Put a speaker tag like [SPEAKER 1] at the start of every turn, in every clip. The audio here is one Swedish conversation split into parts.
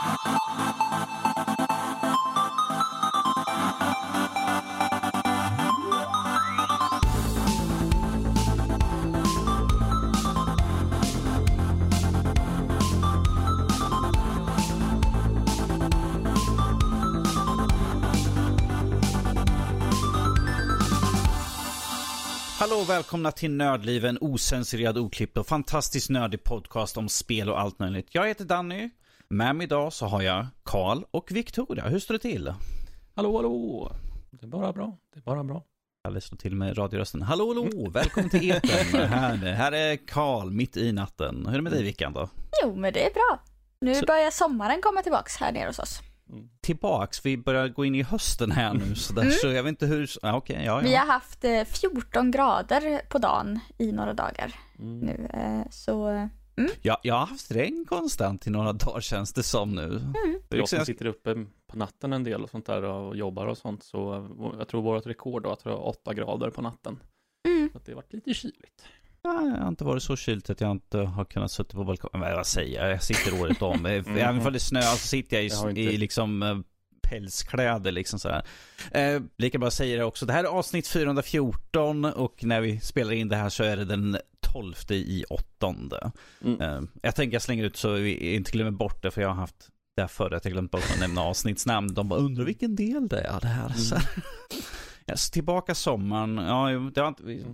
[SPEAKER 1] Hallå och välkomna till Nördliv, en osensurerad, oklippt och fantastiskt nördig podcast om spel och allt möjligt. Jag heter Danny. Med mig idag så har jag Karl och Victoria. Hur står det till?
[SPEAKER 2] Hallå, hallå. Det är bara bra. Det är bara bra.
[SPEAKER 1] Kalle står till med radiorösten. Hallå, hallå! Välkommen till etern. här, här är Karl, mitt i natten. Hur är det med dig Vickan då?
[SPEAKER 3] Jo, men det är bra. Nu
[SPEAKER 1] Så-
[SPEAKER 3] börjar sommaren komma tillbaks här nere hos oss.
[SPEAKER 1] Tillbaks, vi börjar gå in i hösten här nu sådär, så jag vet inte hur... Ja, okej, ja,
[SPEAKER 3] Vi
[SPEAKER 1] ja.
[SPEAKER 3] har haft eh, 14 grader på dagen i några dagar
[SPEAKER 2] Mm.
[SPEAKER 3] nu. Eh, så
[SPEAKER 1] Jag, jag har haft regn konstant i några dagar känns det som nu. Är
[SPEAKER 2] Jag som sitter uppe på natten en del och sånt där och jobbar och sånt så jag tror vårt rekord då att det var 8 grader på natten.
[SPEAKER 3] mm.
[SPEAKER 2] Så att det har varit lite kyligt.
[SPEAKER 1] Ja, jag har inte varit så kylt att jag inte har kunnat sitta på balkongen. Men vad säger jag? Jag sitter året om. Även om det snöar så sitter jag i,
[SPEAKER 2] Jag inte-
[SPEAKER 1] i liksom eh, pälskläder liksom sådär. Eh, lika bra säger jag också. Det här är avsnitt 414 och när vi spelar in det här så är det den 12 i åttonde.
[SPEAKER 2] Mm.
[SPEAKER 1] Eh, jag tänker jag slänger ut så vi inte glömmer bort det för jag har haft det här förr jag glömt bort att nämna avsnittsnamn. De bara undrar vilken del det är det här.
[SPEAKER 2] Mm.
[SPEAKER 1] Så, ja, så tillbaka sommaren. Ja, det har inte... Vi,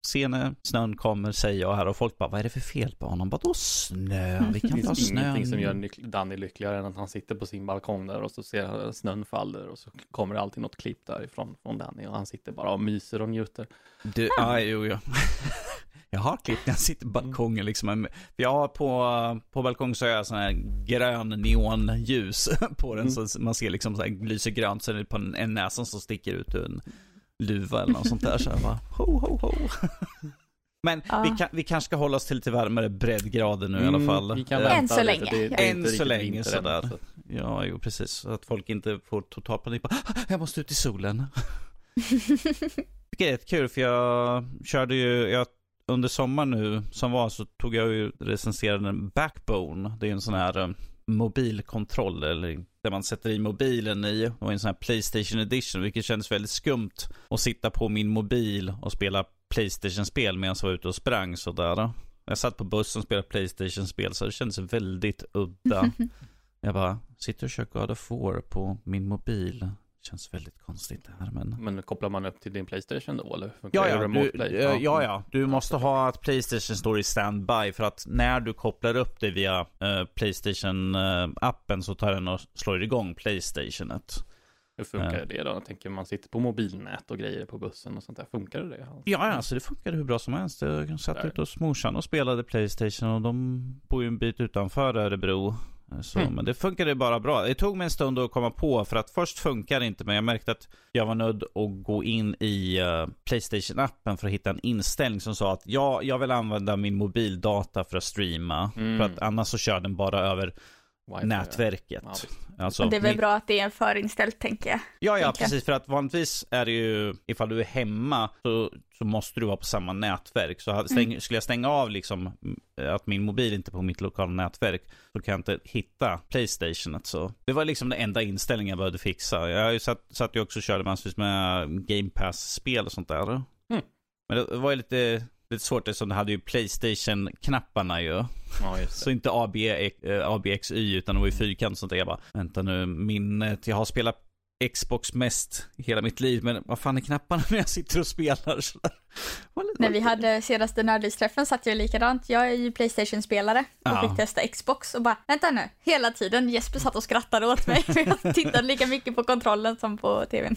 [SPEAKER 2] Mm.
[SPEAKER 1] se när snön kommer säger jag här och folk bara vad är det för fel på honom? Bara då snö, vi
[SPEAKER 2] Det
[SPEAKER 1] kan ta
[SPEAKER 2] finns
[SPEAKER 1] snön.
[SPEAKER 2] ingenting som gör Danny lyckligare än att han sitter på sin balkong där och så ser han snön faller och så kommer det alltid något klipp därifrån från Danny och han sitter bara och myser och njuter.
[SPEAKER 1] Du, ja, jo, jo. Jag har klippt när jag sitter på balkongen liksom. Jag har på, på balkongen så har jag sån här grön neonljus på den.
[SPEAKER 2] Mm.
[SPEAKER 1] Så man ser liksom så här, lyser grönt. Så är det på en, en näsan som sticker ut ur en luva eller något sånt där. Så jag bara, ho, ho, ho. Men
[SPEAKER 3] Ja.
[SPEAKER 1] vi, kan, vi kanske ska hålla oss till lite varmare breddgrader nu i alla
[SPEAKER 2] Mm,
[SPEAKER 1] fall.
[SPEAKER 3] Än så länge.
[SPEAKER 2] Det, det
[SPEAKER 1] Än så länge sådär.
[SPEAKER 2] så-
[SPEAKER 1] Ja, jo precis. Så att folk inte får total panik. Bara, "Ah, Jag måste ut i solen. Vilket är kul för jag körde ju, jag, under sommaren nu som var så tog jag ju recenserade en Backbone. Det är en sån här eh, mobilkontroll eller där man sätter i mobilen i. Det var en sån här Playstation edition vilket kändes väldigt skumt att sitta på min mobil och spela Playstation-spel medan jag var ute och sprang sådär. Jag satt på bussen och spelade Playstation-spel så det kändes väldigt udda. Jag bara, sitter och kör God of War på min mobil. Känns väldigt konstigt det här men...
[SPEAKER 2] Men kopplar man upp till din Playstation då eller? funkar
[SPEAKER 1] Ja,
[SPEAKER 2] det
[SPEAKER 1] ja, du,
[SPEAKER 2] play?
[SPEAKER 1] ja, ja, ja. Du måste ha att Playstation står i standby för att när du kopplar upp det via eh, Playstation-appen så tar den och slår igång Playstationet.
[SPEAKER 2] Hur funkar
[SPEAKER 1] Ja.
[SPEAKER 2] det då? Jag tänker man sitter på mobilnät och grejer på bussen och sånt där. Funkar det?
[SPEAKER 1] Ja, ja, alltså det funkade hur bra som helst. Jag satt ute hos morsan och spelade Playstation och de bor ju en bit utanför Örebro. Så,
[SPEAKER 2] Mm.
[SPEAKER 1] Men det funkade bara bra. Det tog mig en stund att komma på för att först funkar det inte men jag märkte att jag var nödd att gå in i eh, Playstation-appen för att hitta en inställning som sa att ja, jag vill använda min mobildata för att streama.
[SPEAKER 2] Mm.
[SPEAKER 1] För att annars så kör den bara över
[SPEAKER 2] Wi-Fi,
[SPEAKER 1] nätverket.
[SPEAKER 2] Ja,
[SPEAKER 1] alltså,
[SPEAKER 3] det är väl bra att det är förinställt tänker jag.
[SPEAKER 1] Ja, ja,
[SPEAKER 3] tänker
[SPEAKER 1] precis. För att vanligtvis är det ju, ifall du är hemma, så, så måste du vara på samma nätverk. Så stäng, skulle jag stänga av liksom mm, att min mobil inte är på mitt lokala nätverk, så kan jag inte hitta Playstationet. Så det var liksom den enda inställningen jag behövde fixa. Jag har ju satt, satt ju också och körde massvis med Game Pass-spel och sånt där.
[SPEAKER 2] Mm.
[SPEAKER 1] Men det var ju lite, lite svårt eftersom det hade ju Playstation-knapparna ju.
[SPEAKER 2] Ja, just
[SPEAKER 1] Så inte AB, eh, ABXY utan det var ju fyrkant och sånt där. Jag bara, vänta nu, minnet. Jag har spelat Xbox mest hela mitt liv, men vad fan är knapparna när jag sitter och spelar?
[SPEAKER 3] När vi hade senaste nördlivsträffen satt jag likadant. Jag är ju Playstation-spelare och
[SPEAKER 1] Ja.
[SPEAKER 3] fick testa Xbox och bara, vänta nu, hela tiden Jesper satt och skrattade åt mig. för jag tittade lika mycket på kontrollen som på tvn.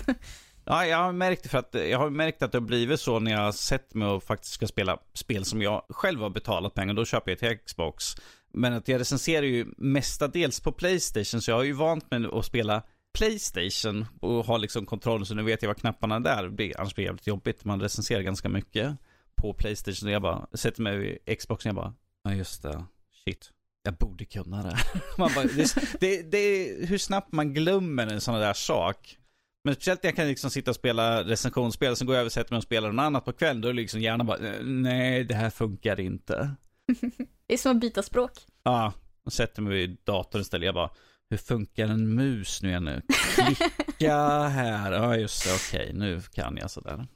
[SPEAKER 1] Ja, jag har märkt för att eh, jag har märkt att det har blivit så när jag har sett mig och faktiskt ska spela spel som jag själv har betalat pengar, då köper jag till Xbox. Men att jag recenserar ju mestadels på Playstation, så jag har ju vant mig att spela Playstation och ha liksom kontroll så nu vet jag vad knapparna är där. Det annars blir det jävligt jobbigt. Man recenserar ganska mycket på Playstation. Och jag bara sätter mig vid Xboxen och jag bara, ja just det, shit. Jag borde kunna det. Man bara, det, det, det är hur snabbt man glömmer en sån där sak. Men speciellt när jag kan liksom sitta och spela recensionsspel, sen går jag över och sätter mig och spelar något annat på kvällen, då är det liksom gärna bara, nej det här funkar inte.
[SPEAKER 3] Det är som att byta språk.
[SPEAKER 1] Ja, och sätter mig vid datorn istället. Jag bara, hur funkar en mus nu igen? Klicka här. Ja, just det. Okej, nu kan jag sådär.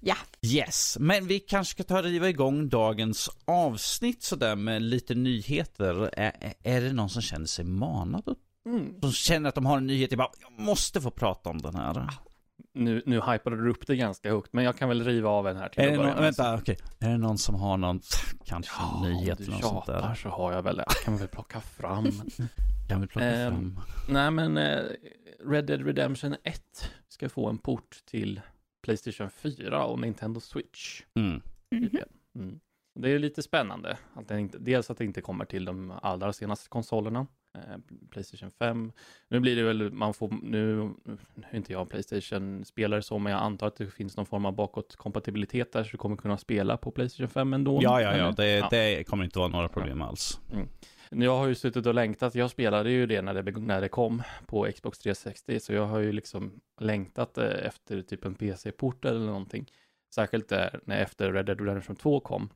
[SPEAKER 3] Ja.
[SPEAKER 1] Yes, men vi kanske ska ta och riva igång dagens avsnitt sådär med lite nyheter. Är, är det någon som känner sig manad?
[SPEAKER 2] Mm.
[SPEAKER 1] Som känner att de har en nyhet? Jag bara, jag måste få prata om den här.
[SPEAKER 2] Nu, nu hypade du upp det ganska högt, men jag kan väl riva av en här till
[SPEAKER 1] Är
[SPEAKER 2] att
[SPEAKER 1] det,
[SPEAKER 2] börja
[SPEAKER 1] någon, vänta, okej. Är det någon som har någon, kanske
[SPEAKER 2] Ja,
[SPEAKER 1] en nyhet eller något sånt där?
[SPEAKER 2] så har jag väl det. Kan väl plocka fram.
[SPEAKER 1] Kan vi plocka
[SPEAKER 2] Ehm,
[SPEAKER 1] fram?
[SPEAKER 2] Nej, men eh, Red Dead Redemption 1 ska få en port till Playstation 4 och Nintendo Switch.
[SPEAKER 1] Mm.
[SPEAKER 2] Mm. Det är lite spännande. Att det inte, dels att det inte kommer till de allra senaste konsolerna. Eh, Playstation 5. Nu blir det väl, man får, nu, nu är inte jag Playstation-spelare så, men jag antar att det finns någon form av bakåtkompatibilitet där, så du kommer kunna spela på Playstation 5 ändå.
[SPEAKER 1] Ja, ja, ja. Det,
[SPEAKER 2] Ja.
[SPEAKER 1] det kommer inte vara några problem alls.
[SPEAKER 2] Jag har ju suttit och längtat, jag spelade ju det när det, när det kom på Xbox 360, så jag har ju liksom längtat eh, efter typ en PC-port eller någonting. Särskilt där, när efter Red Dead Redemption 2 kom,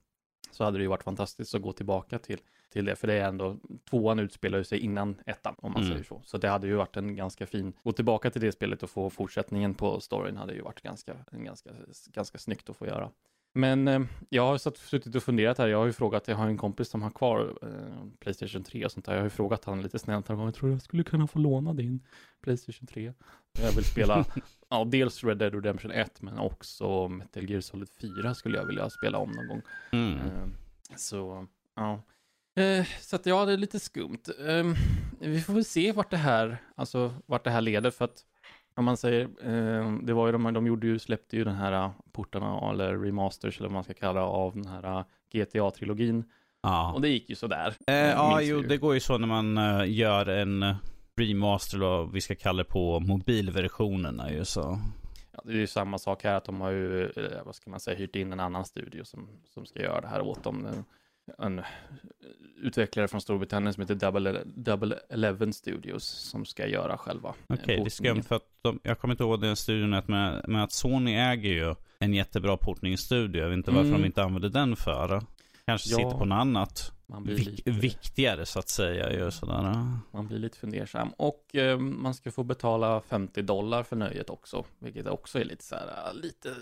[SPEAKER 2] så hade det ju varit fantastiskt att gå tillbaka till, till det, för det är ändå, tvåan utspelar sig innan ettan, om man
[SPEAKER 1] Mm.
[SPEAKER 2] säger så. Så det hade ju varit en ganska fin, gå tillbaka till det spelet och få fortsättningen på storyn hade ju varit ganska, ganska, ganska snyggt att få göra. Men eh, jag har satt, suttit och funderat här. Jag har ju frågat, jag har en kompis som har kvar eh, Playstation 3 och sånt där. Jag har ju frågat han lite snällt någon gång, jag tror jag skulle kunna få låna din Playstation 3. Jag vill spela, ja, dels Red Dead Redemption 1, men också Metal Gear Solid 4 skulle jag vilja spela om någon gång.
[SPEAKER 1] Mm.
[SPEAKER 2] Eh, så, ja. Eh, så att ja, det är lite skumt. Eh, vi får väl se vart det här, alltså vart det här leder, för att om man säger, eh, det var ju de, de gjorde ju, släppte ju den här eh, portarna, eller remasters, eller vad man ska kalla det, av den här eh, GTA-trilogin.
[SPEAKER 1] Ja.
[SPEAKER 2] Och det gick ju sådär.
[SPEAKER 1] Eh,
[SPEAKER 2] eh,
[SPEAKER 1] ja, jo,
[SPEAKER 2] ju.
[SPEAKER 1] det går ju så när man eh, gör en remaster, eller vad vi ska kalla det på mobilversionerna ju så.
[SPEAKER 2] Ja, det är ju samma sak här, att de har ju, eh, vad ska man säga, hyrt in en annan studio som, som ska göra det här åt dem. En, en utvecklare från Storbritannien som heter Double, Double Eleven Studios som ska göra själva. eh,
[SPEAKER 1] Okej, det är skumt för att de, jag kommer inte ihåg den studion, att med, med att Sony äger ju en jättebra portningsstudio. Jag vet inte varför
[SPEAKER 2] Mm.
[SPEAKER 1] de inte använder den för. Kanske
[SPEAKER 2] Ja.
[SPEAKER 1] sitter på något annat.
[SPEAKER 2] Man blir,
[SPEAKER 1] Vik,
[SPEAKER 2] lite,
[SPEAKER 1] viktigare så att säga. Ju sådär.
[SPEAKER 2] man blir lite fundersam. Och eh, man ska få betala 50 dollar för nöjet också, vilket också är lite så här, lite...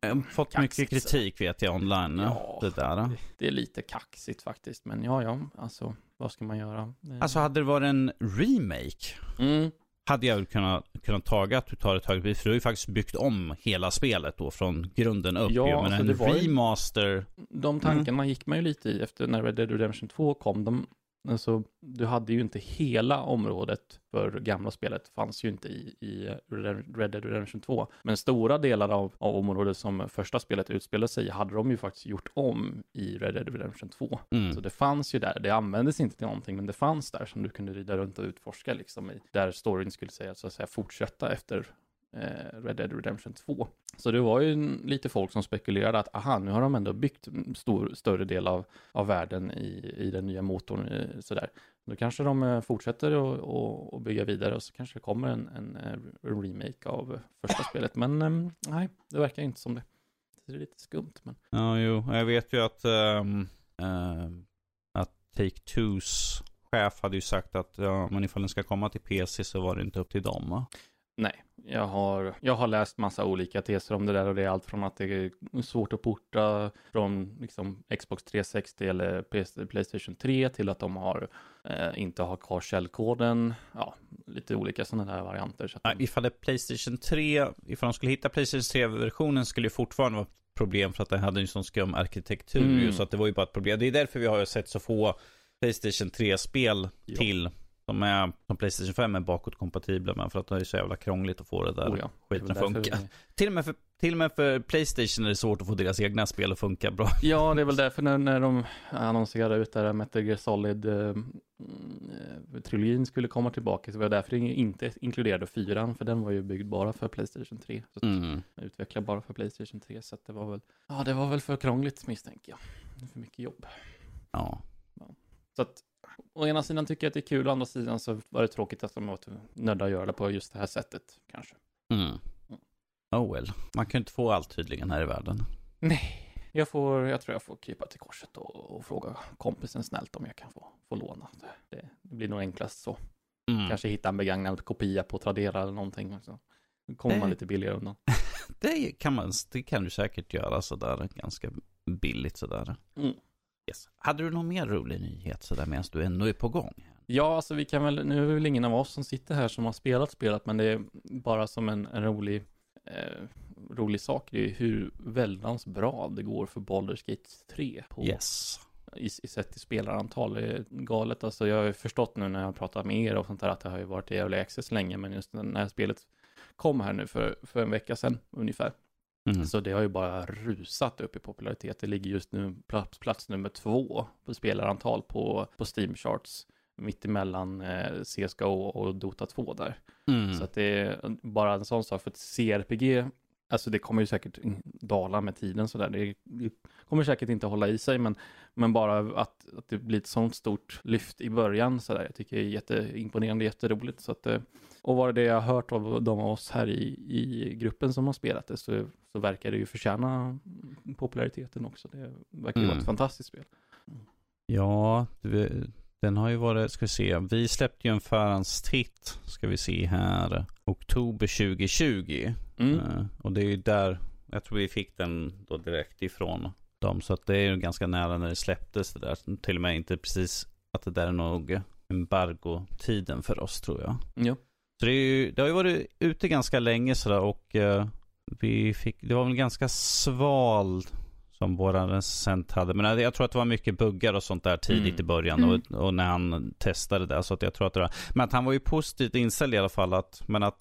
[SPEAKER 1] Jag har fått mycket
[SPEAKER 2] Kaxigt, så.
[SPEAKER 1] kritik vet jag online.
[SPEAKER 2] Ja.
[SPEAKER 1] Det där.
[SPEAKER 2] Det är lite kaxigt faktiskt, men ja, ja, alltså vad ska man göra?
[SPEAKER 1] Alltså hade det varit en remake
[SPEAKER 2] mm,
[SPEAKER 1] hade jag kunnat, kunnat taga att du tar ett högre pris. För du har ju faktiskt byggt om hela spelet då från grunden upp.
[SPEAKER 2] Ja,
[SPEAKER 1] ju. Men
[SPEAKER 2] alltså
[SPEAKER 1] en
[SPEAKER 2] det var ju-
[SPEAKER 1] remaster.
[SPEAKER 2] de tankarna gick man ju lite i efter när Red Dead Redemption 2 kom. De, alltså, du hade ju inte hela området för gamla spelet, fanns ju inte i, i Red Dead Redemption 2. Men stora delar av, av området som första spelet utspelade sig i hade de ju faktiskt gjort om i Red Dead Redemption 2.
[SPEAKER 1] Mm.
[SPEAKER 2] Så det fanns ju där, det användes inte till någonting, men det fanns där som du kunde rida runt och utforska liksom i, där storyn skulle säga, så att säga fortsätta efter Eh, Red Dead Redemption 2. Så det var ju lite folk som spekulerade att aha, nu har de ändå byggt en stor, större del av, av världen i, i den nya motorn. Eh, sådär. Då kanske de eh, fortsätter att och, och bygga vidare och så kanske det kommer en, en, en remake av första spelet. Men ehm, nej, det verkar inte som det. Det är lite skumt, men
[SPEAKER 1] Ja, jo. Jag vet ju att, um, ehm, att Take-Twos chef hade ju sagt att ja, men ifall den ska komma till PC så var det inte upp till dem va?
[SPEAKER 2] Nej, jag har, jag har läst massa olika teser om det där och det är allt från att det är svårt att porta från liksom Xbox 360 eller PS, Playstation 3 till att de har, eh, inte har kvar källkoden. Ja, lite olika sådana där varianter. Så de,
[SPEAKER 1] ifall det är Playstation 3, ifall de skulle hitta Playstation 3-versionen skulle det fortfarande vara problem för att den hade en sån skum arkitektur
[SPEAKER 2] Mm.
[SPEAKER 1] så att det var ju bara ett problem. Det är därför vi har sett så få Playstation 3-spel
[SPEAKER 2] Ja.
[SPEAKER 1] till som är som Playstation 5 är bakåtkompatibla med för att det är så jävla krångligt att få det där
[SPEAKER 2] oh ja, det
[SPEAKER 1] skiten att funka.
[SPEAKER 2] vi-
[SPEAKER 1] Till och, med för, till och med för Playstation är det svårt att få deras egna spel att funka bra.
[SPEAKER 2] Ja, det är väl därför när, när de annonserade ut där Metal Gear Solid eh, mm, eh, trilogin skulle komma tillbaka så var det därför det inte inkluderade fyran för den var ju byggd bara för Playstation 3. Så
[SPEAKER 1] Mm.
[SPEAKER 2] utvecklad bara för Playstation 3 så det var väl, ja det var väl för krångligt misstänker jag. Det För mycket jobb.
[SPEAKER 1] Ja.
[SPEAKER 2] Så att å ena sidan tycker jag att det är kul, å andra sidan så var det tråkigt att de var nödda att göra det på just det här sättet kanske.
[SPEAKER 1] Mm. Oh well. Man kan ju inte få allt tydligen här i världen.
[SPEAKER 2] Nej, Jag, får, jag tror jag får krypa till korset och, och fråga kompisen snällt om jag kan få, få låna. Det, det blir nog enklast så.
[SPEAKER 1] Mm.
[SPEAKER 2] Kanske hitta en begagnad kopia på Tradera eller någonting. Så kommer man
[SPEAKER 1] Det-
[SPEAKER 2] lite billigare undan.
[SPEAKER 1] Det kan, man, det kan du säkert göra sådär ganska billigt sådär.
[SPEAKER 2] Mm.
[SPEAKER 1] Yes. Hade du någon mer rolig nyhet sådär medan du ändå är på gång?
[SPEAKER 2] Ja, alltså vi kan väl, nu är det väl ingen av oss som sitter här som har spelat spelet, men det är bara som en, en rolig, eh, rolig sak. Det är hur väldans bra det går för Baldur's Gate 3 på,
[SPEAKER 1] Yes.
[SPEAKER 2] i, i sett till spelarantal. Det är galet. Alltså jag har ju förstått nu när jag pratat med er och sånt där att det har ju varit i early access länge, men just när spelet kom här nu för, för en vecka sedan ungefär.
[SPEAKER 1] Mm.
[SPEAKER 2] Så det har ju bara rusat upp i popularitet. Det ligger just nu plats, plats nummer två på spelarantal på, på Steam Charts. Mittemellan eh, CSGO och Dota 2 där.
[SPEAKER 1] Mm.
[SPEAKER 2] Så att det är bara en sån sak. För att CRPG, alltså det kommer ju säkert dala med tiden sådär. Det, kommer säkert inte hålla i sig, men, men bara att, att det blir ett sånt stort lyft i början sådär. Jag tycker det är jätteimponerande, jätteroligt. Så att, eh, och vad det jag har hört av de av oss här i, i gruppen som har spelat det så, så verkar det ju förtjäna populariteten också. Det verkar ju vara
[SPEAKER 1] Mm.
[SPEAKER 2] ett fantastiskt spel.
[SPEAKER 1] Ja, den har ju varit, ska vi se, vi släppte ju en förhandstitt, ska vi se här, oktober 2020.
[SPEAKER 2] Mm.
[SPEAKER 1] Eh, och det är ju där, jag tror vi fick den då direkt ifrån dem. Så att det är ju ganska nära när det släpptes det där. Till och med inte precis att det där är nog embargotiden för oss tror jag.
[SPEAKER 2] Ja.
[SPEAKER 1] Så det, är ju, det har ju varit ute ganska länge sådär och eh, vi fick, det var väl ganska sval som våran recensent hade. Men jag tror att det var mycket buggar och sånt där tidigt
[SPEAKER 2] Mm.
[SPEAKER 1] i början
[SPEAKER 3] Mm.
[SPEAKER 1] och, och när han testade det. Så att jag tror att det var, men att han var ju positivt inställd i alla fall. Att, men att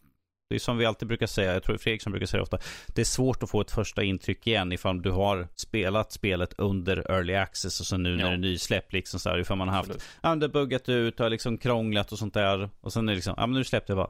[SPEAKER 1] det är som vi alltid brukar säga, jag tror Fredrik som brukar säga det ofta, det är svårt att få ett första intryck igen ifall du har spelat spelet under early access och så nu när
[SPEAKER 2] Ja.
[SPEAKER 1] det är nysläpp liksom så här, ifall man har haft. Ja men det buggat ut och liksom krånglat och sånt där. Och sen är det liksom, ja men nu släppte jag bara.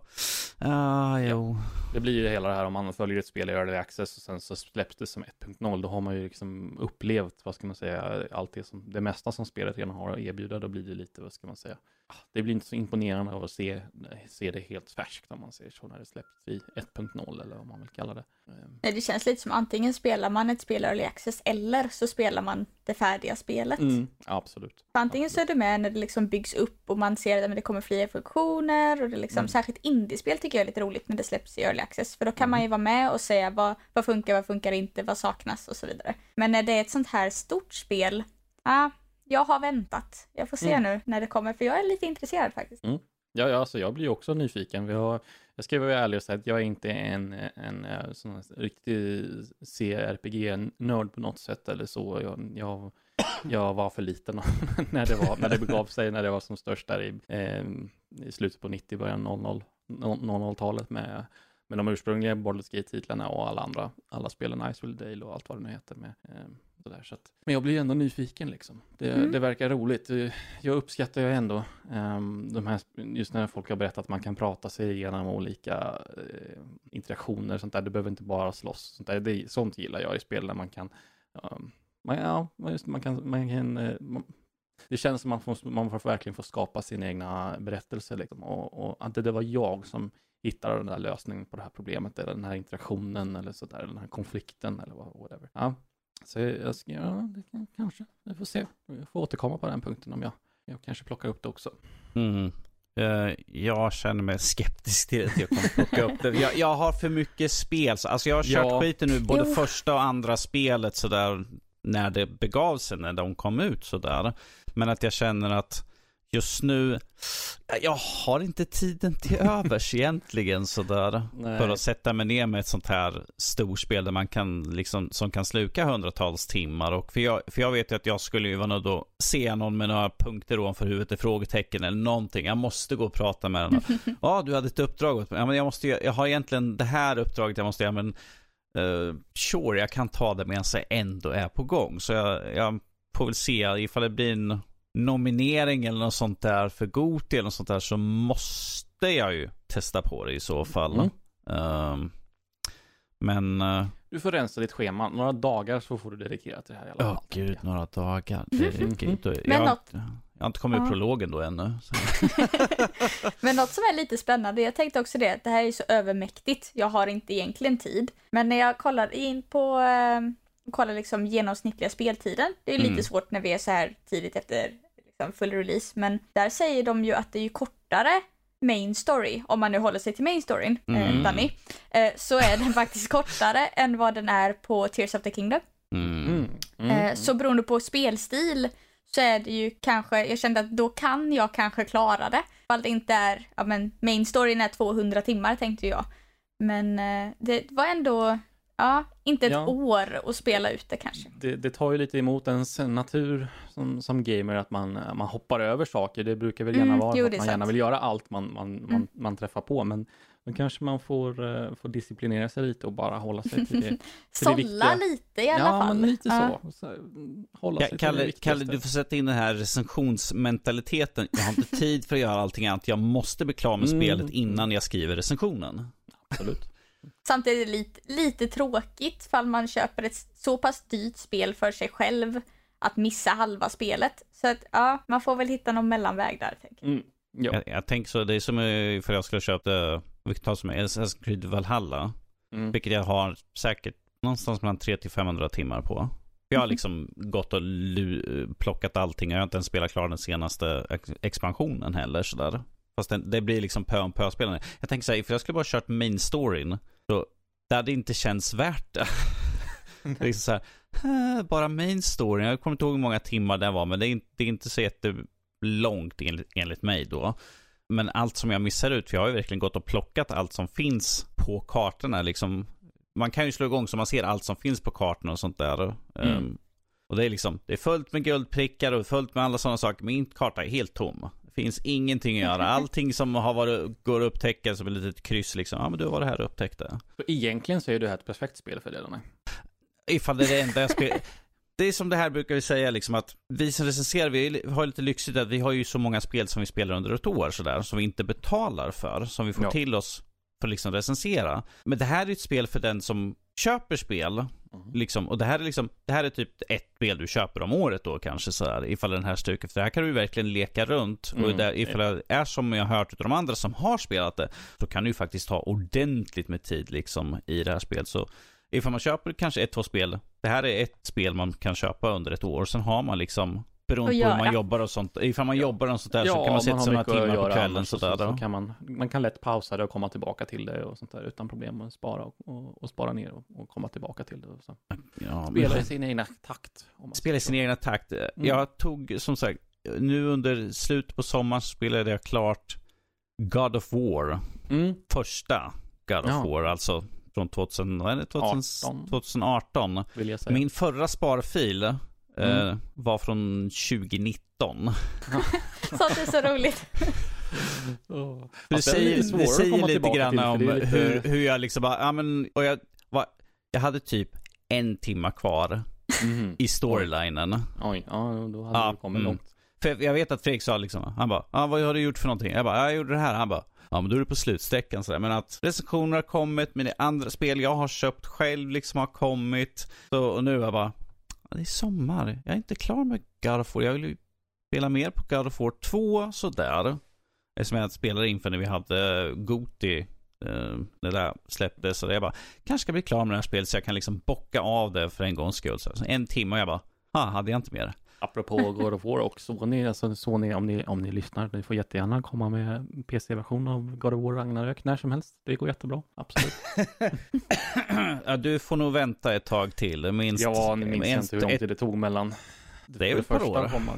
[SPEAKER 1] Ah, jo.
[SPEAKER 2] Det blir ju hela det här om man följer ett spel i early access och sen så släpps det som 1.0. Då har man ju liksom upplevt, vad ska man säga, allt det som, det mesta som spelet redan har att erbjuda. Då blir det lite, vad ska man säga, ah, det blir inte så imponerande av att se, se det helt färskt om man säger så när det släpps i 1.0 eller vad man vill kalla det. Ehm,
[SPEAKER 3] Nej, det känns lite som antingen spelar man ett spel early access eller så spelar man det färdiga spelet.
[SPEAKER 2] Mm, absolut.
[SPEAKER 3] För antingen så är du med när det liksom byggs upp och man ser att det kommer fler funktioner och det liksom,
[SPEAKER 2] Mm.
[SPEAKER 3] särskilt indiespel tycker jag är lite roligt när det släpps i early access för då kan
[SPEAKER 2] Mm.
[SPEAKER 3] man ju vara med och säga vad, vad funkar, vad funkar inte, vad saknas och så vidare. Men när det är ett sånt här stort spel, ja, jag har väntat. Jag får se
[SPEAKER 2] Mm.
[SPEAKER 3] nu när det kommer för jag är lite intresserad faktiskt.
[SPEAKER 2] Ja, ja, alltså jag blir också nyfiken. Vi har, jag ska vara ärlig och säga att jag är inte en, en, eh, sån riktig CRPG-nörd på något sätt eller så. Jag, jag, jag var för liten när det, var, när det begav sig, när det var som störst där i, eh, i slutet på 90, början 00, 00-talet med, med de ursprungliga Baldur's Gate-titlarna och alla andra, alla spelen, Icewind Dale och allt vad det nu heter. Med, eh, sådär, så att, men jag blir ändå nyfiken liksom. Det,
[SPEAKER 3] Mm.
[SPEAKER 2] det verkar roligt. Jag uppskattar ju ändå ehm, de här, just när folk har berättat att man kan prata sig igenom olika eh, interaktioner och sånt där. Det behöver inte bara slåss. Sånt, där. Det, sånt gillar jag i spel där man kan, um, man, ja, just, man kan, man kan eh, man, det känns som man får, man får verkligen få skapa sina egna berättelser liksom. och, och att det, det var jag som hittade den där lösningen på det här problemet eller den här interaktionen eller sådär, den här konflikten eller whatever. Ja. Så jag ska, ja, det kan, kanske, vi får se. Jag får återkomma på den punkten om jag, jag kanske plockar upp det också.
[SPEAKER 1] Mm. Eh, jag känner mig skeptisk till att jag kommer plocka upp det. Jag, jag har för mycket spel. så- Alltså jag har kört
[SPEAKER 2] Ja.
[SPEAKER 1] skiten nu, både
[SPEAKER 3] Jo.
[SPEAKER 1] första och andra spelet sådär när det begav sig, när de kom ut sådär. Men att jag känner att just nu, jag har inte tiden till övers egentligen sådär.
[SPEAKER 2] Nej.
[SPEAKER 1] För att sätta mig ner med ett sånt här storspel där man kan liksom, som kan sluka hundratals timmar. Och för, jag, för jag vet ju att jag skulle ju vara nöjd att se någon med några punkter ovanför huvudet, frågetecken eller någonting. Jag måste gå och prata med den. Ja, du hade ett uppdrag åt mig. Ja, men jag måste jag har egentligen det här uppdraget jag måste göra, men uh, sure, jag kan ta det medan jag ändå är på gång. Så jag, jag får väl se ifall det blir en nominering eller något sånt där för Goti eller något sånt där så måste jag ju testa på det i så fall.
[SPEAKER 2] Mm.
[SPEAKER 1] Ehm, men, uh,
[SPEAKER 2] Du får rensa ditt schema. Några dagar så får du dedikera till det här i alla
[SPEAKER 1] åh
[SPEAKER 2] fall.
[SPEAKER 1] gud,
[SPEAKER 2] tänker jag.
[SPEAKER 1] några dagar. Det räcker ju inte.
[SPEAKER 3] Mm. Men
[SPEAKER 1] Jag,
[SPEAKER 3] något-
[SPEAKER 1] jag har inte kommit ur
[SPEAKER 3] Ja.
[SPEAKER 1] prologen då ännu.
[SPEAKER 3] Men något som är lite spännande, jag tänkte också det, att det här är så övermäktigt. Jag har inte egentligen tid. Men när jag kollar in på, eh, kolla liksom genomsnittliga speltiden. Det är lite
[SPEAKER 1] Mm.
[SPEAKER 3] svårt när vi är så här tidigt efter liksom full release, men där säger de ju att det är ju kortare main story, om man nu håller sig till main storyn,
[SPEAKER 1] Mm.
[SPEAKER 3] eh, Danny, eh, så är den faktiskt kortare än vad den är på Tears of the Kingdom.
[SPEAKER 1] Mm.
[SPEAKER 2] Mm. Mm.
[SPEAKER 3] Eh, så beroende på spelstil så är det ju kanske, jag kände att då kan jag kanske klara det. Ifall det inte är, ja men main storyn är 200 timmar tänkte jag. Men eh, det var ändå, ja, inte ett
[SPEAKER 2] Ja.
[SPEAKER 3] år att spela ut det kanske.
[SPEAKER 2] det, det tar ju lite emot ens natur som, som gamer att man, man hoppar över saker. Det brukar väl gärna
[SPEAKER 3] Mm,
[SPEAKER 2] vara
[SPEAKER 3] jo,
[SPEAKER 2] så att man gärna
[SPEAKER 3] sant.
[SPEAKER 2] vill göra allt man, man, man,
[SPEAKER 3] Mm.
[SPEAKER 2] man träffar på. Men då kanske man får, eh, får disciplinera sig lite och bara hålla sig till det. Det
[SPEAKER 3] Sålla lite i alla
[SPEAKER 2] ja,
[SPEAKER 3] fall.
[SPEAKER 2] men lite
[SPEAKER 3] Ja.
[SPEAKER 2] så. så mm, hålla
[SPEAKER 1] Ja,
[SPEAKER 2] sig till det
[SPEAKER 1] Kalle,
[SPEAKER 2] viktigaste.
[SPEAKER 1] Kalle, du får sätta in den här recensionsmentaliteten. Jag har inte tid för att göra allting annat. Jag måste bli klar med
[SPEAKER 2] Mm.
[SPEAKER 1] spelet innan jag skriver recensionen.
[SPEAKER 2] Absolut.
[SPEAKER 3] Samtidigt är det lite, lite tråkigt ifall man köper ett så pass dyrt spel för sig själv att missa halva spelet. Så att ja, man får väl hitta någon mellanväg där. Tänker. jag.
[SPEAKER 2] Mm. Ja.
[SPEAKER 1] Jag, jag tänker så, det är som eh, för jag skulle köpa, vilket tar som är Assassin's Creed Valhalla.
[SPEAKER 2] Mm.
[SPEAKER 1] Vilket jag har säkert någonstans mellan 300 till 500 timmar på. Jag har liksom gått och plockat allting. Jag har inte ens spelat klar den senaste ex- expansionen heller sådär. Fast den, det blir liksom pö om pö spelande. Jag tänker såhär, för jag skulle bara kört main storyn. Då, det hade inte känts värt det. det är så här, "Äh, bara main storyn. Jag kommer inte ihåg hur många timmar det var, men det är inte, det är inte så jättelångt enligt, enligt mig då. Men allt som jag missar ut, för jag har ju verkligen gått och plockat allt som finns på kartorna. Liksom, man kan ju slå igång så man ser allt som finns på kartorna och sånt där.
[SPEAKER 2] Mm.
[SPEAKER 1] Ehm, och det är liksom, det är fullt med guldprickar och fullt med alla sådana saker. Min karta är helt tom. Finns ingenting att göra. Allting som har varit, går att upptäcka som ett litet kryss liksom. Ja men du var det här och upptäckte.
[SPEAKER 2] Så egentligen så är det här ett perfekt spel för det, Danne.
[SPEAKER 1] Ifall det är det enda jag spelar. Det är som det här brukar vi säga liksom att vi som recenserar, vi har lite lyxigt att vi har ju så många spel som vi spelar under ett år sådär, som vi inte betalar för, som vi får
[SPEAKER 2] Ja.
[SPEAKER 1] till oss för att liksom recensera. Men det här är ett spel för den som köper spel,
[SPEAKER 2] Mm.
[SPEAKER 1] liksom, och det här är liksom, det här är typ ett spel du köper om året då kanske sådär, ifall den här stuket, för det här kan du verkligen leka runt.
[SPEAKER 2] Mm.
[SPEAKER 1] Och där, ifall det är som jag har hört av de andra som har spelat det, så kan du ju faktiskt ha ordentligt med tid liksom i det här spelet. Så ifall man köper kanske ett, två spel, det här är ett spel man kan köpa under ett år, sen har man liksom Beroende på hur man jobbar och sånt. Ifall man jobbar och sånt där så kan man sätta
[SPEAKER 2] har
[SPEAKER 1] sig några timmar på kvällen
[SPEAKER 2] så, så
[SPEAKER 1] då.
[SPEAKER 2] kan man, man kan lätt pausa det och komma tillbaka till det och sånt där utan problem och spara och, och, och spara ner och, och komma tillbaka till det. Och så.
[SPEAKER 1] Ja,
[SPEAKER 2] Spela i sin egna takt.
[SPEAKER 1] Spela i sin
[SPEAKER 2] så.
[SPEAKER 1] egna takt.
[SPEAKER 2] Mm.
[SPEAKER 1] Jag tog, som sagt, nu under slutet på sommaren så spelade jag klart God of War.
[SPEAKER 2] Mm.
[SPEAKER 1] Första God of
[SPEAKER 2] Ja.
[SPEAKER 1] War, alltså från 2000, vad är det? 2000,
[SPEAKER 2] 18.
[SPEAKER 1] 2018.
[SPEAKER 2] Vill jag säga.
[SPEAKER 1] Min förra sparfil
[SPEAKER 2] Mm.
[SPEAKER 1] var från 2019.
[SPEAKER 3] Sånt är så roligt.
[SPEAKER 2] Oh.
[SPEAKER 1] Det säger, det
[SPEAKER 2] att
[SPEAKER 1] säger lite grann om
[SPEAKER 2] det lite-
[SPEAKER 1] hur, hur jag liksom bara, ja men, och jag, var, jag hade typ en timma kvar
[SPEAKER 2] Mhm.
[SPEAKER 1] i storylinen.
[SPEAKER 2] Oj, ja, då hade
[SPEAKER 1] Ja,
[SPEAKER 2] du kommit
[SPEAKER 1] mm.
[SPEAKER 2] långt.
[SPEAKER 1] För jag vet att Fredrik sa liksom, han bara, ah, vad har du gjort för någonting? Jag bara, "Ja, jag gjorde det här. Han bara, ja men då är du på slutsträckan sådär. Men att recensioner har kommit, men det andra spel jag har köpt själv liksom har kommit. Så, och nu är jag bara, "Ja, det är sommar. Jag är inte klar med God of War. Jag vill ju spela mer på God of War 2 sådär. Eftersom jag spelade inför när vi hade eh, Goti. Eh, när Det där släpptes. Så jag bara, kanske ska bli klar med det här spelet så jag kan liksom bocka av det för en gångs skull. Så en timme och jag bara, ha, hade jag inte mer.
[SPEAKER 2] Apropå God of War och Sony, alltså Sony om ni, om ni lyssnar, ni får jättegärna komma med PC-version av God of War Ragnarök när som helst. Det går jättebra, absolut.
[SPEAKER 1] ja, du får nog vänta ett tag till. Minst,
[SPEAKER 2] ja, ni minns
[SPEAKER 1] minst
[SPEAKER 2] inte hur lång tid det tog mellan
[SPEAKER 1] Det är väl ett par
[SPEAKER 2] första
[SPEAKER 1] år.
[SPEAKER 2] komma,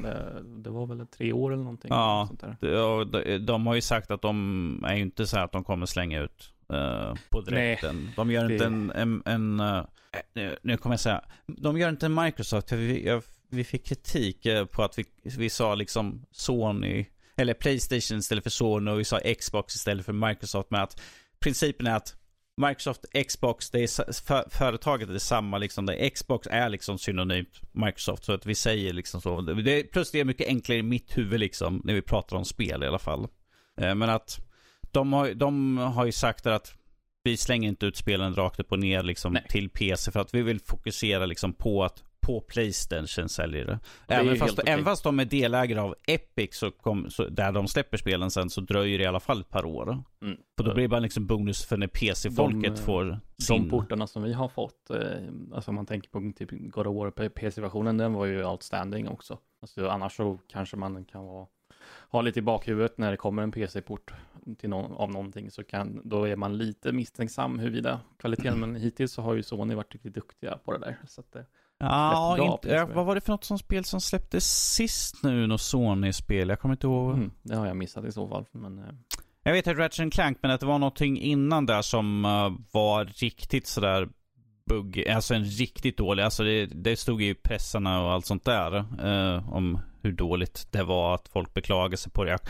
[SPEAKER 2] det, var väl tre år eller någonting.
[SPEAKER 1] Ja.
[SPEAKER 2] Sånt där.
[SPEAKER 1] De, och de, de har ju sagt att de är ju inte så här att de kommer slänga ut eh, på direkten. de gör
[SPEAKER 2] det-
[SPEAKER 1] inte en, en, en eh, nu, nu kommer jag säga, de gör inte en Microsoft. För vi, jag, vi fick kritik eh, på att vi, vi sa liksom Sony, eller Playstation istället för Sony och vi sa Xbox istället för Microsoft. med att principen är att Microsoft, Xbox, det är, för, företaget är detsamma liksom. Det, Xbox är liksom synonymt Microsoft. Så att vi säger liksom så. Det, plus det är mycket enklare i mitt huvud liksom. När vi pratar om spel i alla fall. Eh, men att de har, de har ju sagt att vi slänger inte ut spelen rakt upp och ner liksom till PC. För att vi vill fokusera liksom på att på Playstation säljer det. Även fast,
[SPEAKER 2] okej.
[SPEAKER 1] även fast de är delägare av Epic, så, kom, så där de släpper spelen sen, så dröjer det i alla fall ett par år.
[SPEAKER 2] Mm.
[SPEAKER 1] För då blir det bara liksom bonus för när PC-folket
[SPEAKER 2] De, eh,
[SPEAKER 1] får
[SPEAKER 2] De
[SPEAKER 1] sin...
[SPEAKER 2] portarna som vi har fått, eh, alltså om man tänker på typ God of War på PC-versionen, den var ju outstanding också. Alltså annars så kanske man kan vara, ha lite i bakhuvudet när det kommer en PC-port till någon, av någonting så kan, då är man lite misstänksam huruvida kvaliteten, men hittills så har ju Sony varit riktigt duktiga på det där. Så att, eh,
[SPEAKER 1] Ja, inte, vad var det för något som spel som släpptes sist nu? Något Sony-spel? Jag kommer inte ihåg.
[SPEAKER 2] mm, det har jag missat i så fall. Men, eh,
[SPEAKER 1] Jag vet att Ratchet Clank, men att det var någonting innan där som eh, var riktigt sådär bugg, alltså en riktigt dålig, alltså det, det stod ju i pressarna och allt sånt där eh, om hur dåligt det var att folk beklagade sig på det. Jag har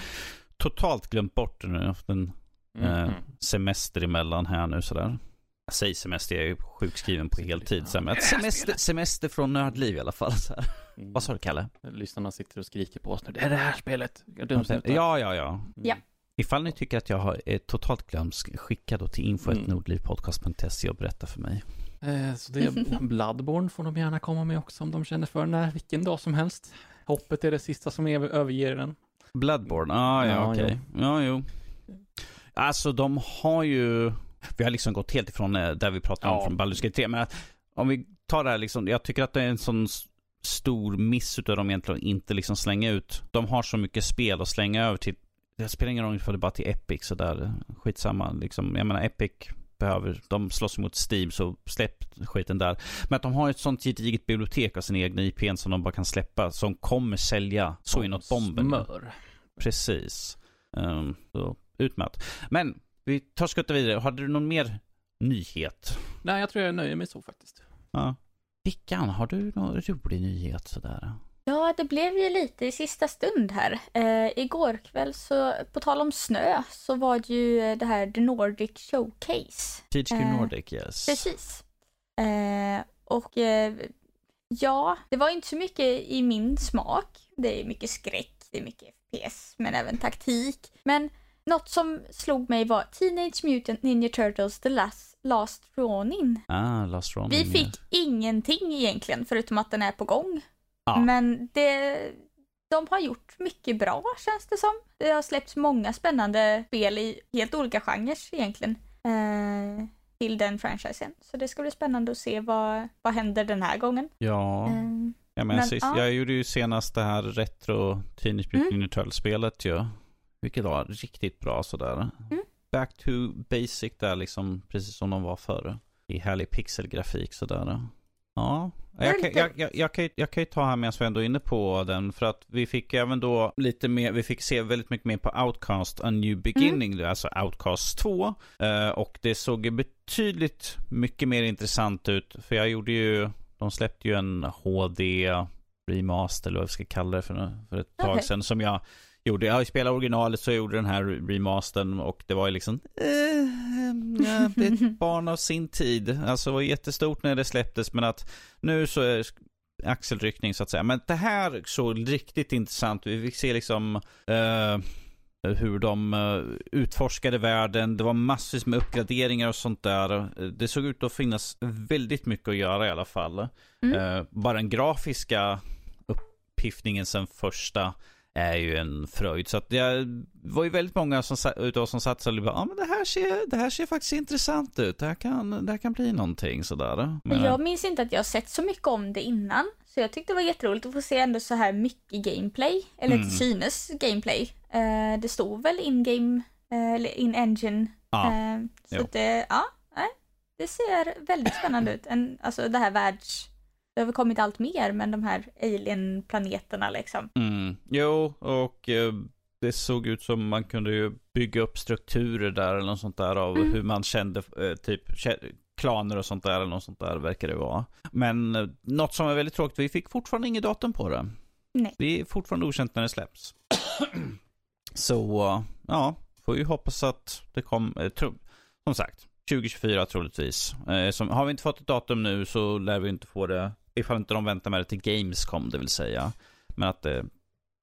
[SPEAKER 1] totalt glömt bort det nu, jag har haft en
[SPEAKER 2] mm,
[SPEAKER 1] eh,
[SPEAKER 2] mm.
[SPEAKER 1] semester emellan här nu sådär. Jag säger semester, jag är ju sjukskriven på heltid. Semester, semester från nördliv i alla fall. Så här.
[SPEAKER 2] Mm.
[SPEAKER 1] Vad sa du Kalle?
[SPEAKER 2] Lyssnarna sitter och skriker på oss nu. Det är det här spelet.
[SPEAKER 1] Ja, ja, ja.
[SPEAKER 2] Mm.
[SPEAKER 3] Ja.
[SPEAKER 1] Ifall ni tycker att jag har, är totalt glömsk, skicka då till
[SPEAKER 2] Mm.
[SPEAKER 1] info.nordlivpodcast.se och berätta för mig.
[SPEAKER 2] Eh, Så det är Bloodborne får de gärna komma med också om de känner för den här vilken dag som helst. Hoppet är det sista som över- överger den.
[SPEAKER 1] Bloodborne, ah, ja,
[SPEAKER 2] Ja,
[SPEAKER 1] okej. Ja, jo. Alltså de har ju, vi har liksom gått helt ifrån eh, där vi pratade om
[SPEAKER 2] Ja.
[SPEAKER 1] från Baldur's Gate 3. Men att, om vi tar det här liksom, jag tycker att det är en sån stor miss utav dem egentligen att inte liksom slänga ut. De har så mycket spel att slänga över till, det spelar ingen roll för det bara till Epic sådär. Skitsamma liksom. Jag menar Epic behöver, de slåss mot Steam så släpp skiten där. Men att de har ett sånt gediget bibliotek av sina egna IPn som de bara kan släppa som kommer sälja så inåt bomben.
[SPEAKER 2] Smör.
[SPEAKER 1] Precis. Um, så, utmärkt. Men vi tar skuttar vidare. Hade du någon mer nyhet?
[SPEAKER 2] Nej, jag tror jag nöjer mig så faktiskt.
[SPEAKER 1] Ja. Vickan, har du någon rolig nyhet sådär?
[SPEAKER 3] Ja, det blev ju lite i sista stund här. Eh, igår kväll så, på tal om snö, så var det ju eh, det här The Nordic Showcase.
[SPEAKER 1] THQ
[SPEAKER 3] Eh,
[SPEAKER 1] Nordic, yes.
[SPEAKER 3] Precis. Eh, och eh, ja, det var inte så mycket i min smak. Det är mycket skräck, det är mycket FPS, men även taktik. Men något som slog mig var Teenage Mutant Ninja Turtles The Last, Last Ronin.
[SPEAKER 1] Ah, Last Ronin.
[SPEAKER 3] Vi fick ingenting egentligen, förutom att den är på gång.
[SPEAKER 1] Ja.
[SPEAKER 3] Men det, de har gjort mycket bra känns det som. Det har släppts många spännande spel i helt olika genrer egentligen. Eh, till den franchisen. Så det ska bli spännande att se vad, vad händer den här gången.
[SPEAKER 1] Ja,
[SPEAKER 3] Eh,
[SPEAKER 1] jag, menar,
[SPEAKER 3] men,
[SPEAKER 1] sist,
[SPEAKER 3] ja.
[SPEAKER 1] jag gjorde ju senast det här retro Teenage Mutant
[SPEAKER 3] Mm.
[SPEAKER 1] Ninja Turtles-spelet ju. Vilket var riktigt bra sådär.
[SPEAKER 3] Mm.
[SPEAKER 1] Back to basic där liksom, precis som de var förr. I härlig pixelgrafik sådär. Ja, jag kan, jag, jag, jag, kan, ju- jag kan ju ta här medan vi ändå är inne på den. För att vi fick även då lite mer, vi fick se väldigt mycket mer på Outcast A New Beginning, alltså Outcast 2. Eh, och det såg betydligt mycket mer intressant ut. För jag gjorde ju, de släppte ju en HD remaster, eller vad vi ska kalla det för, för ett tag
[SPEAKER 3] Okej.
[SPEAKER 1] sedan. Som jag gjorde. Jag spelade originalet så jag gjorde den här remastern och det var ju liksom, eh, ja, det är ett barn av sin tid. Alltså det var jättestort när det släpptes men att nu så är axelryckning så att säga. Men det här såg riktigt intressant Vi fick se liksom eh, hur de eh, utforskade världen. Det var massvis med uppgraderingar och sånt där. Det såg ut att finnas väldigt mycket att göra i alla fall.
[SPEAKER 3] Mm.
[SPEAKER 1] Eh, bara den grafiska uppiffningen sen första är ju en fröjd. Så att det var ju väldigt många som, utav oss som satt och bara, ja men det här, ser, det här ser faktiskt intressant ut. Det här kan, det här kan bli någonting sådär. Men,
[SPEAKER 3] Jag minns inte att jag sett så mycket om det innan. Så jag tyckte det var jätteroligt att få se ändå så här mycket gameplay. Eller
[SPEAKER 1] Mm.
[SPEAKER 3] till synes gameplay. Eh, det stod väl in-game, eh, in-engine.
[SPEAKER 1] ja,
[SPEAKER 3] Eh, så
[SPEAKER 1] jo.
[SPEAKER 3] att det, ja, det ser väldigt spännande ut. En, alltså det här världs... Det har väl kommit allt mer, men de här alien-planeterna liksom.
[SPEAKER 1] mm, jo, och eh, det såg ut som man kunde ju bygga upp strukturer där eller något sånt där av
[SPEAKER 3] Mm.
[SPEAKER 1] hur man kände, eh, typ klaner och sånt där eller något sånt där verkar det vara. Men eh, något som är väldigt tråkigt, vi fick fortfarande inget datum på det.
[SPEAKER 3] Nej.
[SPEAKER 1] Det är fortfarande okänt när det släpps. Så, eh, ja, får ju hoppas att det kommer, tro, som sagt, 2024 troligtvis. Eh, som, har vi inte fått ett datum nu så lär vi inte få det, ifall inte de väntar med det till Gamescom, det vill säga. Men att det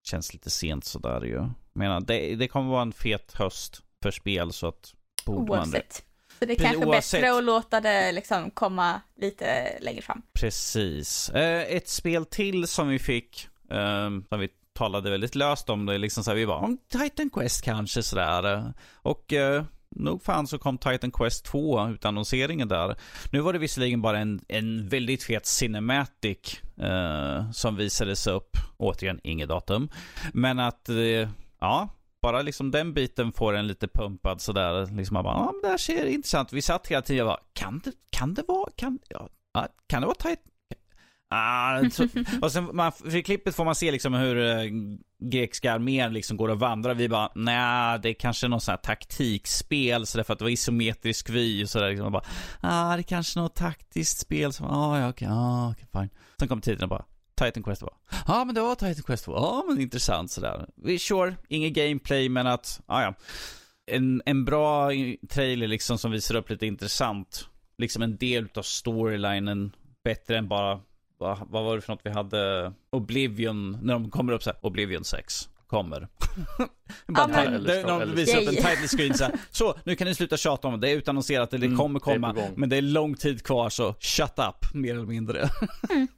[SPEAKER 1] känns lite sent sådär ju. Menar, det, det kommer vara en fet höst för spel så att borde man det.
[SPEAKER 3] Oavsett. Så det är kanske
[SPEAKER 1] oavsett.
[SPEAKER 3] bättre att låta det liksom komma lite längre fram.
[SPEAKER 1] Precis. Eh, ett spel till som vi fick, eh, som vi talade väldigt löst om det, liksom så här, vi bara, om Titan Quest kanske sådär. Och eh, nog fan så kom Titan Quest 2 ut annonseringen där. Nu var det visserligen bara en, en väldigt fet cinematic eh, som visades upp. Återigen, inget datum. Men att, eh, ja, bara liksom den biten får en lite pumpad sådär. Liksom man bara, ja men det här ser intressant. Vi satt hela tiden och bara, kan det, kan det vara, kan, ja, kan det vara Titan? Ah, så, och sen man, för klippet får man se liksom hur eh, grekiska armén liksom går och vandrar. Vi bara, nej, det är kanske någon sån här taktikspel så därför att det var isometrisk vy och sådär. Liksom. Bara, ah, det är kanske något taktiskt spel som, ah, ja, okej, ah, okej, fine. Sen kom tiden och bara, Titan Quest 2. Ja, ah, men det var Titan Quest 2. Ja, ah, men intressant sådär. Vi sure, inget gameplay, men att, ah, ja. En, en bra eh, trailer liksom som visar upp lite intressant. Liksom en del av storylinen. Bättre än bara, vad, vad var det för något vi hade? Oblivion, när de kommer upp så här, Oblivion 6 kommer. bara,
[SPEAKER 3] men-
[SPEAKER 1] ti- det,
[SPEAKER 2] Eller-
[SPEAKER 1] de visar upp en title screen så här. Så, nu kan ni sluta tjata om det. Det är utannonserat, eller det
[SPEAKER 2] Mm,
[SPEAKER 1] kommer
[SPEAKER 2] det
[SPEAKER 1] komma.
[SPEAKER 2] gång.
[SPEAKER 1] Men det är lång tid kvar, så shut up, mer eller mindre.
[SPEAKER 3] Mm.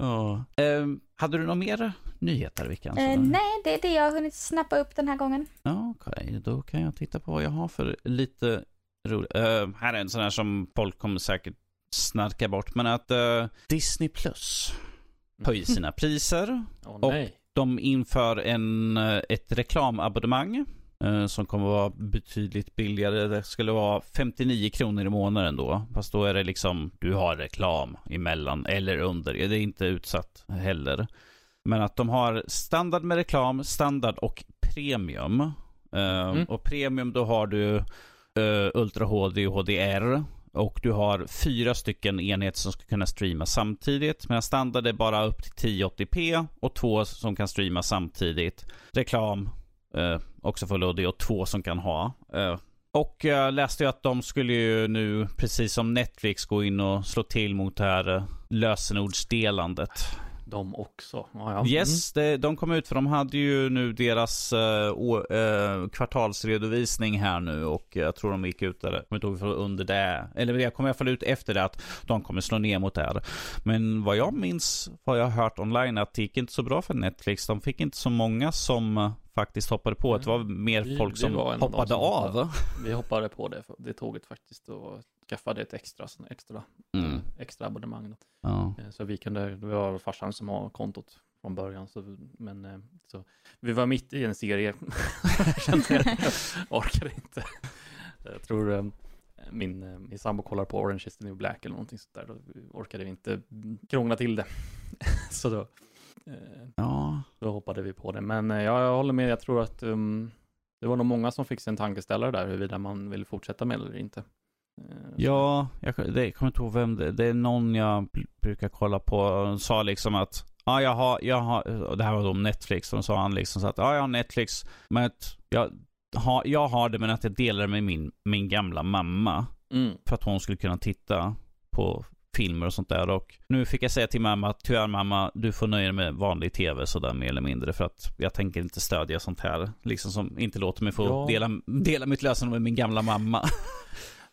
[SPEAKER 1] Ja. Ehm, hade du några mer nyheter Vickan?
[SPEAKER 3] Eh, nej, det är det jag har hunnit snappa upp den här gången.
[SPEAKER 1] Ja, okej. Då kan jag titta på vad jag har för lite roligt. Eh, här är en sån här som folk kommer säkert snarka bort. Men att eh, Disney Plus höjer sina priser.
[SPEAKER 2] Åh
[SPEAKER 1] Och-. De inför en, eh, ett reklamabonnemang eh, som kommer vara betydligt billigare. Det skulle vara 59 kronor i månaden då. Fast då är det liksom, du har reklam emellan eller under. Det är inte utsatt heller. Men att de har standard med reklam, standard och premium.
[SPEAKER 2] Mm.
[SPEAKER 1] Och premium då har du eh, Ultra HD och HDR. Och du har fyra stycken enheter som ska kunna streama samtidigt. Medan standard är bara upp till 1080p och två som kan streama samtidigt. Reklam, eh, också full HD och två som kan ha. Eh, och jag läste ju att de skulle ju nu, precis som Netflix, gå in och slå till mot det här eh, lösenordsdelandet.
[SPEAKER 2] De också. Ja, ja.
[SPEAKER 1] Yes, det, de kom ut för de hade ju nu deras uh, å, eh, kvartalsredovisning här nu och jag tror de gick ut där. Jag kommer inte ihåg för under det. Eller jag kommer i alla fall ut efter det att de kommer slå ner mot det här. Men vad jag minns, vad jag har hört online, att det gick inte så bra för Netflix. De fick inte så många som eh, faktiskt hoppade på. Det var mer
[SPEAKER 2] Vi-
[SPEAKER 1] folk som
[SPEAKER 2] en av de
[SPEAKER 1] hoppade
[SPEAKER 2] hoppade. Vi hoppade på det, det tåget faktiskt och skaffade ett extra, extra,
[SPEAKER 1] Mm.
[SPEAKER 2] extra abonnemang.
[SPEAKER 1] Ja.
[SPEAKER 2] Eh, Så vi kunde, det var farsan som har kontot från början. Så, men eh, så, vi var mitt i en serie. Jag jag orkade inte. Jag tror eh, min, min sambo kollar på Orange is the new black eller någonting sånt där. Då orkade vi inte krångla till det. Så då,
[SPEAKER 1] ja.
[SPEAKER 2] då hoppade vi på det. Men ja, jag håller med. Jag tror att um, det var nog många som fick sig en tankeställare där huruvida man vill fortsätta med eller inte. Eh,
[SPEAKER 1] Ja, jag, det, jag kommer inte ihåg vem det Det är någon jag br- brukar kolla på. och sa liksom att ja, jag har, jag har, och det här var då om Netflix. Och då sa han liksom så att ja, jag har Netflix. Men att jag har, jag har det men att jag delar det med min, min gamla mamma.
[SPEAKER 2] Mm.
[SPEAKER 1] För att hon skulle kunna titta på filmer och sånt där. Och nu fick jag säga till mamma att tyvärr mamma, du får nöja dig med vanlig tv sådär mer eller mindre. För att jag tänker inte stödja sånt här. Liksom som inte låter mig få
[SPEAKER 2] Ja.
[SPEAKER 1] dela, dela mitt lösenord med min gamla mamma.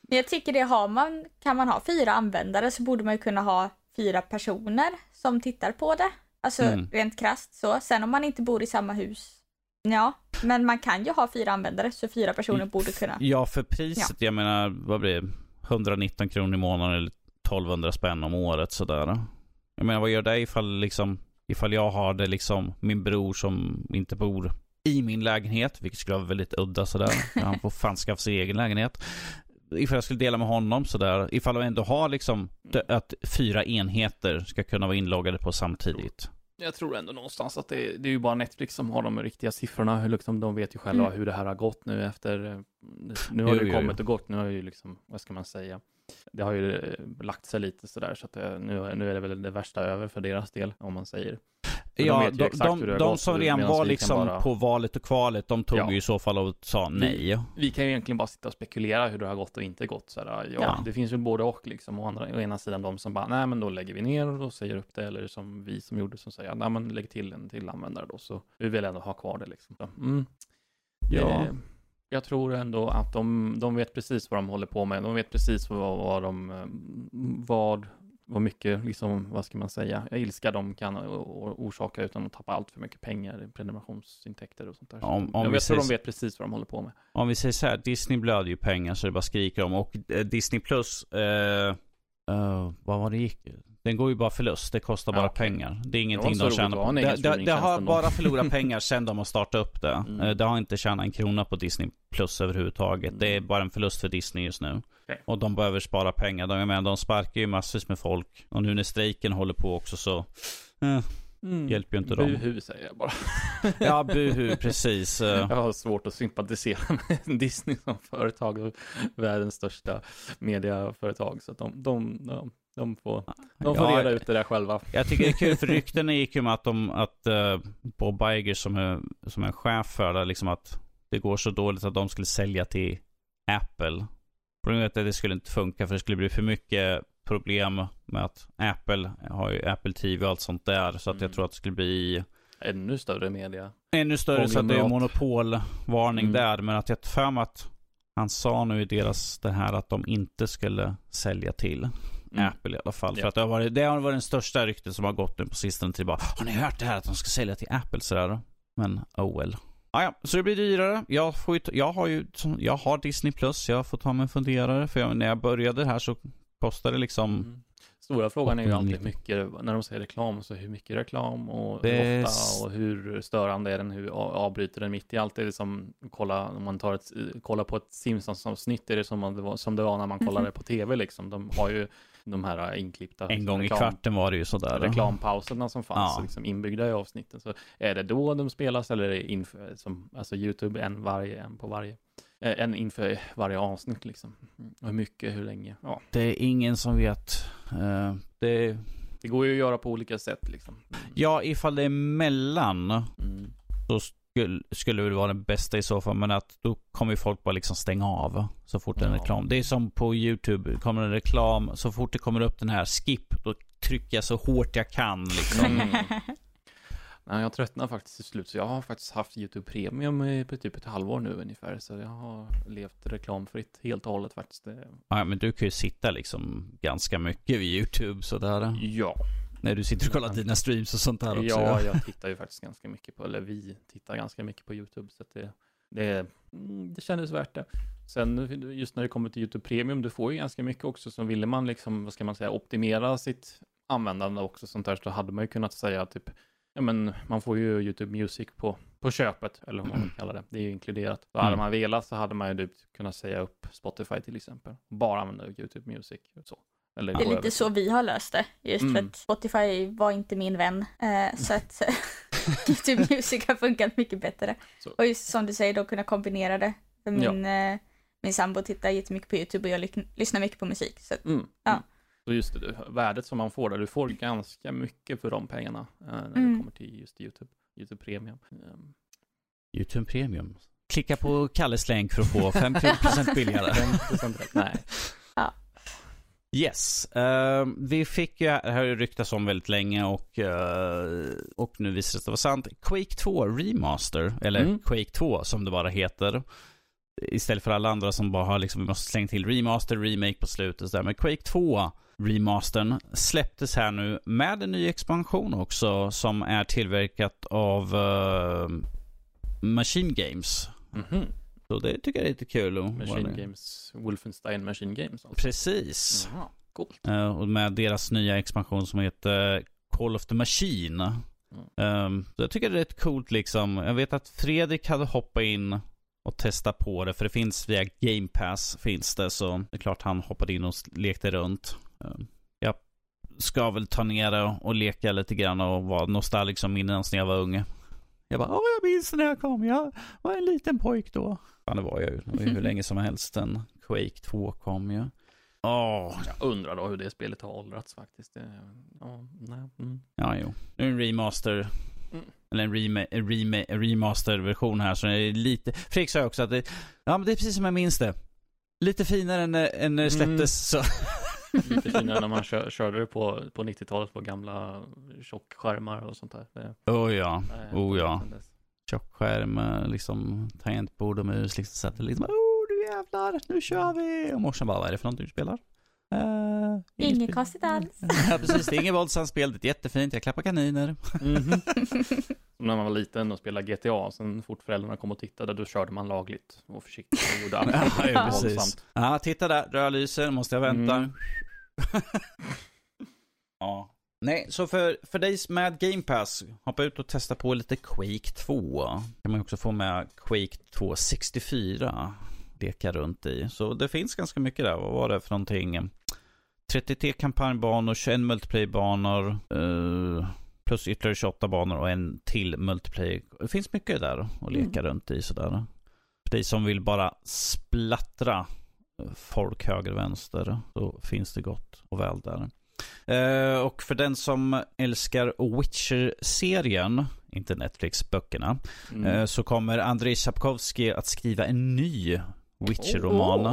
[SPEAKER 3] Men jag tycker det har man, kan man ha fyra användare så borde man ju kunna ha fyra personer som tittar på det. Alltså
[SPEAKER 1] Mm.
[SPEAKER 3] rent krasst så. Sen om man inte bor i samma hus. Ja, men man kan ju ha fyra användare så fyra personer borde kunna.
[SPEAKER 1] Ja, för priset, jag menar, vad blir det? 119 kronor i månaden eller 1200 spänn om året sådär. Jag menar, vad gör det ifall liksom, ifall jag har det liksom, min bror som inte bor i min lägenhet, vilket skulle vara väldigt udda sådär. Han får fan skaffa sig egen lägenhet. Ifall jag skulle dela med honom sådär, ifall jag ändå har liksom, det- att fyra enheter ska kunna vara inloggade på samtidigt.
[SPEAKER 2] Jag tror ändå någonstans att det, det är ju bara Netflix som har de riktiga siffrorna. Hur liksom, de vet ju själva
[SPEAKER 3] Mm.
[SPEAKER 2] hur det här har gått nu efter... eh, Nu har
[SPEAKER 1] Jo,
[SPEAKER 2] det
[SPEAKER 1] jo,
[SPEAKER 2] kommit
[SPEAKER 1] jo.
[SPEAKER 2] och gått. Nu har ju liksom, vad ska man säga? Det har ju eh, lagt sig lite sådär så att det, nu, nu är det väl det värsta över för deras del, om man säger.
[SPEAKER 1] Ja, de, de,
[SPEAKER 2] det
[SPEAKER 1] de som
[SPEAKER 2] medan
[SPEAKER 1] redan
[SPEAKER 2] vi
[SPEAKER 1] var liksom
[SPEAKER 2] bara-
[SPEAKER 1] på valet och kvalet, de tog
[SPEAKER 2] Ja.
[SPEAKER 1] ju i så fall och sa nej.
[SPEAKER 2] Vi kan ju egentligen bara sitta och spekulera hur det har gått och inte gått. Så ja,
[SPEAKER 1] Ja.
[SPEAKER 2] Det finns ju både och liksom. Å, andra, å ena sidan de som bara, nej men då lägger vi ner och säger upp det. Eller som vi som gjorde som säger, nej men lägg till en till användare då. Så vi vill ändå ha kvar det liksom. Så, mm.
[SPEAKER 1] Ja.
[SPEAKER 2] Eh, jag tror ändå att de, de vet precis vad de håller på med. De vet precis vad, vad de, vad, vad mycket, liksom, vad ska man säga, ilska de kan orsaka utan att tappa allt för mycket pengar, prenumerationsintäkter och sånt där.
[SPEAKER 1] Om- om
[SPEAKER 2] jag vet
[SPEAKER 1] säger
[SPEAKER 2] de vet precis vad de håller på med.
[SPEAKER 1] Om vi säger så här, Disney blöder ju pengar så det bara skriker om. Och eh, Disney Plus, eh, eh, vad var det gick? Den går ju bara förlust, det kostar
[SPEAKER 2] Ja,
[SPEAKER 1] bara
[SPEAKER 2] okej.
[SPEAKER 1] pengar. Det är
[SPEAKER 2] Det
[SPEAKER 1] ingenting
[SPEAKER 2] så
[SPEAKER 1] de tjänar på. Det, det, det har bara förlorat pengar sen de har startat upp det.
[SPEAKER 2] Mm.
[SPEAKER 1] Eh, Det har inte tjänat en krona på Disney Plus överhuvudtaget. Det är bara en förlust för Disney just nu.
[SPEAKER 2] Okej.
[SPEAKER 1] Och de behöver spara pengar. De, jag menar, de sparkar ju massvis med folk. Och nu när strejken håller på också så... Eh, Hjälper ju inte dem.
[SPEAKER 2] Buhu säger jag bara.
[SPEAKER 1] ja, buhu, precis.
[SPEAKER 2] Jag har svårt att sympatisera med Disney som företag och världens största mediaföretag. Så att de, de, de, de får, de får
[SPEAKER 1] ja,
[SPEAKER 2] reda ut det där själva.
[SPEAKER 1] Jag tycker det är kul för ryktena gick ju med att, de, att uh, Bob Iger som är, som är chef för det, liksom att det går så dåligt att de skulle sälja till Apple. Problemet är att det skulle inte funka för det skulle bli för mycket problem med att Apple har ju Apple TV och allt sånt där. Så att jag
[SPEAKER 2] Mm.
[SPEAKER 1] tror att det skulle bli
[SPEAKER 2] Ännu större media.
[SPEAKER 1] ännu större så att det är
[SPEAKER 2] Konglomerat.
[SPEAKER 1] monopolvarning
[SPEAKER 2] Mm.
[SPEAKER 1] där. Men att jag för mig att han sa nu i deras det här att de inte skulle sälja till
[SPEAKER 2] Mm.
[SPEAKER 1] Apple i alla fall. För
[SPEAKER 2] Ja.
[SPEAKER 1] att det har, varit, det har varit den största ryktet som har gått nu på sistone till bara Har ni hört det här att de ska sälja till Apple sådär? Men oh well. Ah, ja, så det blir dyrare. Jag, får ju, jag, har ju, jag har Disney Plus. Jag får ta mig en funderare. För jag, när jag började här så kostade det liksom
[SPEAKER 2] Mm. Stora frågan är ju alltid
[SPEAKER 1] 890.
[SPEAKER 2] mycket, när de säger reklam, så hur mycket reklam och
[SPEAKER 1] är
[SPEAKER 2] hur ofta och hur störande är den, hur avbryter den mitt i allt? Är det som, kolla, om man tar ett, kollar på ett Simpsons-avsnitt, är det som, man- som det var när man kollade på tv liksom? De har ju de här inklippta
[SPEAKER 1] en gång i
[SPEAKER 2] reklam-
[SPEAKER 1] kvarten var det ju sådär.
[SPEAKER 2] reklampauserna som fanns
[SPEAKER 1] Ja.
[SPEAKER 2] liksom inbyggda i avsnitten. Så är det då de spelas eller är det inför, som, alltså YouTube, en, varje, en på varje, eh, en inför varje avsnitt liksom. Hur mycket, hur länge, ja.
[SPEAKER 1] Det är ingen som vet. Eh, det,
[SPEAKER 2] Det går ju att göra på olika sätt liksom. Mm.
[SPEAKER 1] ja, ifall det är mellan
[SPEAKER 2] Mm.
[SPEAKER 1] så skulle, skulle det vara det bästa i så fall. Men att då kommer ju folk bara liksom stänga av så fort det är en
[SPEAKER 2] Ja.
[SPEAKER 1] reklam. Det är som på YouTube. Kommer en reklam, så fort det kommer upp den här skip, då trycker jag så hårt jag kan liksom.
[SPEAKER 2] Mm. Nej, jag tröttnar faktiskt till slut, så jag har faktiskt haft YouTube Premium i på typ ett halvår nu ungefär, så jag har levt reklamfritt helt och hållet faktiskt.
[SPEAKER 1] Ja, men du kan ju sitta liksom ganska mycket vid YouTube sådär.
[SPEAKER 2] Ja,
[SPEAKER 1] När du sitter och kollar dina streams och sånt där också.
[SPEAKER 2] Ja, jag tittar ju faktiskt ganska mycket på, eller vi tittar ganska mycket på YouTube, så det, det, mm, det kändes värt det. Sen just när det kommer till YouTube Premium, du får ju ganska mycket också, så ville man liksom, vad ska man säga, optimera sitt användande också sånt där, så hade man ju kunnat säga typ, ja men man får ju YouTube Music på, på köpet, eller vad man vill kalla det, det är ju inkluderat. Så hade
[SPEAKER 1] Mm.
[SPEAKER 2] man velat så hade man ju typ kunnat säga upp Spotify till exempel, bara använda YouTube Music och så. Eller
[SPEAKER 3] Det är lite
[SPEAKER 2] över
[SPEAKER 3] så vi har löst det. Just för
[SPEAKER 2] Mm.
[SPEAKER 3] att Spotify var inte min vän. Eh, så att YouTube Music har funkat mycket bättre.
[SPEAKER 2] Så.
[SPEAKER 3] Och just som du säger då kunna kombinera det. För min, eh, min sambo tittar jättemycket på YouTube och jag lyck- lyssnar mycket på musik. Så
[SPEAKER 2] Mm.
[SPEAKER 3] Ja.
[SPEAKER 2] Mm. Så just det, du, värdet som man får där, du får ganska mycket för de pengarna eh, när det
[SPEAKER 3] Mm.
[SPEAKER 2] kommer till just YouTube, YouTube Premium. Um,
[SPEAKER 1] YouTube Premium. Klicka på Kalles länk för att få 50% billigare.
[SPEAKER 2] 5% rätt. Nej.
[SPEAKER 1] Yes. eh, vi fick ju, det här har ju ryktats om väldigt länge och, eh, och nu visar det sig vara sant. Quake 2 Remaster, eller
[SPEAKER 2] Mm.
[SPEAKER 1] Quake 2 som det bara heter. Istället för alla andra som bara har liksom, vi måste slänga till remaster, remake på slutet. Så där. Men Quake 2 remastern släpptes här nu med en ny expansion också som är tillverkat av eh, Machine Games.
[SPEAKER 2] Mhm.
[SPEAKER 1] Så det tycker jag är lite kul. att-
[SPEAKER 2] Machine Games, Wolfenstein Machine Games alltså.
[SPEAKER 1] Precis.
[SPEAKER 2] Jaha, coolt.
[SPEAKER 1] Eh, och med deras nya expansion som heter Call of the Machine. Um, så jag tycker det är rätt coolt liksom. Jag vet att Fredrik hade hoppat in och testat på det. För det finns via Game Pass finns det. Så det är klart han hoppade in och lekte runt. Um, jag ska väl ta ner det och leka lite grann och vara nostalgisk som minnes när jag var ung. Jag bara, åh jag minns när jag kom. Jag var en liten pojk då. Ja, det var jag ju. Det var ju hur länge som helst. Den Quake 2 kom ju. Åh,
[SPEAKER 2] Jag undrar då hur det spelet har åldrats faktiskt. Det, ja, nej. Mm.
[SPEAKER 1] Ja, jo. Nu är det en remaster.
[SPEAKER 2] Mm.
[SPEAKER 1] Eller en, rema, en, rema, en remaster-version här. Så det är lite... Fredrik sa också att det... Ja, men det är precis som jag minns det. Lite finare än, än när det släpptes. Så.
[SPEAKER 2] Lite finare när man kör, körde det på, på 90-talet på gamla tjockskärmar och sånt där. Det,
[SPEAKER 1] Oh ja.
[SPEAKER 2] nej,
[SPEAKER 1] Oh ja.
[SPEAKER 2] Sen dess.
[SPEAKER 1] tjock skärm, eh, liksom tangentbord och mus. Liksom sätter liksom, oh nu jävlar, nu kör vi! Och morsan bara, vad är det för någonting du spelar? Uh,
[SPEAKER 3] Inget konstigt alls.
[SPEAKER 1] ja, precis. Det är inget våldsamt spel, det är jättefint, jag klappar kaniner.
[SPEAKER 2] Mhm. Som när man var liten och spelade GTA, sen fort föräldrarna kom och tittade, då körde man lagligt och försiktigt och gjorde allt
[SPEAKER 1] Ja, ja, precis. Ja, titta där, rödlyser, måste jag vänta.
[SPEAKER 2] Mm.
[SPEAKER 1] ja. Nej, så för, för dig med Game Pass, hoppa ut och testa på lite Quake 2. kan man också få med Quake 2 64 leka runt i. Så det finns ganska mycket där. Vad var det för någonting? 33 kampanjbanor, 21 multiplayer-banor, eh, plus ytterligare 28 banor och en till multiplayer. Det finns mycket där att leka runt i sådär. För dig som vill bara splattra folk höger och vänster så finns det gott och väl där. Eh, och för den som älskar Witcher-serien, inte Netflix-böckerna,
[SPEAKER 2] Mm.
[SPEAKER 1] eh, så kommer Andrei Sapkowski att skriva en ny Witcher-roman.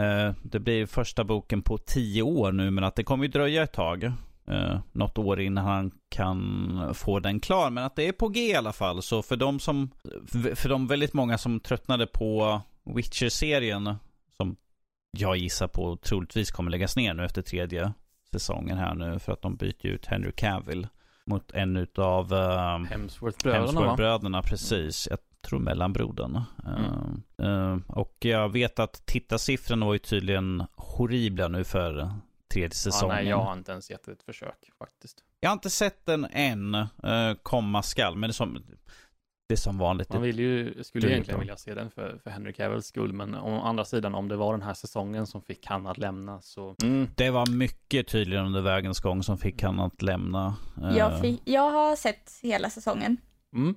[SPEAKER 1] Eh, det blir första boken på tio år nu, men att det kommer ju dröja ett tag. Något år innan han kan få den klar, men att det är på G i alla fall. Så för de som, för de väldigt många som tröttnade på Witcher-serien, som jag gissar på troligtvis kommer läggas ner nu efter tredje säsongen här nu, för att de byter ut Henry Cavill mot en utav uh,
[SPEAKER 2] Hemsworth-bröderna va?
[SPEAKER 1] bröderna precis. Jag tror mellanbrodern.
[SPEAKER 2] Mm.
[SPEAKER 1] Eh, och jag vet att tittarsiffrorna var ju tydligen horribla nu för tredje
[SPEAKER 2] Ja,
[SPEAKER 1] säsongen.
[SPEAKER 2] nej, jag har inte ens gett ett försök faktiskt.
[SPEAKER 1] Jag har inte sett den än, uh, komma skall, men det som, det är som vanligt.
[SPEAKER 2] Man vill ju, skulle
[SPEAKER 1] är
[SPEAKER 2] egentligen vilja se den för, för Henry Cavills skull, men å andra sidan, om det var den här säsongen som fick han att lämna så... Mm.
[SPEAKER 1] Det var mycket tydligare under vägens gång som fick han att lämna. Eh,
[SPEAKER 3] Jag, fick, jag har sett hela säsongen.
[SPEAKER 2] Mm.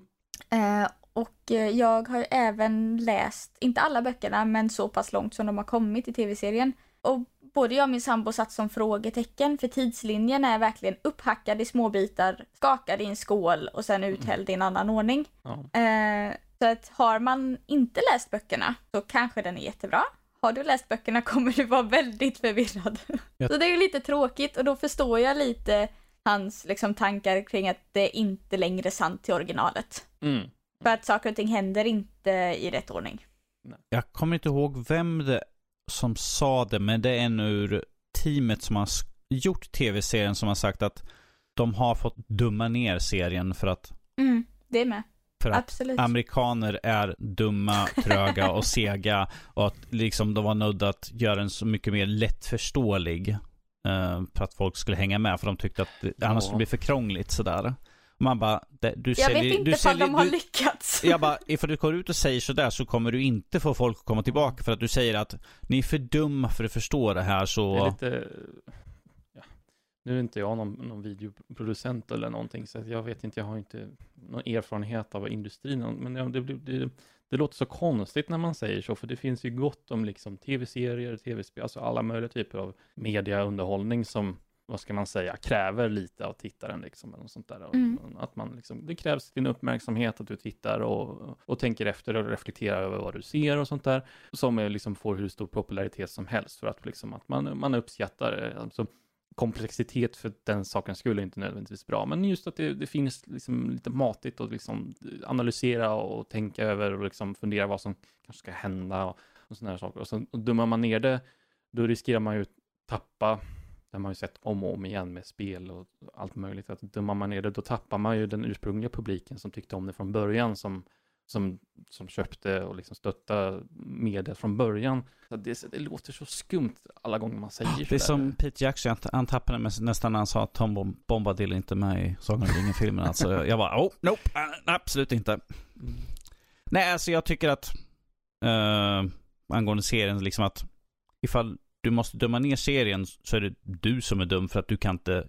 [SPEAKER 3] Eh, och eh, jag har även läst, inte alla böckerna, men så pass långt som de har kommit i tv-serien. Och både jag och min sambo satt som frågetecken, för tidslinjen är verkligen upphackad i små bitar, skakad i en skål och sen uthälld i en annan ordning.
[SPEAKER 2] Ja.
[SPEAKER 3] Eh, så att har man inte läst böckerna så kanske den är jättebra. Har du läst böckerna kommer du vara väldigt förvirrad.
[SPEAKER 1] Ja.
[SPEAKER 3] Så det är ju lite tråkigt och då förstår jag lite hans liksom, tankar kring att det är inte längre sant till originalet.
[SPEAKER 2] Mm.
[SPEAKER 3] För att saker och ting händer inte i rätt ordning.
[SPEAKER 1] Jag kommer inte ihåg vem det som sa det, men det är en ur teamet som har gjort tv-serien som har sagt att de har fått dumma ner serien för att,
[SPEAKER 3] Mm, det är med.
[SPEAKER 1] för att
[SPEAKER 3] Absolut.
[SPEAKER 1] amerikaner är dumma, tröga och sega och att liksom de var nödda att göra den så mycket mer lättförståelig eh, för att folk skulle hänga med för de tyckte att det annars skulle bli för krångligt sådär. Man bara, det, du
[SPEAKER 3] jag
[SPEAKER 1] säljer,
[SPEAKER 3] vet inte
[SPEAKER 1] du
[SPEAKER 3] ifall
[SPEAKER 1] säljer,
[SPEAKER 3] de har
[SPEAKER 1] du,
[SPEAKER 3] lyckats.
[SPEAKER 1] jag bara, ifall du går ut och säger sådär så kommer du inte få folk att komma tillbaka för att du säger att ni är för dumma för att förstå det här
[SPEAKER 2] Det är
[SPEAKER 1] så...
[SPEAKER 2] lite... Ja. Nu är inte jag någon, någon videoproducent eller någonting, så jag vet inte, jag har inte någon erfarenhet av industrin, men det, det, det, det låter så konstigt när man säger så, för det finns ju gott om liksom tv-serier, tv-spel, alltså alla möjliga typer av mediaunderhållning som, vad ska man säga, kräver lite av tittaren liksom, eller sånt där.
[SPEAKER 3] Mm.
[SPEAKER 2] Att man liksom, det krävs din uppmärksamhet, att du tittar och, och tänker efter och reflekterar över vad du ser och sånt där, som är, liksom får hur stor popularitet som helst, för att, liksom, att man, man uppskattar det. Alltså, komplexitet för den saken skulle inte nödvändigtvis bra, men just att det, det finns liksom lite matigt att liksom analysera och tänka över och liksom fundera vad som kanske ska hända och, och sådana här saker. Och så och dummar man ner det, då riskerar man ju tappa, det har man ju sett om och om igen med spel och allt möjligt, att dummar man ner det, då tappar man ju den ursprungliga publiken som tyckte om det från början, som, som, som köpte och liksom stöttade mediet från början. Så det, det låter så skumt alla gånger man säger
[SPEAKER 1] Det är
[SPEAKER 2] sådär.
[SPEAKER 1] som Peter Jackson, han- tappade mig nästan när han sa att Tom Bom- Bombadil är inte med i Sagan om ringen-filmen. Alltså, jag bara, oh, nope, äh, absolut inte.
[SPEAKER 2] Mm.
[SPEAKER 1] Nej, alltså jag tycker att uh, angående serien, liksom att ifall du måste döma ner serien så är det du som är dum för att du kan inte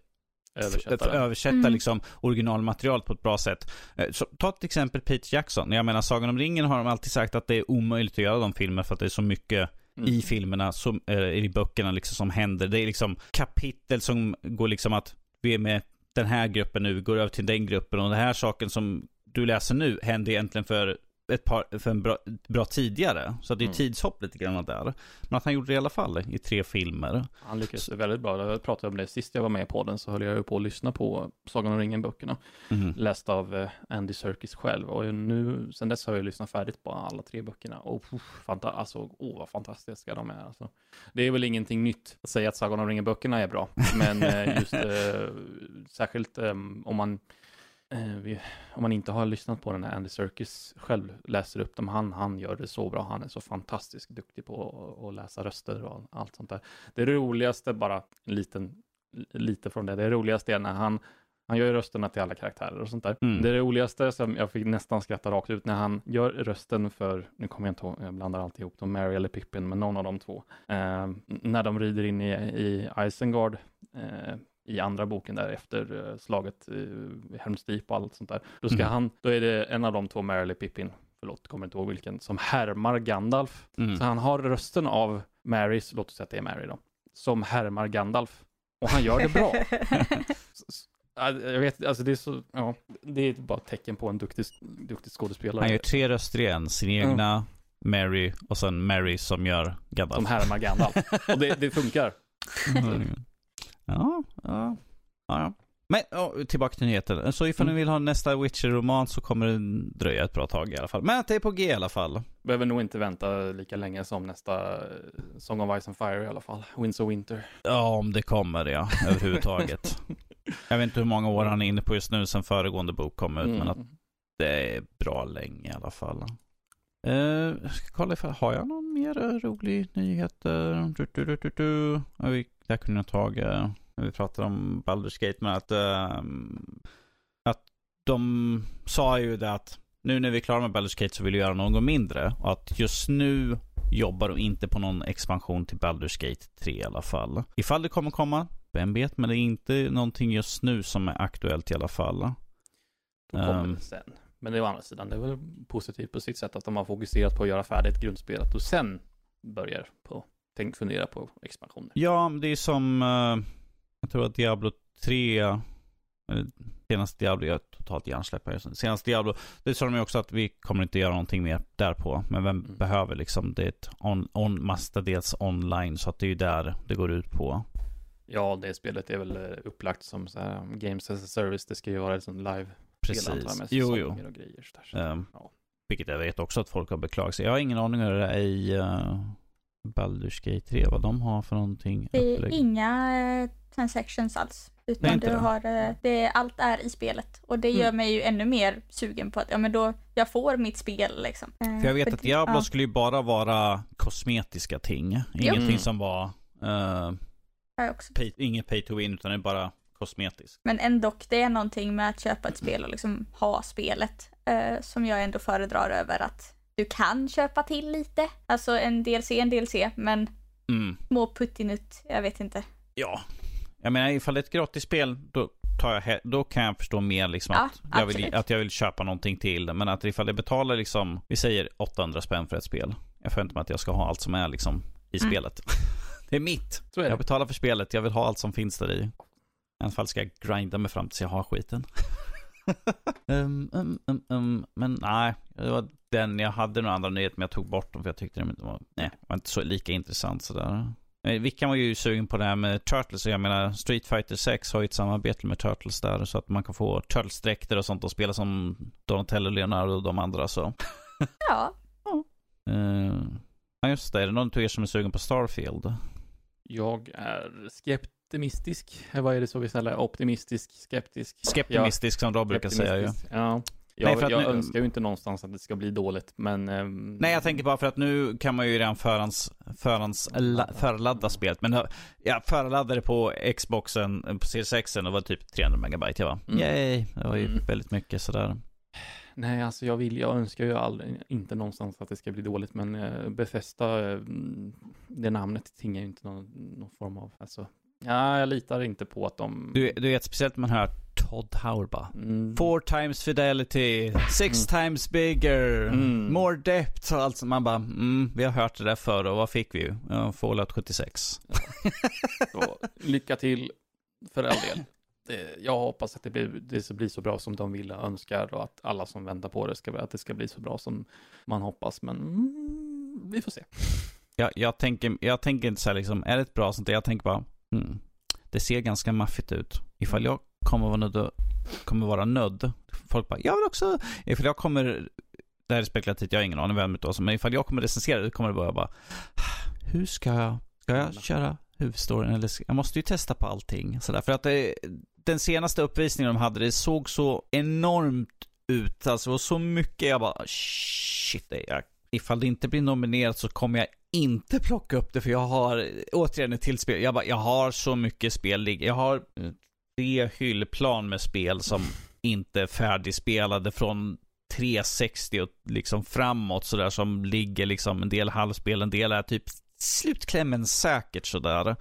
[SPEAKER 2] Översätta
[SPEAKER 1] översätta
[SPEAKER 3] Mm.
[SPEAKER 1] liksom originalmaterialet på ett bra sätt. Eh, Så, ta till exempel Peter Jackson. Jag menar, Sagan om ringen har de alltid sagt att det är omöjligt att göra de filmer för att det är så mycket
[SPEAKER 2] Mm.
[SPEAKER 1] i filmerna, som, eh, i böckerna liksom som händer. Det är liksom kapitel som går liksom att vi är med den här gruppen nu, vi går över till den gruppen och den här saken som du läser nu hände egentligen för ett par, för en bra, bra tidigare. Så det är
[SPEAKER 2] Mm.
[SPEAKER 1] tidshopp lite grann där. Men att han gjorde det i alla fall i tre filmer.
[SPEAKER 2] Han lyckades väldigt bra. Jag pratade om det sist jag var med på den så höll jag ju på att lyssna på Sagan om ringen-böckerna.
[SPEAKER 1] Mhm.
[SPEAKER 2] Läst av eh, Andy Serkis själv. Och nu, sen dess har jag lyssnat färdigt på alla tre böckerna. Och fanta alltså, åh vad fantastiska de är. Alltså. Det är väl ingenting nytt att säga att Sagan om ringen-böckerna är bra. Men eh, just eh, särskilt eh, om man eh, om man inte har lyssnat på den när Andy Serkis själv läser upp dem, han, han gör det så bra, han är så fantastiskt duktig på att, läsa röster och allt sånt där. Det roligaste, bara en liten, lite från det, det roligaste är när han, han gör rösterna till alla karaktärer och sånt där.
[SPEAKER 1] Mm.
[SPEAKER 2] Det roligaste som jag fick nästan skratta rakt ut när han gör rösten för, nu kommer jag inte ihåg, jag blandar alltid ihop dem, Mary eller Pippin, men någon av de två. Eh, när de rider in i, i Isengard, eh, i andra boken där efter eh, slaget i Helm's Deep och allt sånt där. Då ska
[SPEAKER 1] Mm.
[SPEAKER 2] han, då är det en av de två, eller Pippin, förlåt, kommer inte ihåg vilken, som härmar Gandalf.
[SPEAKER 1] Mm.
[SPEAKER 2] Så han har rösten av Marys, låt oss säga att det är Mary då, som härmar Gandalf. Och han gör det bra. Jag vet, alltså det är så, ja, det är bara ett tecken på en duktig, duktig skådespelare.
[SPEAKER 1] Han gör tre röster igen. Sin egna, Mary och sen Mary som gör Gandalf.
[SPEAKER 2] som härmar Gandalf. Och det, det funkar.
[SPEAKER 1] ja, ja, ja, ja. Men ja, tillbaka till nyheten. Så ifall
[SPEAKER 2] Mm.
[SPEAKER 1] ni vill ha nästa Witcher-roman så kommer det dröja ett bra tag i alla fall. Men att det är på G i alla fall.
[SPEAKER 2] Behöver nog inte vänta lika länge som nästa eh, Song of Ice and Fire i alla fall. Winds of Winter.
[SPEAKER 1] Ja, om det kommer ja, överhuvudtaget. Jag vet inte hur många år han är inne på just nu sen föregående bok kom ut, men att
[SPEAKER 2] Mm.
[SPEAKER 1] det är bra länge i alla fall. Jag ska kolla ifall, har jag någon mer eh, rolig nyhet? eh, Du, du, du, du, du. Vi, där kunde jag tagit när vi pratade om Baldur's Gate, men att, ehm, att de sa ju det att nu när vi är klara med Baldur's Gate så vill vi göra något mindre. Och att just nu jobbar de inte på någon expansion till Baldur's Gate 3 i alla fall. Ifall det kommer komma, vem vet, men det är inte någonting just nu som är aktuellt i alla fall.
[SPEAKER 2] De kommer
[SPEAKER 1] Ehm.
[SPEAKER 2] väl sen. Men det är å andra sidan, det är väl positivt på sitt sätt att de har fokuserat på att göra färdigt grundspelet och sen börjar på, tänk fundera på expansioner.
[SPEAKER 1] Ja, det är som, eh, jag tror att Diablo 3, eh, senaste Diablo, jag är totalt hjärnsläpp här. Senaste Diablo, det sa de ju också att vi kommer inte göra någonting mer därpå. Men vem
[SPEAKER 2] Mm. behöver
[SPEAKER 1] liksom, det är ett on, on, mestadels online, så att det är ju där det går ut på.
[SPEAKER 2] Ja, det spelet är väl eh, upplagt som så här, Games as a Service, det ska ju vara liksom live
[SPEAKER 1] Precis.
[SPEAKER 2] med
[SPEAKER 1] Jo, jo.
[SPEAKER 2] och grejer. Så.
[SPEAKER 1] Um,
[SPEAKER 2] Ja.
[SPEAKER 1] Vilket jag vet också att folk har beklagat sig. Jag har ingen aning om hur det är i uh, Baldur's Gate 3, vad de har för någonting
[SPEAKER 3] Det är
[SPEAKER 1] upplägg.
[SPEAKER 3] inga eh, transactions alls. Utan du
[SPEAKER 1] det?
[SPEAKER 3] har, eh, det, allt är i spelet. Och det gör
[SPEAKER 2] Mm.
[SPEAKER 3] mig ju ännu mer sugen på att, ja men då, jag får mitt spel liksom.
[SPEAKER 1] För jag vet att
[SPEAKER 3] det-
[SPEAKER 1] Diablo
[SPEAKER 3] ja.
[SPEAKER 1] skulle ju bara vara kosmetiska ting. Ingenting
[SPEAKER 2] Mm.
[SPEAKER 1] som var uh,
[SPEAKER 3] har jag också.
[SPEAKER 1] pay, inget pay to win, utan det är bara kosmetiskt.
[SPEAKER 3] Men ändå, det är någonting med att köpa ett spel och liksom ha spelet eh, som jag ändå föredrar över att du kan köpa till lite. Alltså en DLC, en DLC, men
[SPEAKER 1] Mm.
[SPEAKER 3] små puttinutt, jag vet inte.
[SPEAKER 1] Ja. Jag menar, ifall det är ett gratisspel, då, tar jag, då kan jag förstå mer liksom
[SPEAKER 3] Ja,
[SPEAKER 1] att, jag vill, att jag vill köpa någonting till. Men att ifall jag betalar liksom, vi säger 800 spänn för ett spel. Jag förväntar mig att jag ska ha allt som är liksom i
[SPEAKER 3] Mm.
[SPEAKER 1] spelet. det är mitt.
[SPEAKER 2] Är
[SPEAKER 1] Jag
[SPEAKER 2] det.
[SPEAKER 1] betalar för spelet, jag vill ha allt som finns där i. Alla fall ska jag grinda mig fram tills jag har skiten. um, um, um, um, men nej, det var den jag hade några andra nyheter men jag tog bort dem för jag tyckte de var, nej, var inte så lika intressant sådär. Vickan var ju sugen på det här med Turtles och jag menar Street Fighter 6 har ju ett samarbete med Turtles där så att man kan få Turtles-dräkter och sånt och spela som Donatello, Leonardo och de andra så.
[SPEAKER 3] Ja,
[SPEAKER 1] Uh, ja just det, är det någon av er som är sugen på Starfield?
[SPEAKER 2] Jag är skeptimistisk. Eh, Vad är det så vi ställer? Optimistisk, skeptisk?
[SPEAKER 1] Skeptimistisk som Rob brukar säga ju.
[SPEAKER 2] Ja.
[SPEAKER 1] Nej,
[SPEAKER 2] Jag,
[SPEAKER 1] för att
[SPEAKER 2] jag
[SPEAKER 1] nu-
[SPEAKER 2] önskar ju inte någonstans att det ska bli dåligt, men... ehm,
[SPEAKER 1] Nej, jag tänker bara för att nu kan man ju redan förhands, förhands, la, förladda spelet. Men jag förladdade på Xboxen, på Series X och det var typ 300 megabyte. Bara,
[SPEAKER 2] Mm.
[SPEAKER 1] yay, det var ju
[SPEAKER 2] Mm.
[SPEAKER 1] väldigt mycket sådär.
[SPEAKER 2] Nej, alltså jag vill, jag önskar ju aldrig, inte någonstans att det ska bli dåligt, men uh, Bethesda, eh, det namnet tingar ju inte någon, någon form av, alltså, ja, jag litar inte på att de...
[SPEAKER 1] Du, du vet, speciellt när man hör Todd Howard bara.
[SPEAKER 2] Mm.
[SPEAKER 1] Four times fidelity, six times bigger,
[SPEAKER 2] Mm.
[SPEAKER 1] more depth och allt som man bara, mm, vi har hört det där förr och vad fick vi ju? Ja, Fallout 76.
[SPEAKER 2] Så, lycka till, för all del. jag hoppas att det blir, det blir så bra som de vill och önskar och att alla som väntar på det ska, att det ska bli så bra som man hoppas. Men mm, vi får se.
[SPEAKER 1] Jag, jag, tänker, jag tänker inte så här liksom, är det ett bra sånt Jag tänker bara, hmm, det ser ganska maffigt ut. Ifall jag kommer vara nödd, kommer vara nödd. Folk bara, jag vill också, ifall jag kommer, det här är spekulativt, jag har ingen aning vem det är, men ifall jag kommer recensera det kommer det vara bara, hur ska jag, ska jag köra huvudstoryn eller, jag måste ju testa på allting. Så där, för att det, den senaste uppvisningen de hade, det såg så enormt ut, alltså det var så mycket, jag bara, shit, jag, ifall det inte blir nominerat så kommer jag inte plocka upp det för jag har, återigen ett till spel, jag bara, jag har så mycket spel, jag har eh, tre hyllplan med spel som inte är färdigspelade från 360 och liksom framåt sådär som ligger liksom en del halvspel, en del är typ slutklämmen säkert sådär.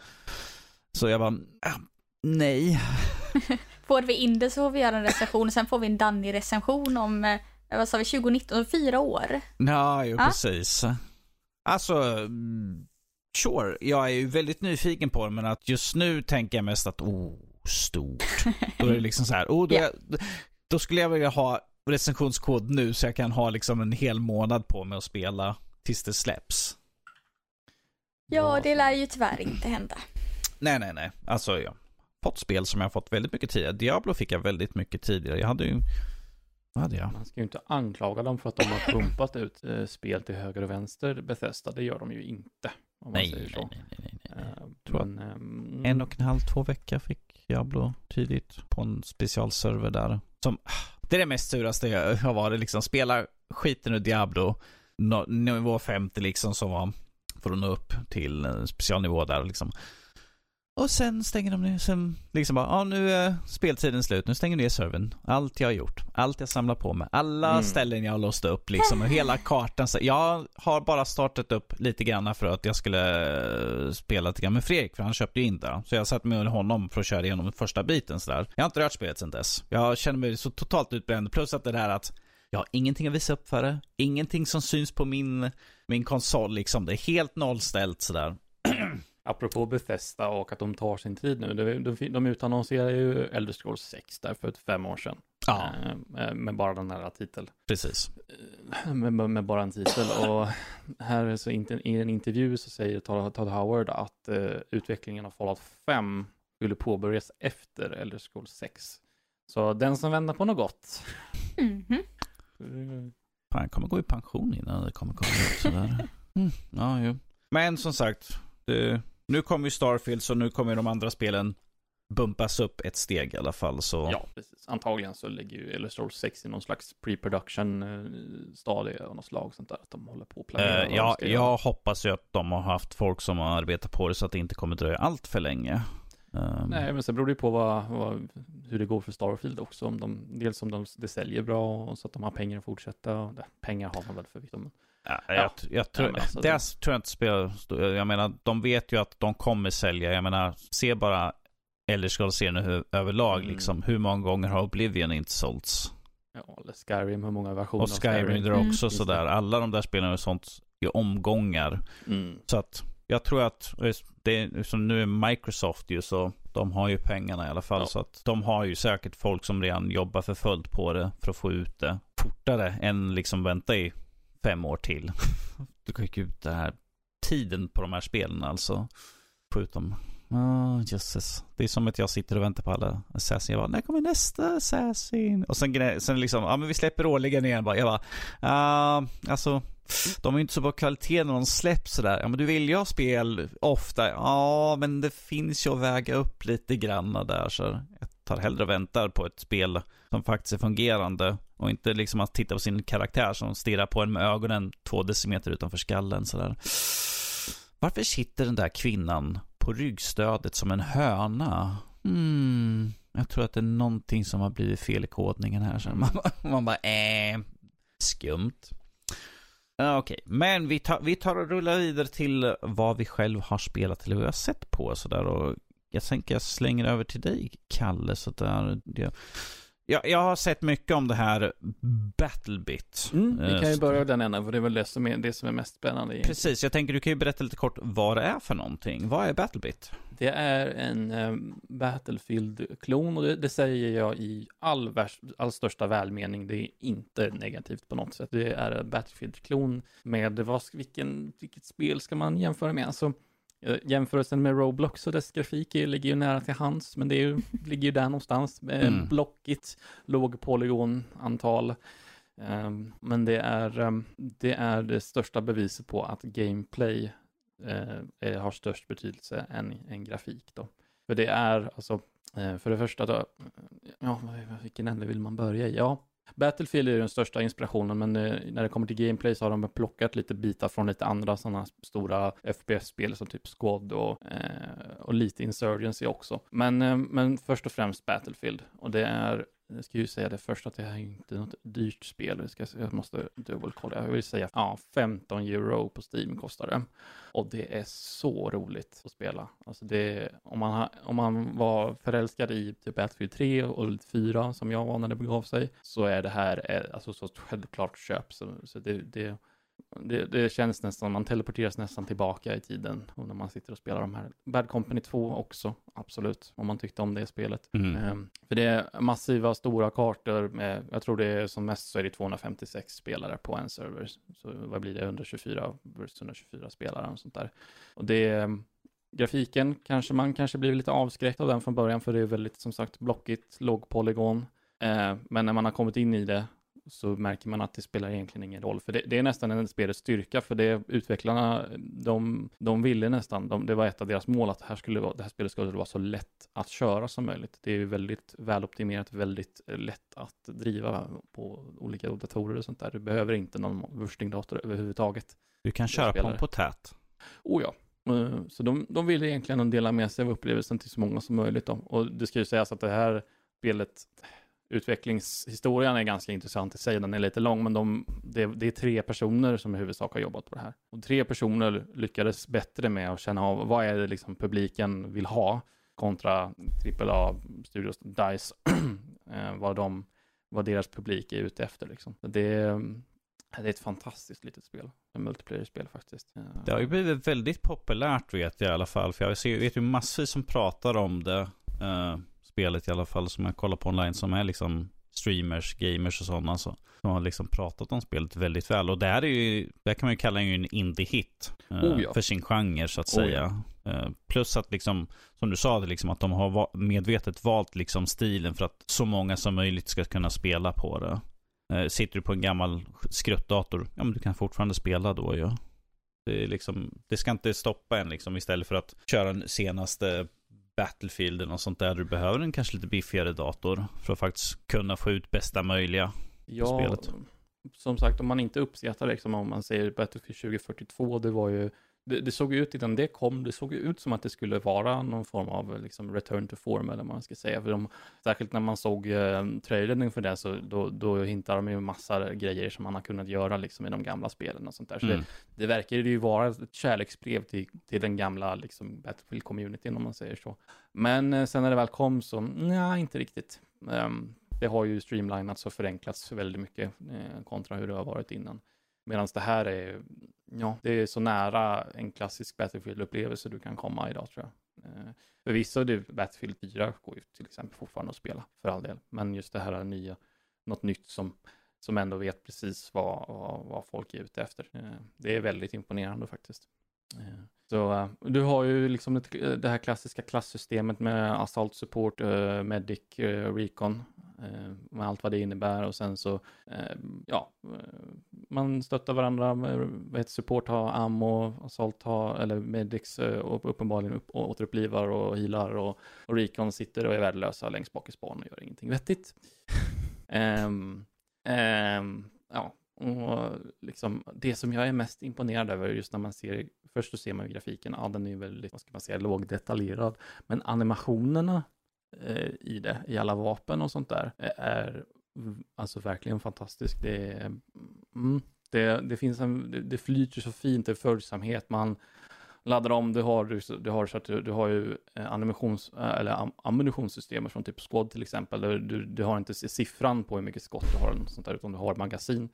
[SPEAKER 1] Så jag bara, äh, nej.
[SPEAKER 3] får vi in det så får vi göra en recension, och sen får vi en Danny-recension om, eh, vad sa vi, 2019, fyra år.
[SPEAKER 1] Ja, jo, ah? precis. Alltså, sure, jag är ju väldigt nyfiken på det, men att just nu tänker jag mest att, oh, stort. Då är det liksom så här, oh, då, yeah. då skulle jag vilja ha recensionskod nu så jag kan ha liksom en hel månad på mig att spela tills det släpps.
[SPEAKER 3] Ja, det lär ju tyvärr inte hända.
[SPEAKER 1] Nej, nej, nej. Alltså, jag har fått spel som jag har fått väldigt mycket tidigare. Diablo fick jag väldigt mycket tidigare. Jag hade ju... Hade jag?
[SPEAKER 2] Man ska ju inte anklaga dem för att de har pumpat ut eh, spel till höger och vänster, Bethesda. Det gör de ju inte.
[SPEAKER 1] Nej,
[SPEAKER 2] säger så.
[SPEAKER 1] nej, nej, nej, nej. Uh, Tror men, um, en och en halv, två veckor fick Diablo tidigt på en specialserver där. Som, det är det mest suraste jag har varit liksom. Spela skiten ur Diablo. No, nivå 50 liksom som var för att nå upp till en specialnivå där liksom. Och sen stänger de ner, sen liksom bara, ja nu är speltiden slut, nu stänger de ner servern. Allt jag har gjort, allt jag samlar på mig, alla mm. ställen jag har låst upp liksom, och hela kartan. Så jag har bara startat upp lite grann för att jag skulle eh, spela lite grann med Fredrik, för han köpte ju in det. Så jag satt med honom för att köra igenom första biten sådär. Jag har inte rört spelet sen dess. Jag känner mig så totalt utbränd, plus att det där att jag har ingenting att visa upp för det. Ingenting som syns på min, min konsol liksom. Det är helt nollställt sådär.
[SPEAKER 2] Apropå Bethesda och att de tar sin tid nu. De, de, de utannonserade ju Elder Scrolls 6 där för fem år sedan.
[SPEAKER 1] Ja.
[SPEAKER 2] Eh, med bara den här titeln.
[SPEAKER 1] Precis.
[SPEAKER 2] Eh, med, med, bara en titel. Och här så i en intervju så säger Todd, Howard att utvecklingen av Fallout 5 skulle påbörjas efter Elder Scrolls 6. Så den som väntar på något gott.
[SPEAKER 3] Mm -hmm.
[SPEAKER 1] Han kommer gå i pension innan det kommer komma ut sådär. Mm. Ja, jo. Men som sagt, det, nu kommer ju Starfield så nu kommer de andra spelen bumpas upp ett steg i alla fall. Så...
[SPEAKER 2] Ja, precis. Antagligen så ligger ju Elder 6 i någon slags pre-production eh, stadie av något slag sånt där. Att de håller på att planera.
[SPEAKER 1] Uh, ja, jag hoppas ju att de har haft folk som har arbetat på det så att det inte kommer dröja allt för länge.
[SPEAKER 2] Um... Nej, men sen beror det ju på vad, vad, hur det går för Starfield också. Om de, dels om de, det säljer bra så att de har pengar att fortsätta. Och det, pengar har man väl förvisso. Men...
[SPEAKER 1] Ja, jag, ja. jag, tror, ja, alltså, det det... tror jag inte spelar Jag menar, de vet ju att de kommer sälja. Jag menar, se bara eller ska se nu överlag mm. liksom. Hur många gånger har Oblivion inte sålts?
[SPEAKER 2] Ja, eller Skyrim, hur många versioner
[SPEAKER 1] Och Skyrim, Skyrim. är också mm. sådär. Alla de där spelen är sånt i omgångar. Mm. Så att jag tror att det är, som nu är Microsoft ju så de har ju pengarna i alla fall. Ja. Så att de har ju säkert folk som redan jobbar för fullt på det för att få ut det fortare än liksom vänta i fem år till. Du kan ju ut det här tiden på de här spelen alltså. Skjut dem. Oh, jösses. Det är som att jag sitter och väntar på alla Assassin. Jag bara, när kommer nästa Assassin? Och sen, sen liksom, ja men vi släpper årligen igen. bara. Jag bara, uh, alltså de är ju inte så bra kvalitet när de släpps sådär. Ja men du vill ju ha spel ofta. Ja men det finns ju att väga upp lite granna där. Så jag tar hellre och väntar på ett spel som faktiskt är fungerande. Och inte liksom att titta på sin karaktär som stirrar på en med ögonen två decimeter utanför skallen sådär. Varför sitter den där kvinnan på ryggstödet som en höna? Mm, jag tror att det är någonting som har blivit fel i kodningen här. Så man, man bara, äh, skumt. Okej, okay. men vi tar, vi tar och rullar vidare till vad vi själv har spelat eller vad vi har sett på sådär och jag tänker jag slänger över till dig, Kalle, sådär. Jag, jag, jag har sett mycket om det här Battlebit.
[SPEAKER 2] Mm, vi kan ju
[SPEAKER 1] Eh,
[SPEAKER 2] börja den änden, för det är väl det som är, det som är mest spännande. egentligen.
[SPEAKER 1] Precis, jag tänker du kan ju berätta lite kort vad det är för någonting. Vad är Battlebit?
[SPEAKER 2] Det är en eh, Battlefield-klon och det, det säger jag i all, värst, all största välmening. Det är inte negativt på något sätt. Det är en Battlefield-klon med, vad, vilken, vilket spel ska man jämföra med? Alltså, jämförelsen med Roblox och dess grafik ligger ju nära till hands, men det ju, ligger ju där någonstans. Eh,
[SPEAKER 1] Mm.
[SPEAKER 2] Blockigt, låg polygonantal. Ehm, men det är, ehm, det är det största beviset på att gameplay eh, har störst betydelse än, än grafik då. För det är alltså, eh, för det första då, ja, vilken ände vill man börja i? Ja, Battlefield är ju den största inspirationen, men eh, när det kommer till gameplay så har de plockat lite bitar från lite andra sådana stora FPS-spel som typ Squad och, eh, och lite Insurgency också. Men, eh, men först och främst Battlefield, och det är jag ska ju säga det först att det här är inte något dyrt spel. Jag, ska, jag måste dubbelkolla. Jag vill säga ja, 15 euro på Steam kostar det. Och det är så roligt att spela. Alltså det, om, man ha, om man var förälskad i typ Battlefield 3 och 4 som jag var när det begav sig, så är det här eh, alltså så ett självklart köp. Så, så det, det, det, det känns nästan, man teleporteras nästan tillbaka i tiden och när man sitter och spelar de här. Bad Company 2 också, absolut, om man tyckte om det spelet.
[SPEAKER 1] Mm.
[SPEAKER 2] Ehm, För det är massiva stora kartor med, jag tror det är som mest så är det 256 spelare på en server. Så vad blir det, 124 versus 124 spelare och sånt där. Och det är, grafiken kanske man kanske blir lite avskräckt av den från början för det är väldigt som sagt blockigt, låg polygon. Eh, Men när man har kommit in i det så märker man att det spelar egentligen ingen roll. För det, det är nästan en spelets styrka, för det utvecklarna, de, de ville nästan, de, det var ett av deras mål att det här, skulle vara, det här spelet skulle vara så lätt att köra som möjligt. Det är ju väldigt väloptimerat, väldigt lätt att driva på olika datorer och sånt där. Du behöver inte någon wurstingdator överhuvudtaget.
[SPEAKER 1] Du kan köra på en potät.
[SPEAKER 2] Oh ja. Eh, Så de, de ville egentligen dela med sig av upplevelsen till så många som möjligt. Då. Och det ska ju sägas att det här spelet, utvecklingshistorien är ganska intressant i sig. Den är lite lång, men de, det, det är tre personer som i huvudsak har jobbat på det här. Och tre personer lyckades bättre med att känna av vad är det liksom publiken vill ha kontra AAA-studios, DICE, eh, vad, de, vad deras publik är ute efter. Liksom. Det, är- det är ett fantastiskt litet spel, ett multiplayer-spel faktiskt.
[SPEAKER 1] Det har ju blivit väldigt populärt vet jag i alla fall. För jag ser- vet ju massvis som pratar om det. Uh, spelet i alla fall som jag kollar på online. Som är liksom streamers, gamers och sådana. Så, som har liksom pratat om spelet väldigt väl. Och det här är ju, det kan man ju kalla ju en indie-hit. eh,
[SPEAKER 2] Oh ja.
[SPEAKER 1] För sin genre så att
[SPEAKER 2] Oh
[SPEAKER 1] säga. Eh, plus att liksom, som du sa, det liksom att de har va- medvetet valt liksom stilen för att så många som möjligt ska kunna spela på det. Eh, sitter du på en gammal skruttdator, ja men du kan fortfarande spela då ju. Det, är liksom, det ska inte stoppa en liksom istället för att köra den senaste Battlefielden och sånt där. Du behöver en kanske lite biffigare dator för att faktiskt kunna få ut bästa möjliga.
[SPEAKER 2] Ja,
[SPEAKER 1] spelet.
[SPEAKER 2] som sagt, om man inte uppskattar liksom, om man säger Battlefield 2042, det var ju, det, det såg ut innan det kom, det såg ut som att det skulle vara någon form av liksom, return to form, eller vad man ska säga. För de, särskilt när man såg eh, trailern inför det, så då, då hintar de ju massa grejer som man har kunnat göra liksom, i de gamla spelen och sånt där. Så
[SPEAKER 1] Mm.
[SPEAKER 2] det, det verkar ju vara ett kärleksbrev till, till den gamla liksom, Battlefield-communityn, om man säger så. Men eh, sen när det väl kom så, nej, inte riktigt. Ehm, det har ju streamlinats och förenklats väldigt mycket eh, kontra hur det har varit innan. Medan det här är, ja, det är så nära en klassisk Battlefield-upplevelse du kan komma idag tror jag. Eh, förvisso, det, Battlefield 4 går ju till exempel fortfarande att spela, för all del. Men just det här nya, något nytt som, som ändå vet precis vad, vad, vad folk är ute efter. Eh, det är väldigt imponerande faktiskt. Så eh, du har ju liksom det, eh, det här klassiska klassystemet med Assault Support, eh, Medic, Recon, med allt vad det innebär och sen så, ja, man stöttar varandra, med, vad heter support har ammo, Assault har, eller Medics och uppenbarligen upp, återupplivar och healar och, och Recon sitter och är värdelösa längst bak i span och gör ingenting vettigt. um, um, ja, och liksom det som jag är mest imponerad över just när man ser, först så ser man ju grafiken, ja den är ju väldigt, vad ska man säga, lågdetaljerad, men animationerna eh, i det, i alla vapen och sånt där, eh, är alltså verkligen fantastiskt. Det, är, mm, det, det finns en, det, det flyter så fint, det är följsamhet, man, laddar om, du har, du har, så att du, du har ju eh, animations, eh, eller ammunitionssystemet från typ Squad till exempel. Där du, du har inte siffran på hur mycket skott du har, sånt där, utan du har magasin.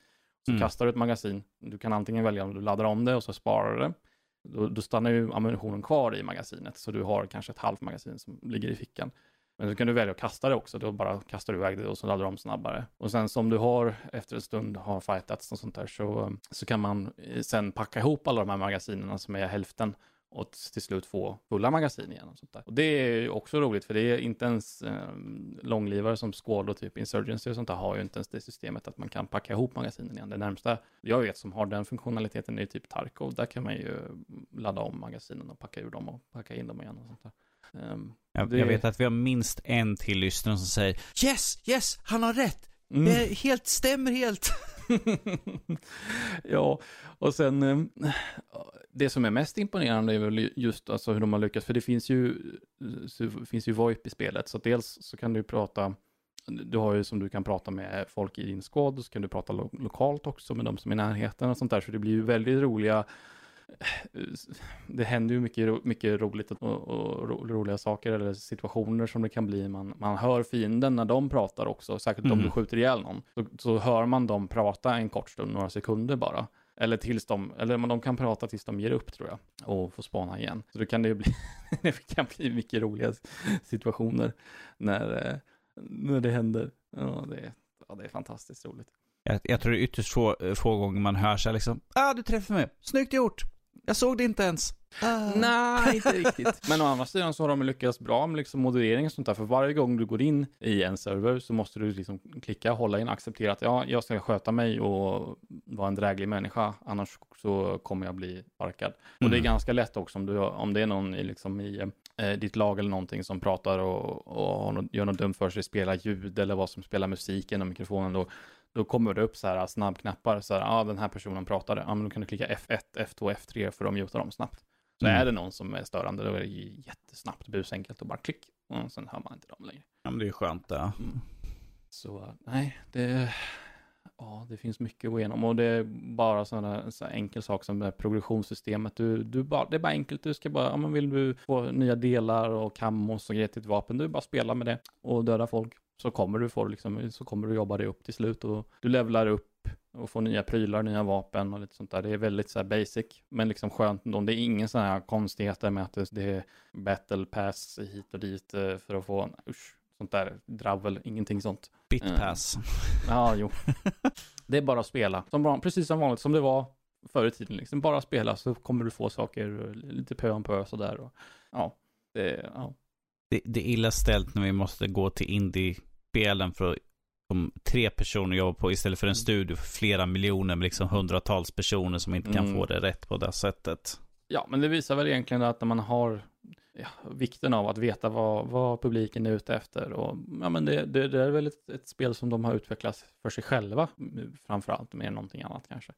[SPEAKER 2] Så
[SPEAKER 1] Mm.
[SPEAKER 2] kastar du ett magasin, du kan antingen välja om du laddar om det och så sparar du det. Då, då stannar ju ammunitionen kvar i magasinet, så du har kanske ett halvt magasin som ligger i fickan. Men så kan du välja att kasta det också, då bara kastar du iväg det och så laddar du om snabbare. Och sen som du har efter en stund har fightats och sånt där så, så kan man eh, sen packa ihop alla de här magasinerna som är hälften och till slut få fulla magasin igen. Och, sånt där. och det är ju också roligt för det är inte ens eh, långlivare som Squad och typ Insurgency och sånt där har ju inte ens det systemet att man kan packa ihop magasinen igen. Det närmsta jag vet som har den funktionaliteten är typ Tarkov. Där kan man ju ladda om magasinen och packa ur dem och packa in dem igen och sånt där. Ehm,
[SPEAKER 1] Jag,
[SPEAKER 2] Det-
[SPEAKER 1] jag vet att vi har minst en till lyssnare som säger Yes, yes, han har rätt!
[SPEAKER 2] mm.
[SPEAKER 1] Det helt, stämmer helt.
[SPEAKER 2] ja, och sen eh, det som är mest imponerande är väl just alltså hur de har lyckats, för det finns ju, finns ju VoIP i spelet, så dels så kan du prata, du har ju som du kan prata med folk i din squad, och så kan du prata lo lokalt också med de som är i närheten och sånt där, så det blir ju väldigt roliga det händer ju mycket, mycket roligt och, och ro, roliga saker eller situationer som det kan bli. Man, man hör fienden när de pratar också, säkert om
[SPEAKER 1] Mm.
[SPEAKER 2] du skjuter ihjäl någon. Så, så hör man dem prata en kort stund, några sekunder bara. Eller tills de, eller de kan prata tills de ger upp tror jag. Och får spana igen. Så då kan det ju bli, det kan bli mycket roliga situationer när, eh, när det händer. Ja, det, är- ja, det är fantastiskt roligt.
[SPEAKER 1] Jag, jag tror det är ytterst få, få gånger man hör sig liksom Ah, du träffade mig. Snyggt gjort. Jag såg det inte ens. Ah.
[SPEAKER 2] Nej, inte riktigt. Men å andra sidan så har de lyckats bra med liksom moderering och sånt där. För varje gång du går in i en server så måste du liksom klicka, hålla in, acceptera att ja, jag ska sköta mig och vara en dräglig människa. Annars så kommer jag bli sparkad. Och det är
[SPEAKER 1] Mm.
[SPEAKER 2] ganska lätt också om, du, om det är någon i, liksom i eh, ditt lag eller någonting som pratar och, och har något, gör något dumt för sig, spelar ljud eller vad som spelar musik genom mikrofonen. Då, då kommer det upp så här snabbknappar, så här, ja ah, den här personen pratade, ja men då kan du klicka F1, F2, F3 för att muta dem snabbt. Så
[SPEAKER 1] Mm.
[SPEAKER 2] är det någon som är störande, då är det jättesnabbt, busenkelt och bara klick, och sen hör man inte dem längre.
[SPEAKER 1] Ja, men det är skönt det.
[SPEAKER 2] Så nej, det, ja, det finns mycket att gå igenom och det är bara sådana så enkel sak som det här progressionssystemet. Du, du bara, det är bara enkelt, du ska bara, ja, men vill du få nya delar och kammos och grejer till ditt vapen, du bara spela med det och döda folk. Så kommer du få liksom, så kommer du jobba dig upp till slut och du levlar upp och får nya prylar, nya vapen och lite sånt där. Det är väldigt så här basic, men liksom skönt ändå. Det är ingen sån här konstigheter med att det, är battle pass hit och dit eh, för att få, usch, sånt där dravel, ingenting sånt.
[SPEAKER 1] Bitpass.
[SPEAKER 2] Ja, jo. Det är bara att spela. Som, precis som vanligt, som det var förr i tiden. Liksom. Bara spela så kommer du få saker lite pö om pö sådär. Och, ja, det, ja.
[SPEAKER 1] Det, det är illa ställt när vi måste gå till indie-spelen för att om tre personer jobbar på istället för en studio för flera miljoner med liksom hundratals personer som inte kan
[SPEAKER 2] Mm.
[SPEAKER 1] få det rätt på det sättet.
[SPEAKER 2] ja, men det visar väl egentligen att när man har ja, vikten av att veta vad, vad publiken är ute efter. Och, ja, men det, det, det är väl ett, ett spel som de har utvecklat för sig själva, framför allt, mer än någonting annat kanske.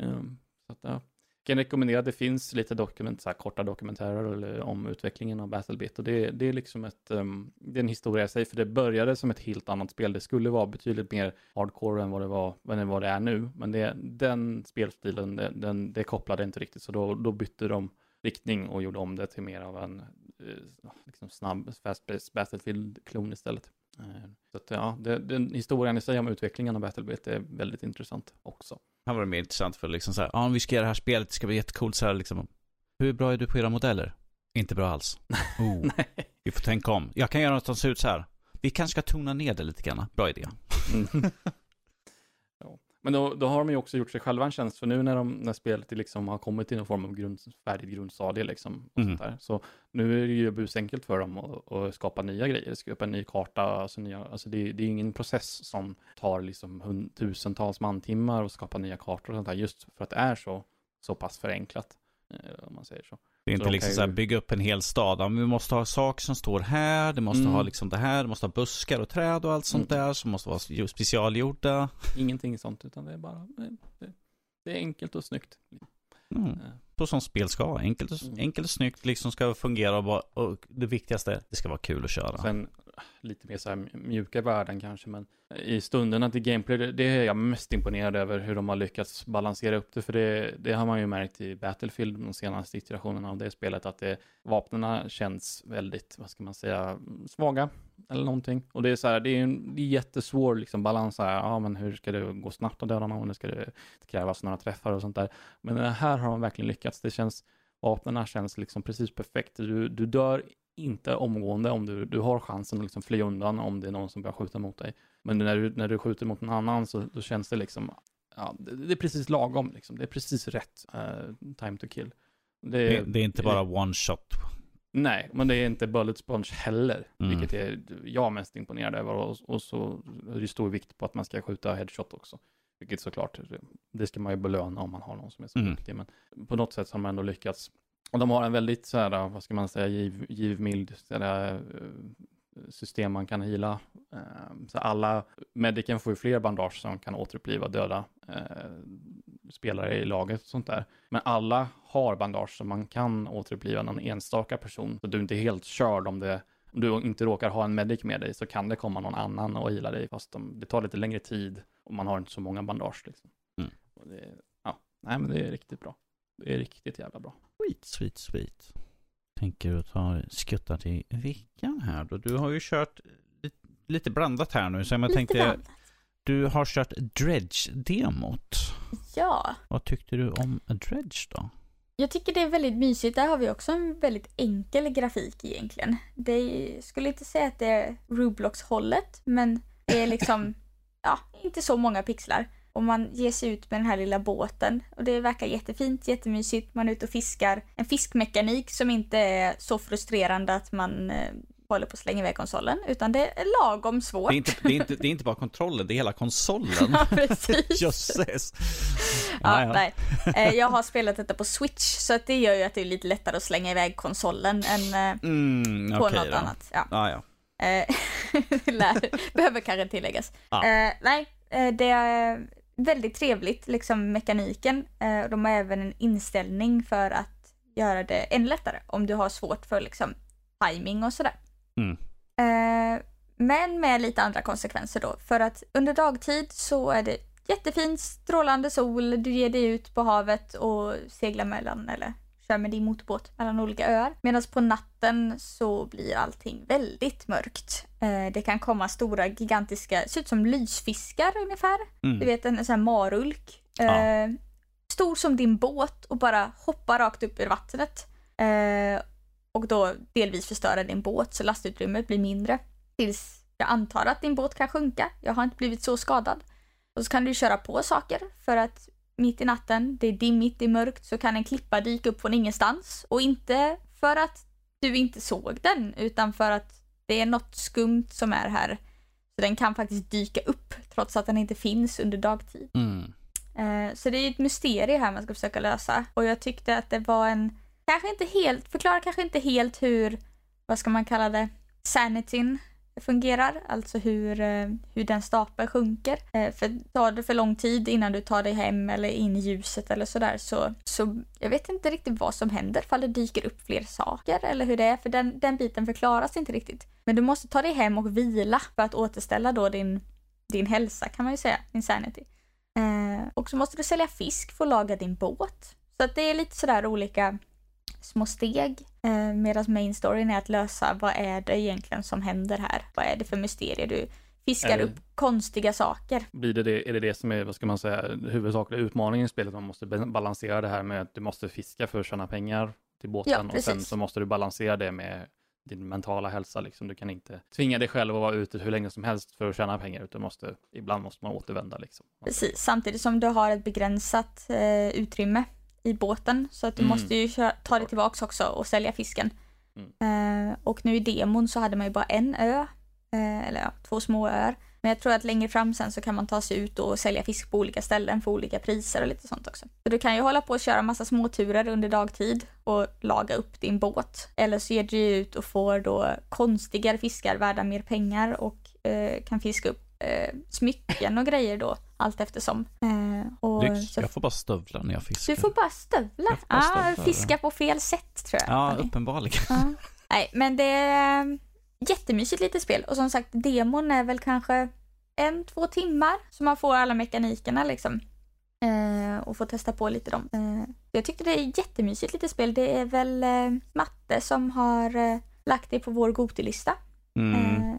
[SPEAKER 2] Um, så att, ja kan rekommendera, det finns lite dokument, så här, korta dokumentärer om utvecklingen av Battlebit och det, det är liksom ett, um, det är en historia i sig, för det började som ett helt annat spel. Det skulle vara betydligt mer hardcore än vad det var, än vad det är nu, men det, den spelstilen, det, den, det kopplade inte riktigt, så då, då bytte de riktning och gjorde om det till mer av en eh, liksom snabb, fast-paced Battlefield-klon istället. Eh, Så att, ja, det, den historien i sig om utvecklingen av Battlebit är väldigt intressant också.
[SPEAKER 1] Här var det mer intressant för liksom så här, ja vi ska göra det här spelet, det ska bli jättecoolt så här liksom. Hur bra är du på era modeller? Inte bra alls. Oh, vi får tänka om. Jag kan göra något som ser ut så här. Vi kanske ska tona ner det lite grann. Bra idé.
[SPEAKER 2] Mm. Men då, då har de ju också gjort sig själva en tjänst, för nu när, de, när spelet liksom har kommit till någon form av grund, färdigt grundstadie, liksom, och
[SPEAKER 1] Mm.
[SPEAKER 2] sånt där, så nu är det ju busenkelt för dem att, att skapa nya grejer, skapa en ny karta, alltså, nya, alltså det, det är ingen process som tar liksom hund, tusentals mantimmar och skapa nya kartor och sånt där, just för att det är så, så pass förenklat, eh, om man säger så.
[SPEAKER 1] Det är inte liksom så här
[SPEAKER 2] ju-
[SPEAKER 1] bygga upp en hel stad. Ja, vi måste ha saker som står här, det måste
[SPEAKER 2] Mm.
[SPEAKER 1] ha liksom det här, det måste ha buskar och träd och allt sånt där som måste vara specialgjorda.
[SPEAKER 2] Ingenting sånt, utan det är bara, det, det är enkelt och snyggt.
[SPEAKER 1] Mm.
[SPEAKER 2] Eh,
[SPEAKER 1] Så som spel ska vara. Enkelt och,
[SPEAKER 2] Mm.
[SPEAKER 1] enkelt och snyggt liksom ska fungera och, bara, och det viktigaste, det ska vara kul att köra.
[SPEAKER 2] Sen lite mer så här mjuka värden kanske, men i stunderna till gameplay, det, det är jag mest imponerad över hur de har lyckats balansera upp det, för det, det har man ju märkt i Battlefield, de senaste iterationerna av det spelet, att det, vapnena känns väldigt, vad ska man säga, svaga eller någonting. Och det är så här, det är en det är jättesvår liksom balans här, ja men hur ska det gå snabbt att döda någon, ska det krävas några träffar och sånt där. Men här har de verkligen lyckats, det känns, vapnen känns liksom precis perfekt. Du, du dör inte omgående om du, du har chansen att liksom fly undan om det är någon som börjar skjuta mot dig. Men när du, när du skjuter mot någon annan så då känns det liksom, ja, det, det är precis lagom liksom. Det är precis rätt uh, time to kill.
[SPEAKER 1] Det, det, det är inte bara one shot.
[SPEAKER 2] Nej, men det är inte bullet sponge heller, mm. vilket är jag mest imponerad över. Och, och så är det stor vikt på att man ska skjuta headshot också. Vilket såklart, det ska man ju belöna om man har någon som är så mm. duktig. Men på något sätt har man ändå lyckats och de har en väldigt, så här, vad ska man säga, giv, givmild här, eh, system man kan hila. Eh, så alla, medicen får ju fler bandage som kan återuppliva döda eh, spelare i laget och sånt där. Men alla har bandage som man kan återuppliva någon enstaka person. Så du är inte helt körd om det om du inte råkar ha en medic med dig så kan det komma någon annan och hila dig fast de, det tar lite längre tid och man har inte så många bandage. Liksom. Mm. Det, ja, nej men det är riktigt bra. Det är riktigt jävla bra.
[SPEAKER 1] Sweet, sweet, sweet. Tänker du ta skuttar till veckan här då? Du har ju kört lite, blandat här nu. Så jag lite tänkte, blandat. du har kört Dredge-demot.
[SPEAKER 3] Ja.
[SPEAKER 1] Vad tyckte du om Dredge då?
[SPEAKER 3] Jag tycker det är väldigt mysigt. Där har vi också en väldigt enkel grafik egentligen. Det är, skulle inte säga att det är Roblox-hållet, men det är liksom, ja, inte så många pixlar. Och man ger sig ut med den här lilla båten och det verkar jättefint, jättemysigt. Man är ute och fiskar. En fiskmekanik som inte är så frustrerande att man eh, håller på att slänga iväg konsolen, utan det är lagom svårt.
[SPEAKER 1] Det är inte, det är inte, det är inte bara kontrollen, det är hela konsolen.
[SPEAKER 3] ja, precis.
[SPEAKER 1] Jösses.
[SPEAKER 3] Ja, ja, nej. Eh, jag har spelat detta på Switch, så att det gör ju att det är lite lättare att slänga iväg konsolen än eh, mm, på något då. annat. Ja.
[SPEAKER 1] Ah, ja.
[SPEAKER 3] Lär, behöver kanske tilläggas. Ah. nej, det är väldigt trevligt, liksom mekaniken. Eh, de har även en inställning för att göra det ännu lättare om du har svårt för liksom timing och sådär. Mm. Eh, men med lite andra konsekvenser då. För att under dagtid så är det jättefin strålande sol, du ger dig ut på havet och seglar mellan, eller med din motorbåt mellan olika öar. Medan på natten så blir allting väldigt mörkt. Eh, det kan komma stora gigantiska, ser ut som lysfiskar ungefär. Mm. Du vet en sån här marulk. Ja. Eh, stor som din båt och bara hoppar rakt upp ur vattnet. Eh, och då delvis förstöra din båt så lastutrymmet blir mindre. Tills jag antar att din båt kan sjunka. Jag har inte blivit så skadad. Och så kan du köra på saker för att mitt i natten, det är dimmigt, det är mörkt, så kan en klippa dyka upp från ingenstans. Och inte för att du inte såg den, utan för att det är något skumt som är här. Så den kan faktiskt dyka upp trots att den inte finns under dagtid. Mm. Eh, så det är ett mysterium här man ska försöka lösa. Och jag tyckte att det var en, kanske inte helt, förklara kanske inte helt hur, vad ska man kalla det, sanityn fungerar, alltså hur, eh, hur den stapeln sjunker. Eh, för tar det för lång tid innan du tar dig hem eller in i ljuset eller sådär så, så jag vet inte riktigt vad som händer, ifall det dyker upp fler saker eller hur det är, för den, den biten förklaras inte riktigt. Men du måste ta dig hem och vila för att återställa då din, din hälsa kan man ju säga, din sanity. Eh, och så måste du sälja fisk för att laga din båt. Så att det är lite sådär olika små steg. Eh, Medan main storyn är att lösa vad är det egentligen som händer här? Vad är det för mysterier du fiskar upp konstiga saker.
[SPEAKER 2] Blir det, det är det det som är, vad ska man säga, huvudsakliga utmaningen i spelet? Man måste balansera det här med att du måste fiska för att tjäna pengar till båten ja, och sen så måste du balansera det med din mentala hälsa. Liksom. Du kan inte tvinga dig själv att vara ute hur länge som helst för att tjäna pengar, utan måste, ibland måste man återvända. Liksom.
[SPEAKER 3] Precis, samtidigt som du har ett begränsat eh, utrymme i båten så att du mm. måste ju köra, ta dig tillbaks också och sälja fisken. Mm. Eh, och nu i demon så hade man ju bara en ö, eh, eller ja, två små öar. Men jag tror att längre fram sen så kan man ta sig ut och sälja fisk på olika ställen för olika priser och lite sånt också. Så du kan ju hålla på och köra massa småturer under dagtid och laga upp din båt. Eller så ger du ut och får då konstigare fiskar värda mer pengar och eh, kan fiska upp eh, smycken och grejer då allt eftersom. Eh, och
[SPEAKER 1] så, jag får bara stövlar när jag fiskar.
[SPEAKER 3] Du får bara stövlar? Ja, ah, fiska på fel sätt tror jag.
[SPEAKER 1] Ja, uppenbarligen.
[SPEAKER 3] Ah. Nej, men det... jättemysigt litet spel och som sagt demon är väl kanske en, två timmar så man får alla mekanikerna liksom. Eh, och får testa på lite dem. Eh, jag tyckte det är jättemysigt litet spel. Det är väl eh, Matte som har eh, lagt det på vår Gotilista.
[SPEAKER 1] Mm.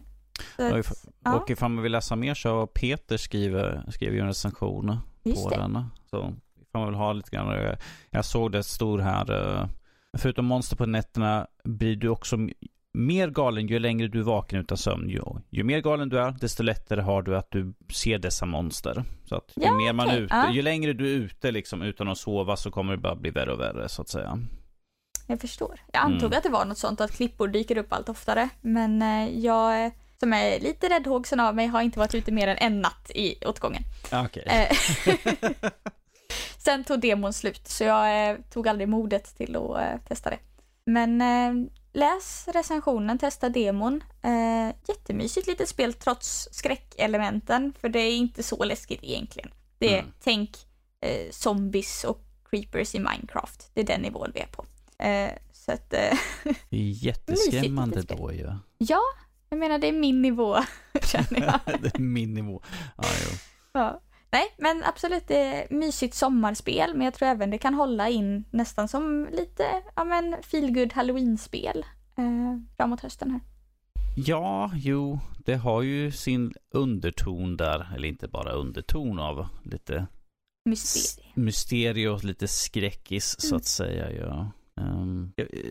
[SPEAKER 3] Eh, att- ja.
[SPEAKER 1] Och ifall man vill läsa mer så har Peter skriver, skriver ju en recension
[SPEAKER 3] Just
[SPEAKER 1] på
[SPEAKER 3] det.
[SPEAKER 1] den. Så ifall man vill ha lite grann. Jag, jag såg det stor här. eh, Förutom monster på nätterna blir du också mer galen ju längre du är vaken utan sömn. Ju, ju mer galen du är, desto lättare har du att du ser dessa monster. Så att ju
[SPEAKER 3] Ja,
[SPEAKER 1] mer man
[SPEAKER 3] okej,
[SPEAKER 1] ute,
[SPEAKER 3] ja.
[SPEAKER 1] ju längre du är ute liksom utan att sova så kommer det bara bli värre och värre så att säga.
[SPEAKER 3] Jag förstår. Jag antog
[SPEAKER 1] Mm.
[SPEAKER 3] att det var något sånt att klippor dyker upp allt oftare. Men eh, jag, som är lite räddhågsen av mig, har inte varit ute mer än en natt i åtgången.
[SPEAKER 1] Okej.
[SPEAKER 3] Eh, Sen tog demon slut, så jag eh, tog aldrig modet till att eh, testa det. Men eh, läs recensionen, testa demon. Eh, jättemysigt litet spel trots skräckelementen, för det är inte så läskigt egentligen. Det är,
[SPEAKER 1] Mm.
[SPEAKER 3] tänk zombies och creepers i Minecraft. Det är den nivån vi är på. Så att,
[SPEAKER 1] Det är jätteskrämmande då ju.
[SPEAKER 3] ja, jag menar det är min nivå, känner jag.
[SPEAKER 1] det är min nivå. Ja, jo.
[SPEAKER 3] Ja. Nej, men absolut, det är mysigt sommarspel, men jag tror även det kan hålla in nästan som lite, ja men, feelgood halloween-spel eh, framåt hösten här.
[SPEAKER 1] Ja, jo, det har ju sin underton där, eller inte bara underton av lite
[SPEAKER 3] Mysterium.
[SPEAKER 1] mysterio, lite skräckis så
[SPEAKER 3] Mm.
[SPEAKER 1] att säga. Ja. Ja,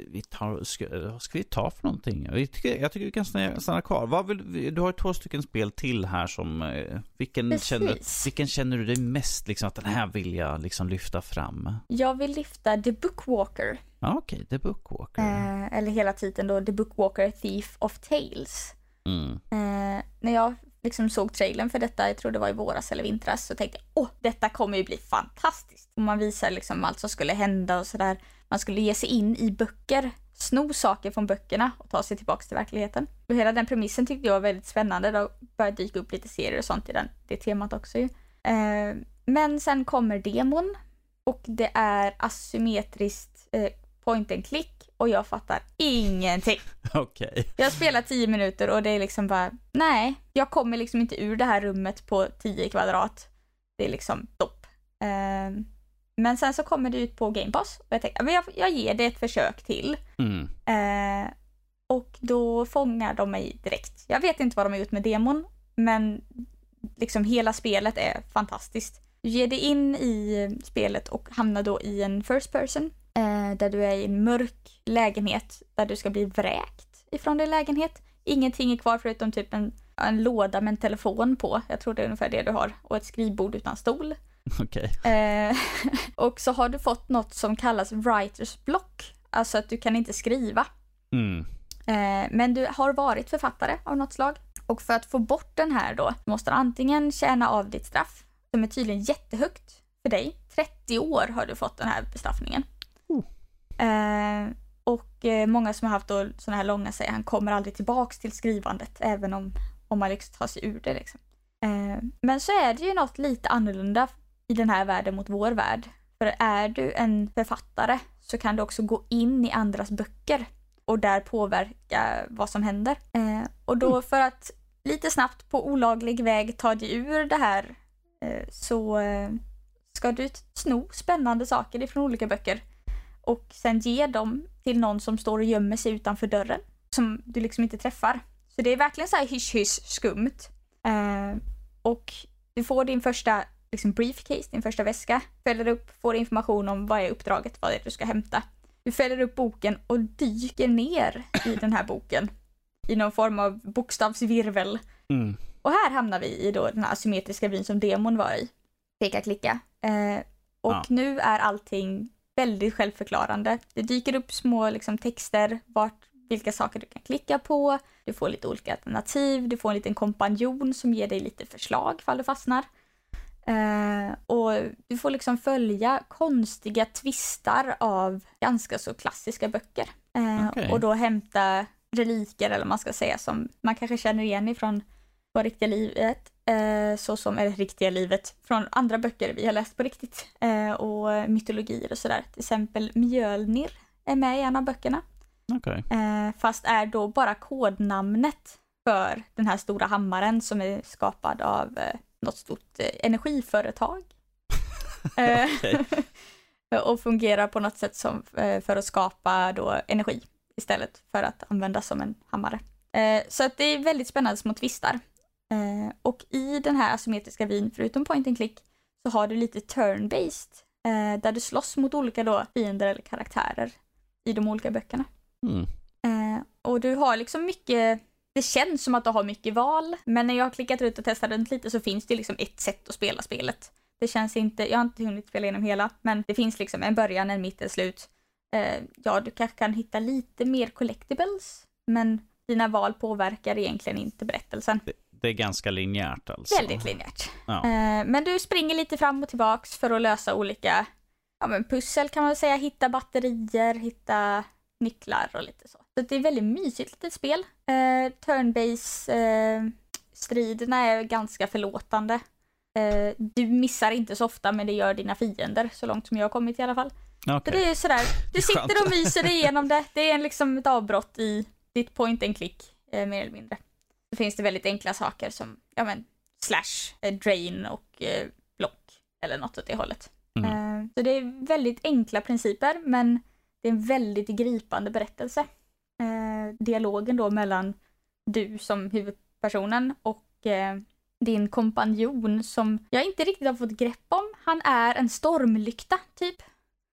[SPEAKER 1] vi tar, ska, vad ska vi ta för någonting? Jag tycker, jag tycker vi kan stanna, stanna kvar. Vad vill, vi- du har ju två stycken spel till här som, eh, vilken,
[SPEAKER 3] Precis.
[SPEAKER 1] känner, vilken känner du dig mest, liksom att den här vill jag liksom lyfta fram?
[SPEAKER 3] Jag vill lyfta The Bookwalker,
[SPEAKER 1] Ja, okej, The Bookwalker.
[SPEAKER 3] eh, eller hela titeln då, The Bookwalker Thief of Tales.
[SPEAKER 1] Mm.
[SPEAKER 3] Eh, när jag liksom såg trailern för detta, jag tror det var i våras eller vintras, så tänkte jag åh, detta kommer ju bli fantastiskt. Och man visar liksom allt som skulle hända och sådär. Man skulle ge sig in i böcker, sno saker från böckerna och ta sig tillbaka till verkligheten. Och hela den premissen tyckte jag var väldigt spännande. Det börjat dyka upp lite serier och sånt i den, det temat också ju. Eh, men sen kommer demon och det är asymmetriskt eh, point and click och jag fattar ingenting.
[SPEAKER 1] Okej.
[SPEAKER 3] Jag har spelat 10 minuter och det är liksom bara, nej, jag kommer liksom inte ur det här rummet på 10 kvadrat. Det är liksom stopp. Ehm, men sen så kommer det ut på Game Pass och jag tänkte, men jag, jag ger det ett försök till.
[SPEAKER 1] Mm.
[SPEAKER 3] Eh, och då fångar de mig direkt. Jag vet inte vad de har gjort med demon, men liksom hela spelet är fantastiskt. Du ger dig in i spelet och hamnar då i en first person, eh, där du är i en mörk lägenhet där du ska bli vräkt ifrån din lägenhet. Ingenting är kvar förutom typ en, en låda med en telefon på. Jag tror det är ungefär det du har. Och ett skrivbord utan stol.
[SPEAKER 1] Okej.
[SPEAKER 3] Eh, och så har du fått något som kallas writers block. Alltså att du kan inte skriva.
[SPEAKER 1] Mm.
[SPEAKER 3] Eh, men du har varit författare av något slag. Och för att få bort den här då måste du antingen tjäna av ditt straff, som är tydligen jättehögt för dig. 30 år har du fått den här bestraffningen.
[SPEAKER 1] Oh.
[SPEAKER 3] Eh, och eh, många som har haft då sådana här långa säger han kommer aldrig tillbaks till skrivandet även om, om man liksom tar sig ur det. Liksom. Eh, men så är det ju något lite annorlunda i den här världen mot vår värld. För är du en författare så kan du också gå in i andras böcker och där påverka vad som händer. Eh, och då för att lite snabbt på olaglig väg ta dig ur det här eh, så eh, ska du sno spännande saker ifrån olika böcker och sen ge dem till någon som står och gömmer sig utanför dörren som du liksom inte träffar. Så det är verkligen så här hysch-hysch skumt. Eh, och du får din första liksom briefcase, din första väska, fäller upp, får information om vad är uppdraget, vad är det du ska hämta. Du fäller upp boken och dyker ner i den här boken i någon form av bokstavsvirvel.
[SPEAKER 1] Mm.
[SPEAKER 3] Och här hamnar vi i då den här asymmetriska vyn som demon var i. Peka klicka. Eh, och
[SPEAKER 1] Ja.
[SPEAKER 3] nu är allting väldigt självförklarande. Det dyker upp små liksom, texter, vart, vilka saker du kan klicka på. Du får lite olika alternativ, du får en liten kompanjon som ger dig lite förslag ifall du fastnar. Eh, och du får liksom följa konstiga twistar av ganska så klassiska böcker. Eh,
[SPEAKER 1] Okej.
[SPEAKER 3] Och då hämta reliker eller vad man ska säga som man kanske känner igen ifrån på riktiga livet. Eh, så som, eller riktiga livet, från andra böcker vi har läst på riktigt. Eh, och mytologier och sådär. Till exempel Mjölnir är med i en av böckerna.
[SPEAKER 1] Okej.
[SPEAKER 3] Eh, fast är då bara kodnamnet för den här stora hammaren som är skapad av eh, något stort eh, energiföretag. Eh, och fungerar på något sätt som, eh, för att skapa då energi istället för att användas som en hammare. Så att det är väldigt spännande små twistar. Eh, och i den här asymmetriska vyn, förutom point and click, så har du lite turn-based, där du slåss mot olika då fiender eller karaktärer i de olika böckerna.
[SPEAKER 1] Mm.
[SPEAKER 3] Och du har liksom mycket, det känns som att du har mycket val, men när jag har klickat ut och testat runt lite så finns det liksom ett sätt att spela spelet. Det känns inte, jag har inte hunnit spela igenom hela, men det finns liksom en början, en mitt, ett slut. Eh, ja, du kanske kan hitta lite mer collectibles, men dina val påverkar egentligen inte berättelsen.
[SPEAKER 1] Det är ganska linjärt alltså.
[SPEAKER 3] Väldigt linjärt.
[SPEAKER 1] Ja.
[SPEAKER 3] Eh, men du springer lite fram och tillbaks för att lösa olika ja, men pussel kan man väl säga. Hitta batterier, hitta nycklar och lite så. Så det är väldigt mysigt litet spel. Eh, Turn-base eh, striderna är ganska förlåtande. Eh, du missar inte så ofta men det gör dina fiender så långt som jag har kommit i alla fall. Så
[SPEAKER 1] Okej.
[SPEAKER 3] det är sådär, du sitter och myser igenom det. Det är liksom ett avbrott i ditt point and click, eh, mer eller mindre. Så finns det väldigt enkla saker som, ja men, slash, eh, drain och eh, block, eller något åt det hållet.
[SPEAKER 1] Mm.
[SPEAKER 3] Eh, så det är väldigt enkla principer, men det är en väldigt gripande berättelse. Eh, dialogen då mellan du som huvudpersonen och eh, din kompanjon som jag inte riktigt har fått grepp om. Han är en stormlykta, typ.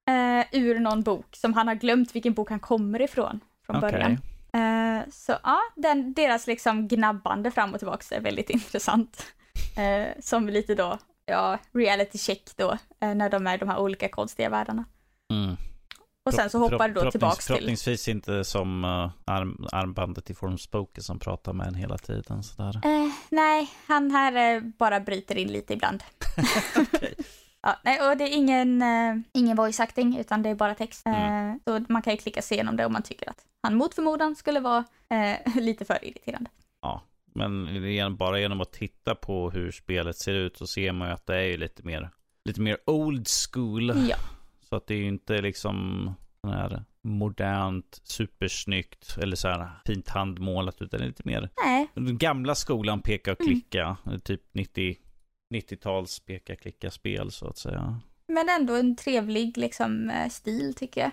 [SPEAKER 3] Eh, ur någon bok som han har glömt vilken bok han kommer ifrån från
[SPEAKER 1] Okej.
[SPEAKER 3] början. Eh, så ja, den, deras liksom gnabbande fram och tillbaka är väldigt intressant. Eh, som lite då, ja, reality check då, eh, när de är i de här olika konstiga världarna.
[SPEAKER 1] Mm.
[SPEAKER 3] Och sen så hoppar det då tillbaks till...
[SPEAKER 1] Förhoppningsvis inte som uh, arm, armbandet i Formspoken som pratar med en hela tiden sådär.
[SPEAKER 3] Eh, nej, han här eh, bara bryter in lite ibland. ja, nej, och det är ingen, eh, ingen voice acting utan det är bara text. Eh, så man kan ju klicka sig igenom det om man tycker att han mot förmodan skulle vara eh, lite för irriterande.
[SPEAKER 1] Ja, men bara genom att titta på hur spelet ser ut så ser man ju att det är ju lite mer, lite mer old school.
[SPEAKER 3] Ja,
[SPEAKER 1] Så att det är ju inte liksom här modernt, supersnyggt eller så här fint handmålat utan det är lite mer
[SPEAKER 3] nej,
[SPEAKER 1] den gamla skolan peka och
[SPEAKER 3] Mm.
[SPEAKER 1] klicka. Typ 90, 90-tals peka klicka spel så att säga.
[SPEAKER 3] men ändå en trevlig liksom eh, stil tycker jag.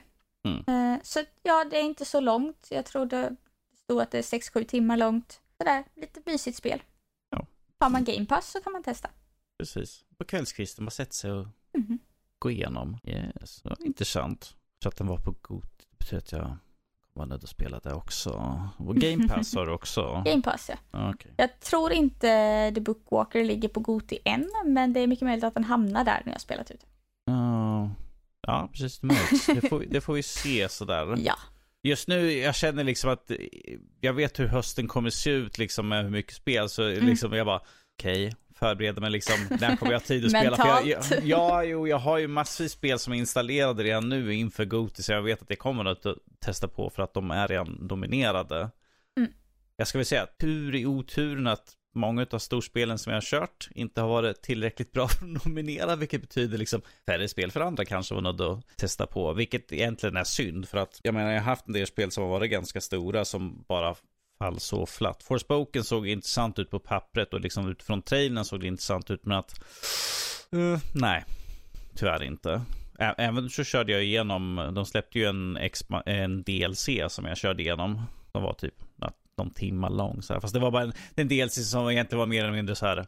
[SPEAKER 1] Mm.
[SPEAKER 3] Eh, så ja, det är inte så långt. Jag tror det stod att det är 6-7 timmar långt. Sådär, lite mysigt spel.
[SPEAKER 1] Ja.
[SPEAKER 3] Har man Game Pass så kan man testa.
[SPEAKER 1] Precis. På kvällskvisten, bara sett sig och
[SPEAKER 3] Mhm.
[SPEAKER 1] Gå igenom. Yes, var intressant. Så att den var på god, det betyder att jag var nöjd att spela det också. Och Game Pass har du också.
[SPEAKER 3] Game Pass ja.
[SPEAKER 1] Ja, Okej.
[SPEAKER 3] Jag tror inte The Bookwalker ligger på Goti än, men det är mycket möjligt att den hamnar där när jag spelat ut.
[SPEAKER 1] Ja, Ja, precis. Det, det, får, det får vi se sådär.
[SPEAKER 3] Ja.
[SPEAKER 1] Just nu, jag känner liksom att eh, jag vet hur hösten kommer se ut liksom med hur mycket spel. Så
[SPEAKER 3] Mm.
[SPEAKER 1] liksom jag bara, okej, förbereder mig liksom. När kommer jag ha tid att spela? För jag, jag,
[SPEAKER 3] Mentalt.
[SPEAKER 1] ja, jo, jag har ju massvis spel som är installerade redan nu inför Goti. Så jag vet att jag kommer att testa på för att de är redan dominerade.
[SPEAKER 3] Mm.
[SPEAKER 1] Jag ska väl säga tur i oturen att många av storspelen som jag har kört inte har varit tillräckligt bra för att nominera, vilket betyder liksom färre spel för andra kanske var nödda att testa på, vilket egentligen är synd för att jag menar jag har haft en del spel som har varit ganska stora som bara fall så flatt. Forspoken såg intressant ut på pappret och liksom utifrån trailern såg det intressant ut men att Uh, nej, tyvärr inte. Ä- Även så körde jag igenom, de släppte ju en, en DLC som jag körde igenom. Som var typ ja, någon timme lång. Så här. Fast det var bara en, en DLC som egentligen var mer eller mindre så här.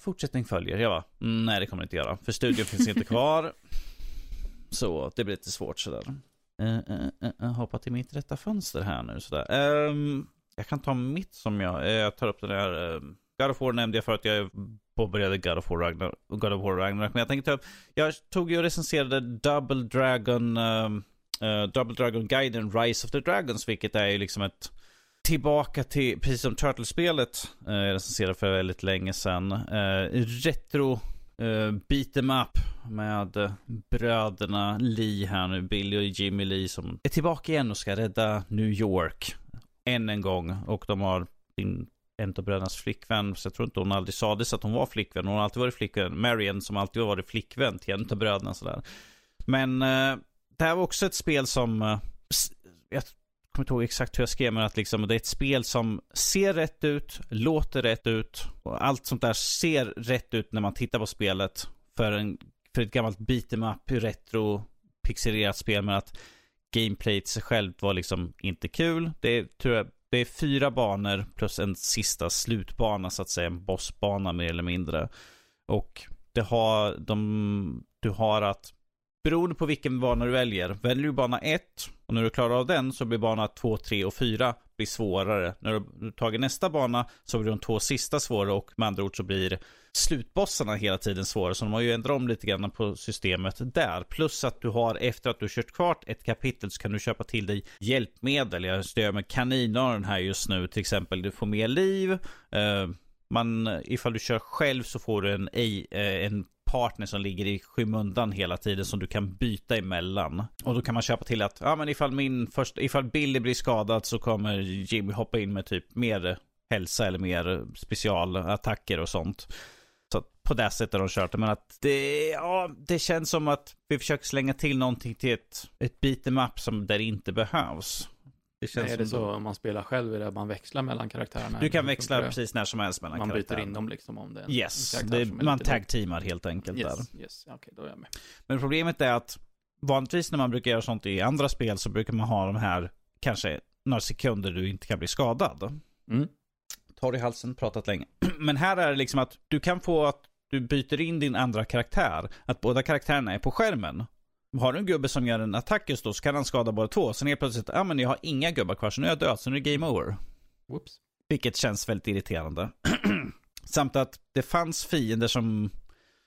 [SPEAKER 1] Fortsättning följer. Jag bara, mm, nej det kommer det inte göra. För studion finns inte kvar. Så det blir lite svårt sådär. Uh, eh, uh, eh, uh, hoppa till mitt rätta fönster här nu sådär. Um, ehm, jag kan ta mitt som jag, eh, jag tar upp den här. Eh, God of War nämnde jag för att jag påbörjade God of War Ragnarok. God of War Ragnarok. Men jag tänkte ta upp, jag tog ju och recenserade Double Dragon, uh, Double Dragon Guiden Rise of the Dragons. Vilket är ju liksom ett tillbaka till, precis som Turtle-spelet uh, jag recenserade för väldigt länge sedan. Uh, retro uh, beat em up med bröderna Lee här nu, Billy och Jimmy Lee som är tillbaka igen och ska rädda New York än en gång. Och de har sin en av brödernas flickvän, så jag tror inte hon aldrig sades att hon var flickvän. Hon har alltid varit flickvän. Marion som alltid har varit flickvän till en av bröderna sådär. Men eh, det här var också ett spel som, eh, jag kommer kommer inte ihåg exakt hur jag skrev, men att liksom, det är ett spel som ser rätt ut, låter rätt ut och allt sånt där ser rätt ut när man tittar på spelet. För, en, för ett gammalt beat'em up, retro, pixelerat spel, men att gameplayet sig självt var liksom inte kul. Det är, tror jag, det är fyra banor plus en sista slutbana så att säga, en bossbana mer eller mindre. Och det har, de, du har att beroende på vilken bana du väljer. Väljer du bana 1 och när du klarar av den så blir bana 2, 3 och 4 blir svårare. När du tagit nästa bana så blir de två sista svårare och med andra ord så blir slutbossarna hela tiden svårare. Så de har ju ändrat om lite grann på systemet där. Plus att du har efter att du kört klart ett kapitel så kan du köpa till dig hjälpmedel. Jag stöder med kaninöron här just nu till exempel. Du får mer liv. Eh, man, ifall du kör själv så får du en, eh, en partner som ligger i skymundan hela tiden som du kan byta emellan. Och då kan man köpa till att, ja men ifall min först, ifall Billy blir skadad så kommer Jimmy hoppa in med typ mer hälsa eller mer specialattacker och sånt. Så på det sättet har de kört det. Men att det, ja, det känns som att vi försöker slänga till någonting till ett, ett beat'em up som där det inte behövs.
[SPEAKER 2] Det känns är det så om man spelar själv, är det att man växlar mellan karaktärerna?
[SPEAKER 1] Du kan växla precis när som helst mellan
[SPEAKER 2] man
[SPEAKER 1] karaktärerna.
[SPEAKER 2] Man byter in dem liksom om det är
[SPEAKER 1] en Yes, det, man tag-teamar helt enkelt
[SPEAKER 2] yes,
[SPEAKER 1] där.
[SPEAKER 2] Yes, okay, då är jag med.
[SPEAKER 1] Men problemet är att vanligtvis när man brukar göra sånt i andra spel så brukar man ha de här kanske några sekunder du inte kan bli skadad.
[SPEAKER 2] Mm.
[SPEAKER 1] Tar i halsen, pratat länge. Men här är det liksom att du kan få att du byter in din andra karaktär. Att båda karaktärerna är på skärmen. Har du en gubbe som gör en attack just då så kan han skada båda två. Sen helt plötsligt, ja men jag har inga gubbar kvar så nu är jag död, så nu är det game over.
[SPEAKER 2] Whoops.
[SPEAKER 1] Vilket känns väldigt irriterande. Samt att det fanns fiender som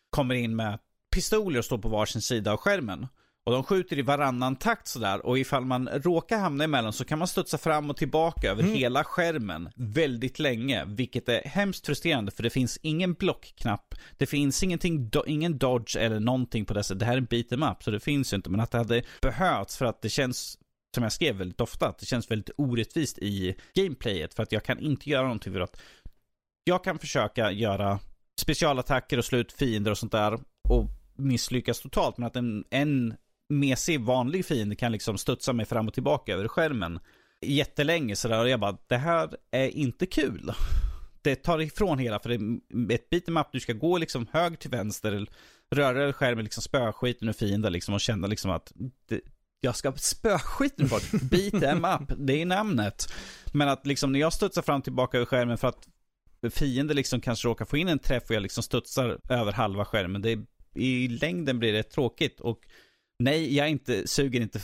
[SPEAKER 1] kommer in med pistoler och står på varsin sida av skärmen. Och de skjuter i varannan takt sådär. Och ifall man råkar hamna emellan så kan man studsa fram och tillbaka över mm. hela skärmen väldigt länge. Vilket är hemskt frustrerande för det finns ingen blockknapp. Det finns ingenting, do ingen dodge eller någonting på det sättet. Det här är en beat'em up så det finns ju inte. Men att det hade behövts för att det känns som jag skrev väldigt ofta, att det känns väldigt orättvist i gameplayet. För att jag kan inte göra någonting för att jag kan försöka göra specialattacker och slå ut fiender och sånt där. Och misslyckas totalt. Men att en, en mesig vanlig fiende kan liksom studsa mig fram och tillbaka över skärmen jättelänge sådär och jag bara, det här är inte kul. Det tar ifrån hela, för det är ett beat'em du ska gå liksom höger till vänster, röra över skärmen, liksom spöskiten ur fienden liksom och känna liksom att det, jag ska spöskiten folk. Beat em up, det är namnet. Men att liksom när jag studsar fram och tillbaka över skärmen för att fienden liksom kanske råkar få in en träff och jag liksom studsar över halva skärmen. Det är, I längden blir det tråkigt och Nej, jag inte, suger inte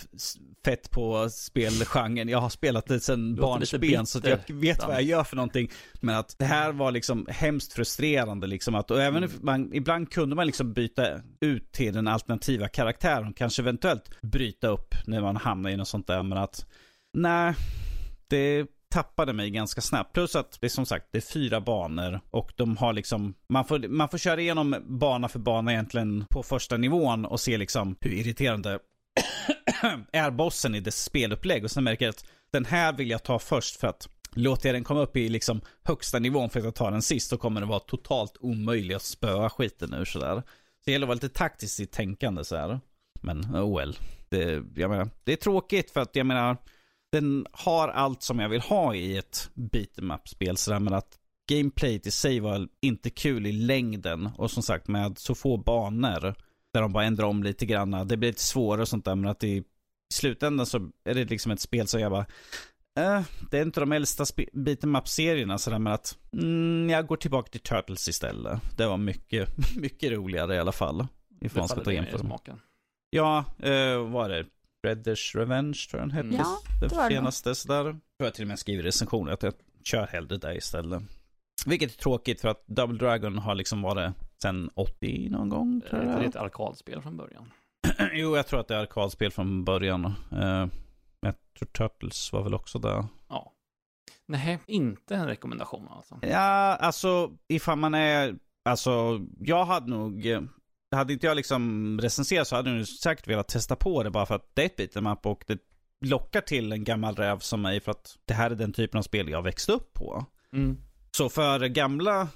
[SPEAKER 1] fett på spelgenren. Jag har spelat det sedan barnsben så jag vet vad jag gör för någonting. Men att det här var liksom hemskt frustrerande liksom att, och även mm. man, ibland kunde man liksom byta ut till den alternativa karaktären. Kanske eventuellt bryta upp när man hamnar i något sånt där. Men att, nej, det tappade mig ganska snabbt. Plus att det är som sagt, det är fyra banor och de har liksom, man får, man får köra igenom bana för bana egentligen på första nivån och se liksom hur irriterande är bossen i dess spelupplägg. Och sen märker jag att den här vill jag ta först för att Låter jag den komma upp i liksom högsta nivån för att jag tar den sist så kommer det vara totalt omöjligt att spöa skiten ur sådär. Så det gäller att vara lite taktiskt i tänkande så här. Men oh well. Det, jag menar, det är tråkigt för att jag menar, den har allt som jag vill ha i ett beat'em up-spel. Sådär men att gameplayet i sig var inte kul i längden. Och som sagt med så få banor. Där de bara ändrar om lite grann. Det blir lite svårare och sånt där. Men att i slutändan så är det liksom ett spel som jag bara. Eh, det är inte de äldsta beat'em up-serierna sådär men att mm, jag går tillbaka till Turtles istället. Det var mycket, mycket roligare i alla fall. Ifall man ska ta jämföra. Ja, eh, vad var det? Redders Revenge tror jag den hette.
[SPEAKER 3] Ja, det
[SPEAKER 1] var senaste sådär. Tror jag till och med skriver i recensioner att jag kör hellre där istället. Vilket är tråkigt för att Double Dragon har liksom varit sen 80 någon gång.
[SPEAKER 2] Tror jag. Det är ett arkadspel från början.
[SPEAKER 1] jo, jag tror att det är arkadspel från början. Uh, jag tror Turtles var väl också där.
[SPEAKER 2] Ja. Nej, inte en rekommendation alltså.
[SPEAKER 1] Ja, alltså ifall man är, alltså jag hade nog hade inte jag liksom recenserat så hade jag säkert velat testa på det bara för att det är ett beat'em och det lockar till en gammal räv som mig för att det här är den typen av spel jag växte upp på.
[SPEAKER 2] Mm.
[SPEAKER 1] Så för gamla,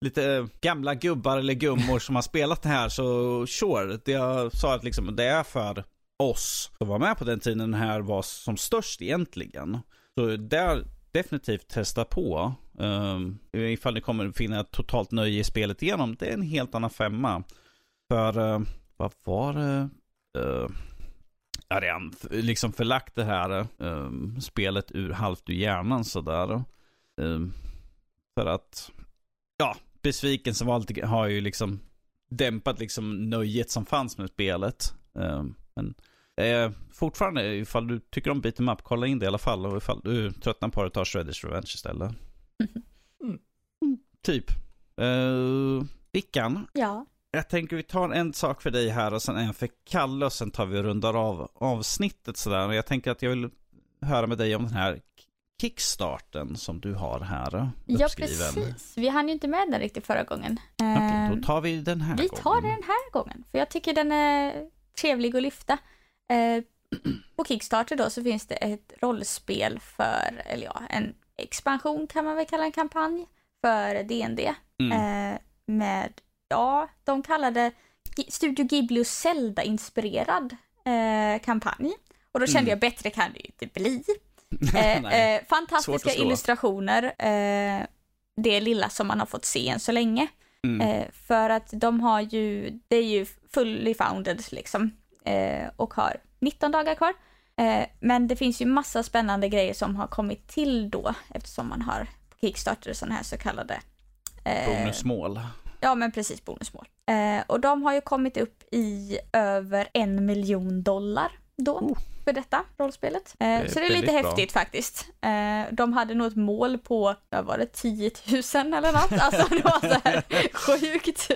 [SPEAKER 1] lite gamla gubbar eller gummor som har spelat det här så sure, det jag sa att liksom det är för oss som var med på den tiden den här var som störst egentligen. Så där definitivt testa på. Um, ifall ni kommer finna ett totalt nöje i spelet igenom. Det är en helt annan femma. För, uh, vad var det? Uh, jag har redan liksom förlagt det här um, spelet ur halvt ur hjärnan sådär. Um, för att, ja, besvikelsen var alltid, har ju liksom dämpat liksom nöjet som fanns med spelet. Um, men eh, fortfarande, ifall du tycker om beat'em up, kolla in det i alla fall. Och ifall du tröttnar på det, ta Shredders Revenge istället. Mm. Mm, typ. Uh, Vickan.
[SPEAKER 3] Ja.
[SPEAKER 1] Jag tänker vi tar en sak för dig här och sen en för Kalle och sen tar vi och rundar av avsnittet sådär. Och jag tänker att jag vill höra med dig om den här kickstarten som du har här
[SPEAKER 3] Ja, precis. Vi hann ju inte med den riktigt förra gången.
[SPEAKER 1] Okej, då ehm, tar vi den här
[SPEAKER 3] vi gången. Vi tar den här gången, för jag tycker den är trevlig att lyfta. Eh, på Kickstarter då så finns det ett rollspel för, eller ja, en expansion kan man väl kalla en kampanj för DND. Mm. Eh, med, ja, de kallade Studio Ghibli och Zelda-inspirerad eh, kampanj. Och då kände mm. jag bättre kan det ju inte bli. Eh, eh, fantastiska illustrationer, eh, det lilla som man har fått se än så länge. Mm. Eh, för att de har ju, det är ju fully founded liksom eh, och har 19 dagar kvar. Men det finns ju massa spännande grejer som har kommit till då eftersom man har på Kickstarter sådana här så kallade
[SPEAKER 1] bonusmål.
[SPEAKER 3] Ja men precis, bonusmål. och de har ju kommit upp i över en miljon dollar då. Oh för detta rollspelet. Eh, det så det är lite bra. häftigt faktiskt. Eh, de hade nog ett mål på, vad var det, 10 000 eller något. Alltså det var så här sjukt.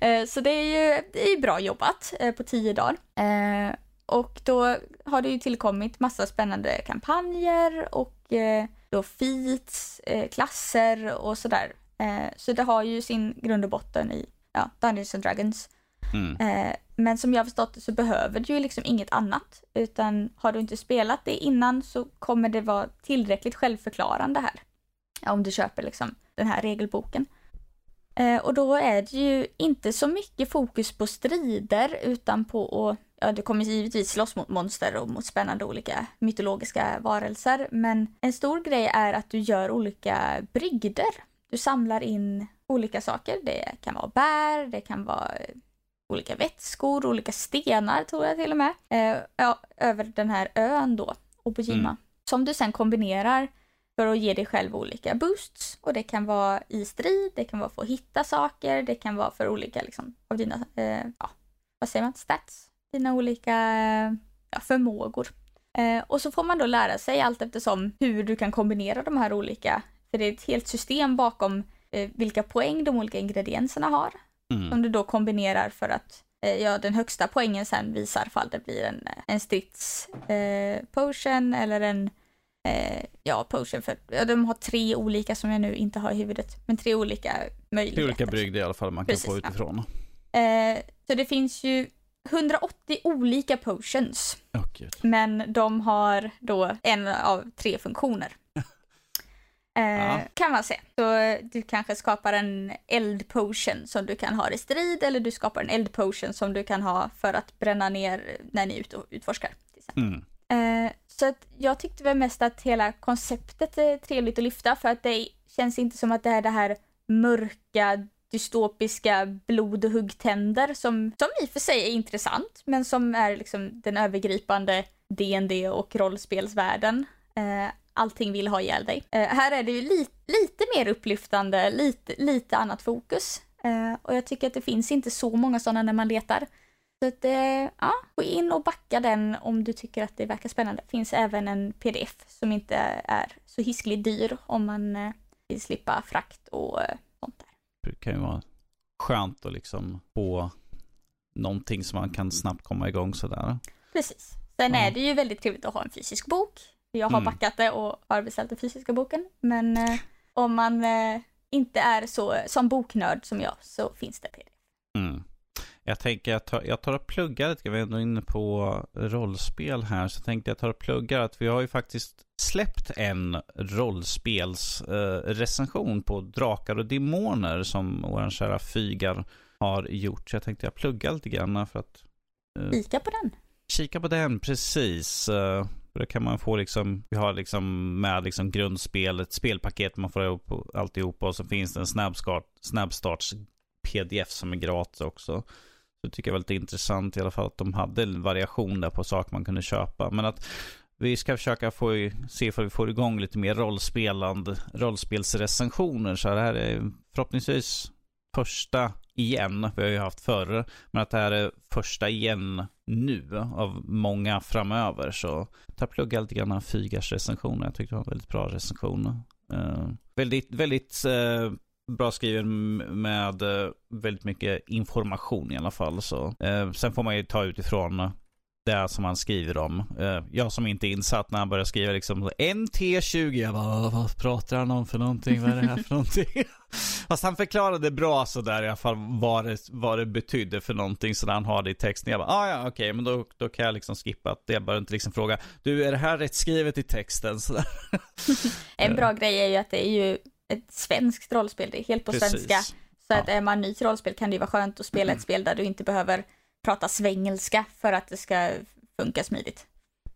[SPEAKER 3] Eh, så det är ju det är bra jobbat eh, på 10 dagar. Eh, och då har det ju tillkommit massa spännande kampanjer och eh, då feats, klasser och sådär. Så det har ju sin grund och botten i ja, Dungeons and Dragons. Mm. Eh, men som jag har förstått det så behöver du ju liksom inget annat. Utan har du inte spelat det innan så kommer det vara tillräckligt självförklarande här. Om du köper liksom den här regelboken. Eh, och då är det ju inte så mycket fokus på strider utan på att, ja du kommer givetvis slåss mot monster och mot spännande olika mytologiska varelser. Men en stor grej är att du gör olika brygder. Du samlar in olika saker. Det kan vara bär, det kan vara olika vätskor, olika stenar tror jag till och med, eh, ja, över den här ön då, Obojima. Mm. Som du sen kombinerar för att ge dig själv olika boosts. Och det kan vara i strid, det kan vara för att hitta saker, det kan vara för olika liksom, av dina, eh, ja, vad säger man, stats? Dina olika ja, förmågor. Eh, och så får man då lära sig allt eftersom hur du kan kombinera de här olika, för det är ett helt system bakom eh, vilka poäng de olika ingredienserna har. Mm. Som du då kombinerar för att eh, ja, den högsta poängen sen visar fall det blir en, en strids eh, potion eller en eh, ja, potion för ja, de har tre olika som jag nu inte har i huvudet, men tre olika möjligheter. Tre
[SPEAKER 1] olika brygder i alla fall man kan Precis, få utifrån.
[SPEAKER 3] Ja. Eh, så det finns ju 180 olika potions.
[SPEAKER 1] Oh,
[SPEAKER 3] men de har då en av tre funktioner. Eh, ja. Kan man säga. Så du kanske skapar en eldpotion som du kan ha i strid eller du skapar en eldpotion som du kan ha för att bränna ner när ni är ute och utforskar. Mm. Eh, så att jag tyckte väl mest att hela konceptet är trevligt att lyfta för att det känns inte som att det är det här mörka dystopiska blod och huggtänder som, som i och för sig är intressant men som är liksom den övergripande DND och rollspelsvärlden. Eh, allting vill ha ihjäl dig. Eh, här är det ju li lite mer upplyftande, lite, lite annat fokus. Eh, och jag tycker att det finns inte så många sådana när man letar. Så att, eh, ja, gå in och backa den om du tycker att det verkar spännande. Det finns även en pdf som inte är så hiskligt dyr om man eh, vill slippa frakt och eh, sånt där.
[SPEAKER 1] Det kan ju vara skönt att liksom få någonting som man kan snabbt komma igång sådär.
[SPEAKER 3] Precis. Sen ja. är det ju väldigt trevligt att ha en fysisk bok. Jag har mm. backat det och har beställt den fysiska boken. Men eh, om man eh, inte är så som boknörd som jag så finns det pdf.
[SPEAKER 1] Mm. Jag tänker jag tar, jag tar och pluggar lite, vi är ändå inne på rollspel här, så tänkte jag tar och pluggar att vi har ju faktiskt släppt en rollspelsrecension eh, på Drakar och Demoner som vår kära Fygar har gjort. Så jag tänkte jag plugga lite grann för att...
[SPEAKER 3] Eh, Kika på den.
[SPEAKER 1] kika på den, precis. Och det kan man få liksom, vi har liksom med liksom grundspelet, spelpaket man får ihop alltihopa och så finns det en snabbstart, snabbstarts pdf som är gratis också. Så det tycker jag var lite intressant i alla fall att de hade en variation där på saker man kunde köpa. Men att vi ska försöka få, se ifall vi får igång lite mer rollspelande, rollspelsrecensioner. Så det här är förhoppningsvis första igen. Vi har ju haft förr. Men att det här är första igen nu av många framöver. Så ta plugga lite grann Fygars recensioner. Jag tyckte det var en väldigt bra recension. Uh, väldigt, väldigt uh, bra skriven med uh, väldigt mycket information i alla fall. Så, sen får man ju ta utifrån det som han skriver om. Jag som inte är insatt när han börjar skriva liksom NT20, jag bara vad pratar han om för någonting? Vad är det här för någonting? Fast han förklarade bra sådär i alla fall vad det, vad det betydde för någonting så han har det i texten. Jag bara, ah, ja okej, okay, men då, då kan jag liksom skippa att jag behöver inte liksom fråga, du är det här rätt skrivet i texten? Sådär.
[SPEAKER 3] en bra grej är ju att det är ju ett svenskt rollspel, det är helt på Precis. svenska. Så att är man ny till rollspel kan det ju vara skönt att spela ett spel där du inte behöver prata svengelska för att det ska funka smidigt.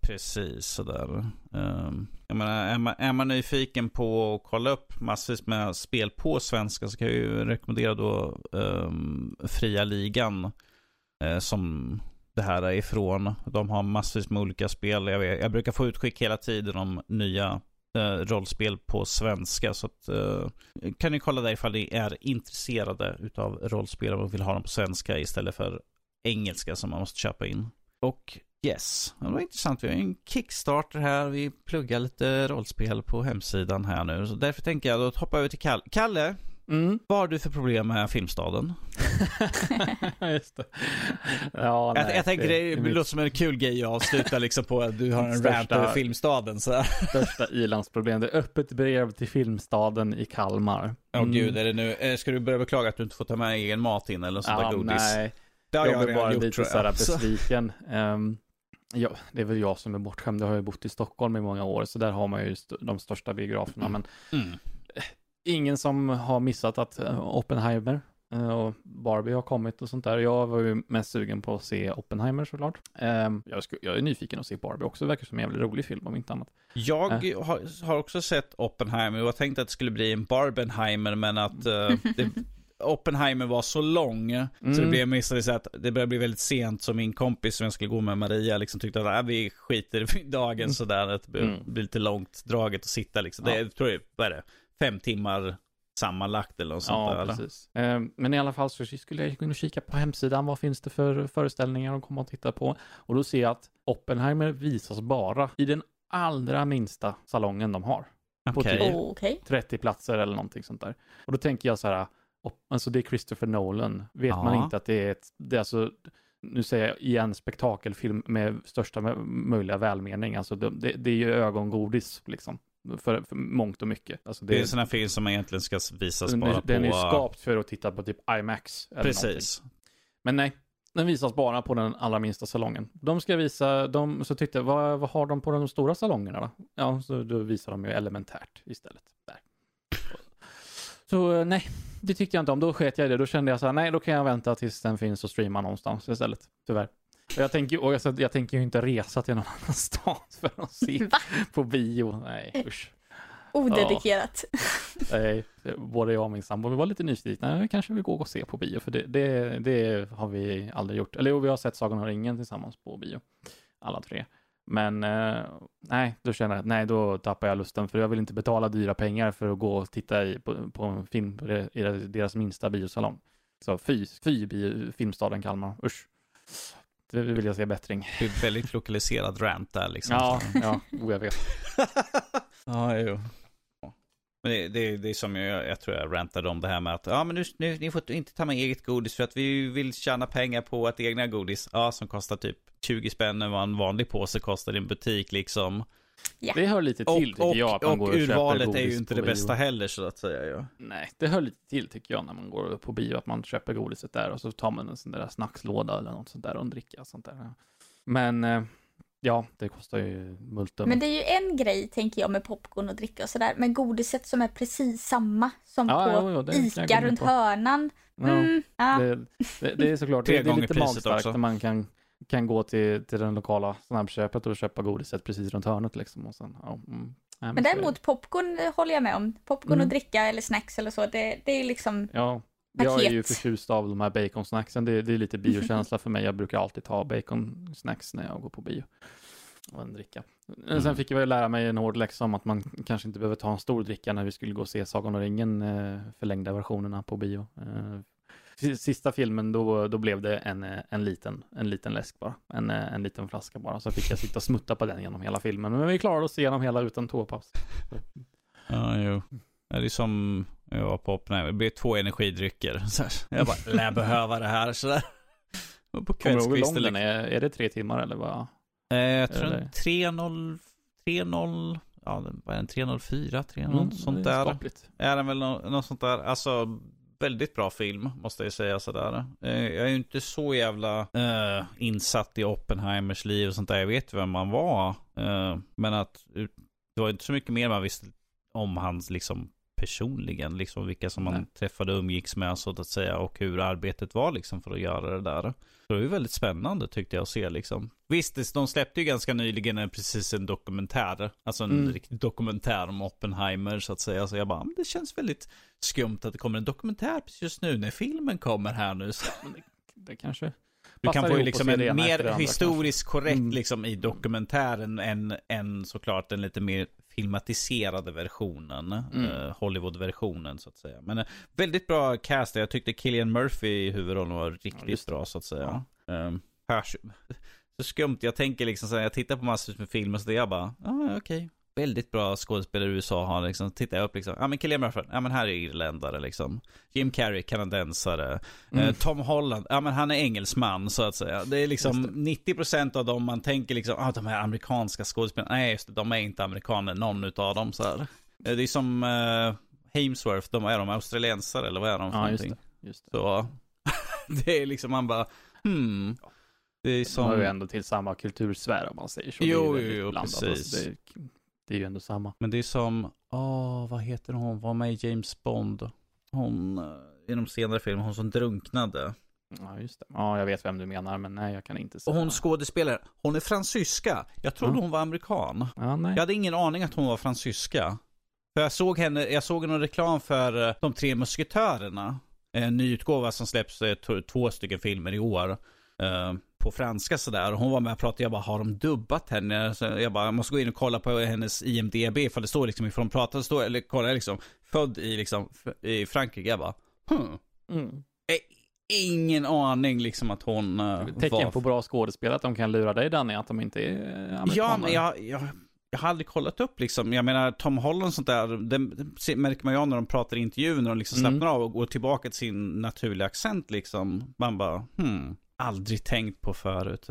[SPEAKER 1] Precis sådär. Um, jag menar, är man, är man nyfiken på att kolla upp massvis med spel på svenska så kan jag ju rekommendera då um, Fria Ligan. Uh, som det här är ifrån. De har massvis med olika spel. Jag, vet, jag brukar få utskick hela tiden om nya uh, rollspel på svenska. Så att, uh, kan ni kolla där ifall ni är intresserade utav rollspel och vill ha dem på svenska istället för engelska som man måste köpa in. Och yes, det var intressant. Vi har en Kickstarter här. Vi pluggar lite rollspel på hemsidan här nu. Så därför tänker jag, då hoppar över till Kalle. Kalle, Mm. Vad har du för problem med Filmstaden?
[SPEAKER 2] Just det. Ja,
[SPEAKER 1] nej, jag, jag tänker det, det, det låter som en kul grej att avsluta liksom på att du har en rant över Filmstaden. Så.
[SPEAKER 2] största ilandsproblem. Det är öppet brev till Filmstaden i Kalmar.
[SPEAKER 1] Åh mm. oh, gud, är det nu, eh, ska du börja beklaga att du inte får ta med egen mat in eller sånt ja, där godis?
[SPEAKER 2] Nej, det har jag, jag blir bara gjort, lite så här besviken. Um, ja, det är väl jag som är bortskämd. Jag har ju bott i Stockholm i många år, så där har man ju st de största biograferna. Men mm. Eh, ingen som har missat att uh, Oppenheimer uh, och Barbie har kommit och sånt där. Jag var ju mest sugen på att se Oppenheimer såklart. Um, jag, jag, är nyfiken att se Barbie också. Det verkar som en jävligt rolig film om inte annat.
[SPEAKER 1] Jag uh. har, har, också sett Oppenheimer och jag tänkte att det skulle bli en Barbenheimer, men att det Oppenheimer var så lång. Mm. Så det blev missade sig att det började bli väldigt sent. Så min kompis som jag skulle gå med Maria liksom tyckte att äh, vi skiter i dagen mm. sådär. Att det mm. blir lite långt draget att sitta liksom. Ja. Det är, tror jag, vad är det? Fem timmar sammanlagt eller något sånt
[SPEAKER 2] ja, där. Precis. Eh, men i alla fall så skulle jag gå in och kika på hemsidan. Vad finns det för föreställningar de kommer att titta på? Och då ser jag att Oppenheimer visas bara i den allra minsta salongen de har. På okay. typ 30 platser eller någonting sånt där. Och då tänker jag så här, alltså det är Christopher Nolan. Vet ja. man inte att det är ett, det är alltså, nu säger jag igen, spektakelfilm med största möjliga välmening. Alltså det, det, är ju ögongodis liksom. För, för mångt och mycket. Alltså
[SPEAKER 1] det, det är här film som egentligen ska visas
[SPEAKER 2] den,
[SPEAKER 1] bara
[SPEAKER 2] den
[SPEAKER 1] på...
[SPEAKER 2] Den är skapt för att titta på typ IMAX. Eller Precis. Någonting. Men nej, den visas bara på den allra minsta salongen. De ska visa, de, så tyckte jag, vad, vad har de på de stora salongerna då? Ja, så då visar de ju elementärt istället. Där. Så nej, det tyckte jag inte om. Då sket jag i det. Då kände jag så här, nej, då kan jag vänta tills den finns och streama någonstans istället. Tyvärr. Och jag tänker, och jag, jag tänker ju inte resa till någon annan stad för att se Va? på bio. Nej, usch.
[SPEAKER 3] Odedikerat. Ja.
[SPEAKER 2] Nej, både jag och min sambo var lite nyfikna. Vi kanske vill gå och se på bio, för det, det, det har vi aldrig gjort. Eller jo, vi har sett Sagan om ringen tillsammans på bio. Alla tre. Men eh, nej, då känner jag att nej, då tappar jag lusten för jag vill inte betala dyra pengar för att gå och titta i, på, på en film i deras minsta biosalong. Så fy, fy bio, filmstaden Kalmar, usch. Det vill jag se bättring.
[SPEAKER 1] Det är väldigt lokaliserad rant där liksom.
[SPEAKER 2] Ja, ja, oh, jag vet.
[SPEAKER 1] ja, jo. Men det, det, det är som jag, jag tror jag rantade om det här med att ja men nu, nu ni får inte ta med eget godis för att vi vill tjäna pengar på att egna godis, ja som kostar typ 20 spänn än vad en vanlig påse kostar i en butik liksom.
[SPEAKER 2] Ja. Det hör lite till
[SPEAKER 1] och, tycker jag. Att man och går och urvalet är ju inte det bästa heller så att säga ju.
[SPEAKER 2] Nej, det hör lite till tycker jag när man går på bio att man köper godiset där och så tar man en sån där snackslåda eller något sånt där och en dricka och sånt där. Men eh, ja, det kostar ju multum.
[SPEAKER 3] Men det är ju en grej tänker jag med popcorn och dricka och sådär. Men godiset som är precis samma som ja, på jo, jo, Ica runt på. hörnan.
[SPEAKER 2] Mm, ja, ja. Det, det, det, är såklart, det, det är lite magstarkt när man kan kan gå till, till den lokala snabbköpet och köpa godiset precis runt hörnet liksom. Och sen, ja, mm. Nej,
[SPEAKER 3] Men däremot popcorn eh, håller jag med om. Popcorn
[SPEAKER 2] Mm.
[SPEAKER 3] och dricka eller snacks eller så, det, det är liksom,
[SPEAKER 2] Ja, jag är ju förtjust av de här baconsnacksen. Det, det är lite biokänsla för mig. Jag brukar alltid ta baconsnacks när jag går på bio. Och en dricka. Men
[SPEAKER 1] Mm.
[SPEAKER 2] Sen fick jag ju lära mig en hård läxa om att man kanske inte behöver ta en stor dricka när vi skulle gå och se Sagan om ringen, eh, förlängda versionerna på bio. Sista filmen, då, då blev det en, en, liten, en liten läsk bara. En, en liten flaska bara. Så fick jag sitta och smutta på den genom hela filmen. Men vi klarade oss igenom hela utan toapaus.
[SPEAKER 1] Ja, jo. Det är som jag var på Oppenheimer. Det blir två energidrycker. Så här. Jag bara, lär behöva det här. Så där. Och På
[SPEAKER 2] Kommer du ihåg hur lång den är? Är det tre timmar eller vad?
[SPEAKER 1] Eh, jag tror
[SPEAKER 2] Eller?
[SPEAKER 1] en 3-0, 3-0, ja den- vad är den, 3-0-4, 3-0,
[SPEAKER 2] Mm,
[SPEAKER 1] sånt där.
[SPEAKER 2] skapligt.
[SPEAKER 1] Är den väl nå- något sånt där, alltså väldigt bra film måste jag säga sådär. Eh, jag är ju inte så jävla eh, insatt i Oppenheimers liv och sånt där. Jag vet vem han var. Eh, men att det var inte så mycket mer man visste om hans liksom personligen, liksom vilka som man
[SPEAKER 2] Nej.
[SPEAKER 1] träffade och umgicks med så att säga och hur arbetet var liksom för att göra det där. Så det var ju väldigt spännande tyckte jag att se liksom. Visst, de släppte ju ganska nyligen en, precis en dokumentär, alltså en
[SPEAKER 2] Mm.
[SPEAKER 1] riktig dokumentär om Oppenheimer så att säga. Så jag bara, "Men det känns väldigt skumt att det kommer en dokumentär precis just nu när filmen kommer här nu. Så
[SPEAKER 2] det, det kanske
[SPEAKER 1] du kan få ju liksom en mer historiskt korrekt
[SPEAKER 2] Mm.
[SPEAKER 1] liksom i dokumentären än, än såklart den lite mer filmatiserade versionen.
[SPEAKER 2] Mm.
[SPEAKER 1] eh, Hollywood-versionen så att säga. Men eh, väldigt bra cast. Jag tyckte Killian Murphy i huvudrollen var riktigt
[SPEAKER 2] det.
[SPEAKER 1] bra så att säga. Um, hörs, så skumt. Jag tänker liksom så här, jag tittar på massor med filmer så det är jag bara, ja ah, okej. Väldigt bra skådespelare i USA har liksom, tittar jag upp liksom, ja men Killian Murphy, ja men här är irländare liksom. Jim Carrey, kanadensare.
[SPEAKER 2] Mm.
[SPEAKER 1] Eh, Tom Holland, ja men han är engelsman så att säga. Det är liksom
[SPEAKER 2] Just
[SPEAKER 1] 90% av dem man tänker liksom, ah de här amerikanska skådespelarna, nej just det, de är inte amerikaner, någon utav dem så här. Eh, Det är som uh, Hamesworth, de är de australiensare eller vad är de för
[SPEAKER 2] Ja, just
[SPEAKER 1] någonting?
[SPEAKER 2] det. Just det.
[SPEAKER 1] Så det är liksom, man bara, hmm. Det är
[SPEAKER 2] De hör ju
[SPEAKER 1] som,
[SPEAKER 2] ändå till samma kultursfär om man säger så.
[SPEAKER 1] Jo,
[SPEAKER 2] det är
[SPEAKER 1] jo, jo, precis.
[SPEAKER 2] Alltså, det, det är ju ändå samma.
[SPEAKER 1] men det är som, åh vad heter hon, var med i James Bond? Hon, eh, i de senare filmerna, hon som drunknade.
[SPEAKER 2] Ja, just det. Ja, jag vet vem du menar, men nej, jag kan inte
[SPEAKER 1] Och
[SPEAKER 2] säga.
[SPEAKER 1] hon skådespelare, hon är fransyska. Jag trodde
[SPEAKER 2] Ja.
[SPEAKER 1] hon var amerikan.
[SPEAKER 2] Ja, nej.
[SPEAKER 1] Jag hade ingen aning att hon var fransyska. För jag såg henne, jag såg någon reklam för eh, De tre musketörerna. En ny utgåva som släpps, eh, två stycken filmer i år. På franska sådär. Och hon var med och pratade, jag bara, har de dubbat henne? Så jag bara, jag måste gå in och kolla på hennes IMDB, för det står liksom ifrån hon pratar, står, eller kolla liksom, född i liksom, i Frankrike. Jag bara, hmm.
[SPEAKER 2] Mm.
[SPEAKER 1] Eh, Ingen aning liksom att hon uh,
[SPEAKER 2] Tecken
[SPEAKER 1] var
[SPEAKER 2] på bra skådespelare att de kan lura dig Danny, att de inte är amerikaner.
[SPEAKER 1] Ja, men jag, jag, jag har aldrig kollat upp liksom. Jag menar Tom Holland och sånt där, det, det märker man ju när de pratar i intervjuer, när de liksom
[SPEAKER 2] Mm.
[SPEAKER 1] slappnar av och går tillbaka till sin naturliga accent liksom. Man bara, hmm, aldrig tänkt på förut.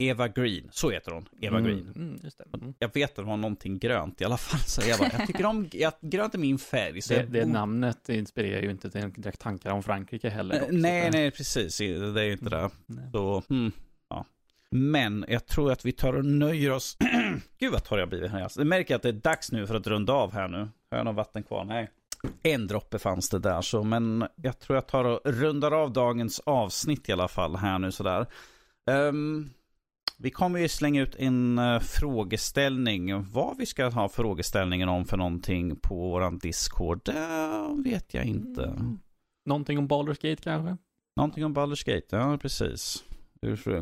[SPEAKER 1] Eva Green, så heter hon, Eva
[SPEAKER 2] Mm,
[SPEAKER 1] Green.
[SPEAKER 2] Mm, just det. Mm.
[SPEAKER 1] Jag vet att hon har någonting grönt i alla fall, så jag bara, jag tycker om, jag, grönt är min färg.
[SPEAKER 2] Det,
[SPEAKER 1] jag,
[SPEAKER 2] det namnet inspirerar ju inte till direkt tankar om Frankrike heller.
[SPEAKER 1] Eh,
[SPEAKER 2] dock, så
[SPEAKER 1] Nej, nej, precis. Det är ju inte det.
[SPEAKER 2] nej.
[SPEAKER 1] Så, hmm, ja. Men jag tror att vi tar och nöjer oss. Gud vad torr jag blivit här. Jag märker att det är dags nu för att runda av här nu. Har jag något vatten kvar? Nej. En droppe fanns det där så, men jag tror jag tar och rundar av dagens avsnitt i alla fall här nu sådär. Ehm, vi kommer ju slänga ut en uh, frågeställning. Vad vi ska ha frågeställningen om för någonting på våran Discord, det vet jag inte.
[SPEAKER 2] Mm. Någonting om Baldur's Gate kanske?
[SPEAKER 1] Någonting om Baldur's Gate, ja precis.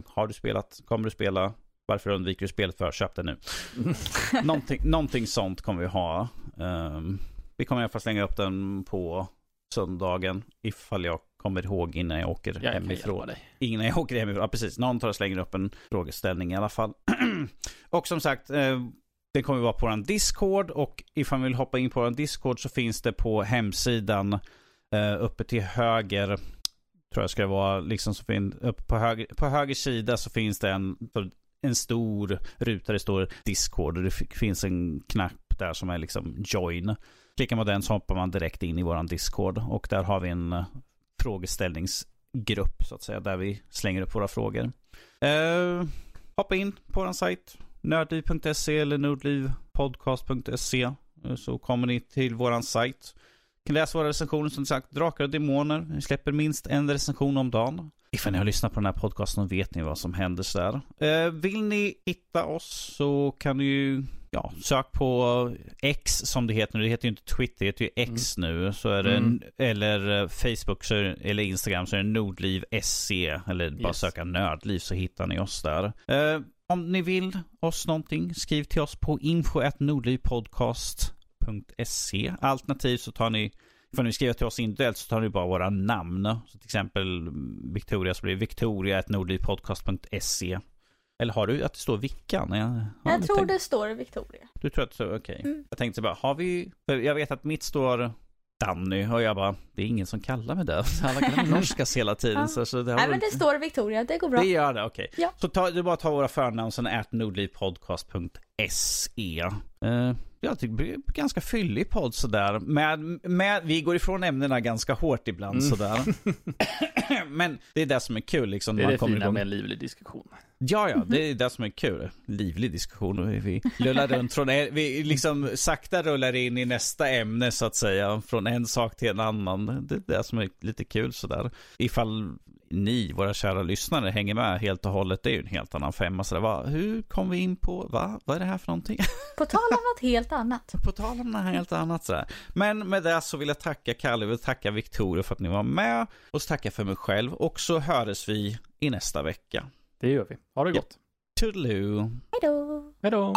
[SPEAKER 1] Har du spelat? Kommer du spela? Varför undviker du spelet för? Köp det nu. någonting, någonting sånt kommer vi ha. Ehm, vi kommer i alla fall slänga upp den på söndagen ifall jag kommer ihåg innan jag åker
[SPEAKER 2] Jag
[SPEAKER 1] hemifrån. Innan jag åker hemifrån. Ja, precis. Någon tar och slänger upp en frågeställning i alla fall. och som sagt, eh, det kommer vara på vår Discord och ifall man vill hoppa in på vår Discord så finns det på hemsidan eh, uppe till höger tror jag ska det vara, liksom så fin, uppe på höger, på höger sida så finns det en, en stor ruta där det står Discord och det finns en knapp där som är liksom join. Klickar man den så hoppar man direkt in i vår Discord och där har vi en eh, frågeställningsgrupp så att säga där vi slänger upp våra frågor. Eh, hoppa in på vår sajt nördliv.se eller nordlivpodcast.se eh, så kommer ni till vår sajt. Kan läsa våra recensioner som sagt, Drakar och Demoner. Vi släpper minst en recension om dagen. Ifall ni har lyssnat på den här podcasten vet ni vad som händer där. Eh, vill ni hitta oss så kan ni ju ja, sök på X som det heter nu. Det heter ju inte Twitter, det heter ju X mm. nu. Så är det, mm. Eller eh, Facebook så det, eller Instagram så är det Nordliv SC. Eller bara yes. söka Nördliv så hittar ni oss där. Eh, om ni vill oss någonting, skriv till oss på info.nordlivpodcast.se. Alternativt så tar ni Ifall ni skriver till oss individuellt så tar ni bara våra namn. Så till exempel Victoria så blir det victoria.nordlivpodcast.se. Eller har du att det står Vickan?
[SPEAKER 3] Jag, jag tror tänkt... det står Victoria.
[SPEAKER 1] Du tror att det står, okej. Okay. Mm. Jag tänkte bara, har vi, jag vet att mitt står Danny och jag bara, det är ingen som kallar mig det. Alla kallar mig norskas hela tiden. ja. så, så
[SPEAKER 3] det Nej men det står Victoria, det går bra.
[SPEAKER 1] Det gör det, okej. Okay. Ja. Så ta, är bara att ta våra förnamn, sen ät nordlivpodcast.se. Uh, jag tycker det blir ganska fyllig podd sådär. Med, med, vi går ifrån ämnena ganska hårt ibland mm. sådär. Men det är det som är kul liksom.
[SPEAKER 2] Det är det fina igång. med en livlig diskussion.
[SPEAKER 1] Ja, ja, det är det som är kul. Livlig diskussion. Vi lullar runt från, vi liksom sakta rullar in i nästa ämne så att säga. Från en sak till en annan. Det är det som är lite kul sådär. Ifall ni, våra kära lyssnare, hänger med helt och hållet. Det är ju en helt annan femma. Så va, hur kom vi in på, va? Vad är det här för någonting?
[SPEAKER 3] På tal om något helt annat.
[SPEAKER 1] På tal om något helt annat sådär. Men med det så vill jag tacka Kalle, och tacka Victoria för att ni var med. Och så tacka för mig själv. Och så hörs vi i nästa vecka.
[SPEAKER 2] Det gör vi. Ha det gott.
[SPEAKER 1] Ja. Toodaloo.
[SPEAKER 3] Hej då.
[SPEAKER 2] Hej då.